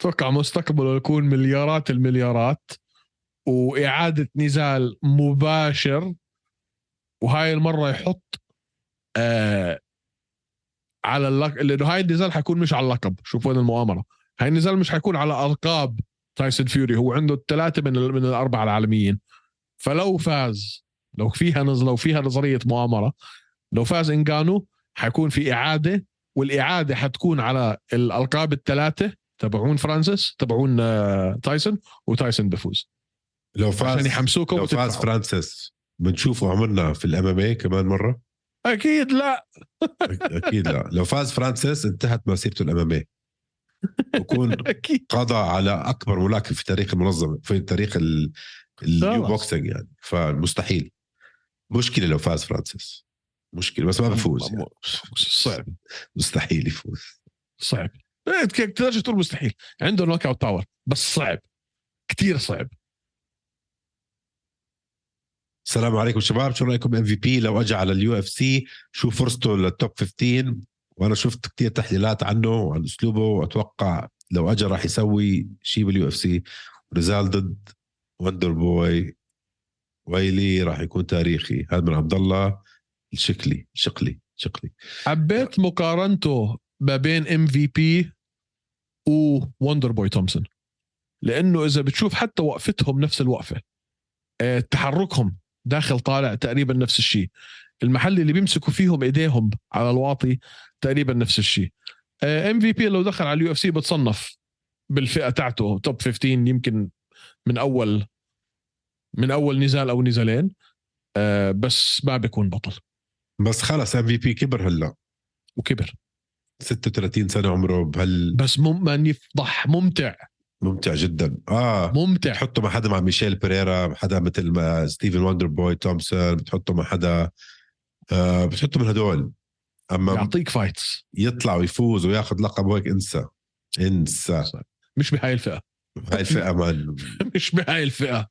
أتوقع مستقبله يكون مليارات المليارات. وإعادة نزال مباشر وهاي المرة يحط آه على اللقب لأنه هاي النزال حيكون مش على اللقب. شوف وين المؤامرة. هاي النزال مش حيكون على القاب تايسون فيوري هو عنده الثلاثة من من الأربعة العالميين. فلو فاز لو فيها نز لو فيها نظرية مؤامرة لو فاز انجانو حيكون في إعادة والإعادة حتكون على الالقاب الثلاثة تبعون فرانسيس تبعون آه، تايسون وتايسون بفوز. لو فاز عشان يحمسوكم لو فاز. فرانسيس بنشوفه عمرنا في ال MMA كمان مرة؟ أكيد لا. أكيد لا. لو فاز فرانسيس انتهت مسيرته ال MMA أكيد. قضى على أكبر ملاكم في تاريخ المنظمة في تاريخ ال- اليو خلاص. boxing يعني. فمستحيل. مشكلة لو فاز فرانسيس. مشكلة بس ما بفوز يعني. صعب. مستحيل يفوز. صعب. إيه، تقدرش تقول مستحيل. عنده knockout power بس صعب. كثير صعب. السلام عليكم شباب شو رأيكم MVP لو أجى على ال UFC شو فرصته لل top 15 وأنا شفت كثير تحليلات عنه وعن أسلوبه وأتوقع لو أجى راح يسوي شيء بال UFC نزال ضد وندر بوي ويلي راح يكون تاريخي. هذا من عبد الله الشكلي شقلي شقلي. حبيت مقارنته ما بين MVP ووندر بوي تومسون لأنه إذا بتشوف حتى وقفتهم نفس الوقفة آه، تحركهم داخل طالع تقريبا نفس الشيء. المحل اللي بيمسكوا فيهم إيديهم على الواطي تقريبا نفس الشيء. MVP لو دخل على ال UFC بتصنف بالفئة تاعته top 15 يمكن من أول من أول نزال أو نزالين آه، بس ما بيكون بطل. بس خلص MVP كبر هلا. وكبر. 36 سنة عمره بهال بس مم man يفضح ممتع. ممتع جدا. آه ممتع. بتحطه مع حدا مع ميشيل بيريرا حدا مثل ما ستيفن وندر بوي تومسون بتحطه مع حدا آه بتحطه من هدول. أما يعطيك fights يطلع ويفوز وياخذ لقب وهيك انسى. انسى. مش بهاي الفئة. هاي الفئة man مش بهاي الفئة.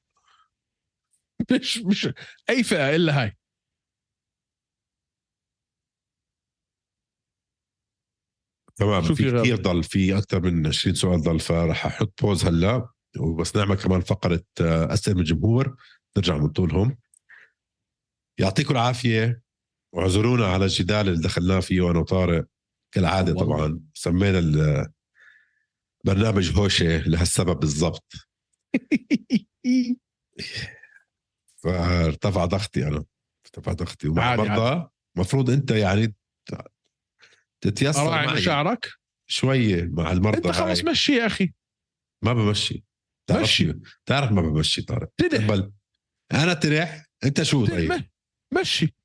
مش مش أي فئة إلا هاي. تمام شو في؟ كثير ضل في أكثر من 20 سؤال ضل فراح أحط pause هلا وبس نعمل كمان فقرة آه، أسئلة من الجمهور نرجع من طولهم يعطيكم العافية واعذرونا على الجدال اللي دخلناه فيه أنا وطارق كالعادة. طبعا. سمينا البرنامج هوشة لهالسبب بالضبط. فارتفع ضغطي أنا ارتفع ضغطي. ومع برضه المفروض أنت يعني تتيسر اراعي معي. مشاعرك؟ شوية مع المرضى أنت خلص. مشي يا أخي. ما بمشي. تعرف مشي. تعرف ما بمشي طارق. تدح بل أنا ترح أنت شو طيب؟ مشي.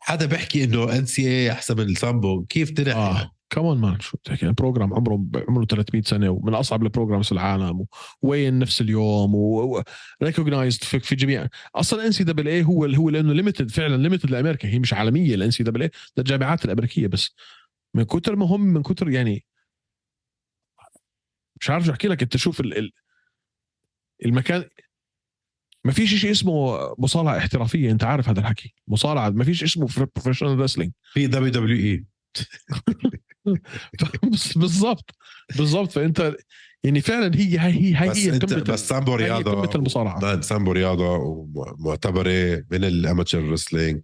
حدا بيحكي إنه ان سي اي أحسن من السامبو كيف تنحي آه. كمان مان شو بتحكي بروجرام عمره عمره 300 سنة ومن أصعب البروجرامز في العالم وين نفس اليوم وريكوجنايزد في, في جميع أصلا ان سي دبل اي هو هو لأنه ليمتد فعلا ليمتد لأمريكا. هي مش عالمية الان سي دبل اي للجامعات الأمريكية بس. من كتر ما هم من كتر يعني مش عارف أحكي لك. أنت شوف ال- ال- المكان ما فيش شيء اسمه مصارعة احترافية. أنت عارف هذا الحكي. مصارعة. ما فيش اسمه professional wrestling في WWE بالضبط. بالضبط. فأنت يعني فعلا هي هي هي هي بس هي انت بس سامبو رياضة. قمة المصارعة. سامبو رياضة ومعتبرة من ال amateur wrestling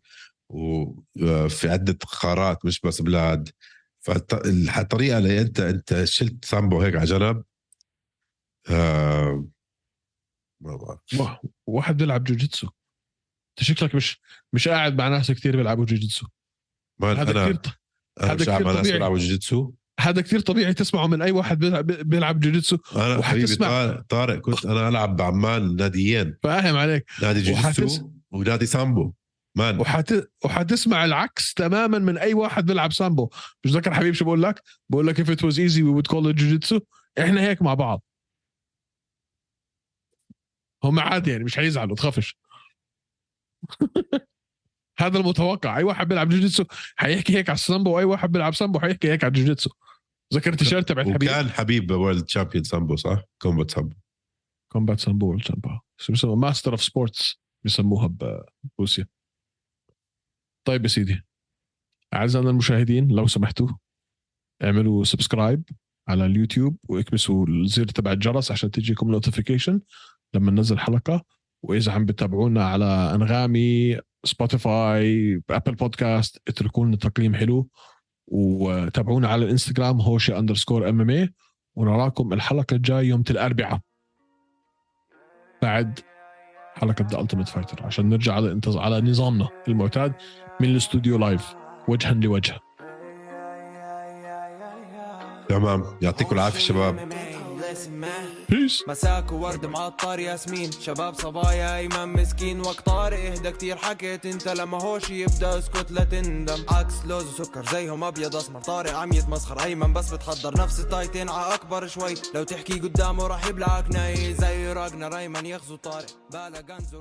وفي عدة قارات مش بس بلاد. فالطريقة اللي أنت أنت شلت سامبو هيك على جنب آه ما بعرف. وا- واحد بيلعب جوجيتسو. أنت شكلك مش مش قاعد مع ناس كثير بيلعبوا جوجيتسو. هذا أنا كثير أنا هذا مش قاعد كتير مع ناس طبيعي. بيلعبوا جوجيتسو. هذا كثير طبيعي تسمعه من أي واحد بيلعب, جوجيتسو. أنا حبيبي وحتسمع- طارق, طارق كنت أنا ألعب بعمان ناديين. فاهم عليك. نادي جوجيتسو ونادي سامبو. man وحت... وحتسمع العكس تماما من أي واحد بيلعب سامبو. مش ذكر حبيب شو بقول لك؟ بقول لك if it was easy we would call it جوجيتسو إحنا هيك مع بعض. هم عادي يعني مش حيزعلوا تخافش. هذا المتوقع. أي واحد بيلعب جوجيتسو حيحكي هيك على السامبو واي واحد بيلعب سامبو حيحكي هيك على الجوجيتسو ذكر التيشيرت تبعت حبيب. وكان حبيب world champion سامبو صح؟ combat سامبو. combat سامبو شو بيسموها master of sports بيسموها بروسيا. طيب يا سيدي أعزائنا المشاهدين لو سمحتوا اعملوا subscribe على اليوتيوب واكبسوا الزر تبع الجرس عشان تجيكم notification لما ننزل حلقة. وإذا عم بتابعونا على أنغامي Spotify Apple Podcast اتركوا لنا تقييم حلو. وتابعونا على الإنستغرام Hosheh underscore MMA ونراكم الحلقة الجاي يوم الأربعاء. بعد حلقة ذا التيميت فايتر عشان نرجع على. على نظامنا المعتاد. من الاستوديو لايف وجها لوجه. تمام. يعطيكم العافية شباب. بيس مساك وورد معطر ياسمين. شباب صبايا ايمن مسكين. وقت طارق إهدى كتير. حكيت أنت لما هوش يبدأ اسكت لا تندم. عكس لوز وسكر زيهم أبيض أسمر. طارق عم يتمسخر ايمن بس بتحضر نفس التايتين ع أكبر شوي. لو تحكي قدامه راح يبلعك ناي زي راجنا ريمان يغزو طارق. بالا غنز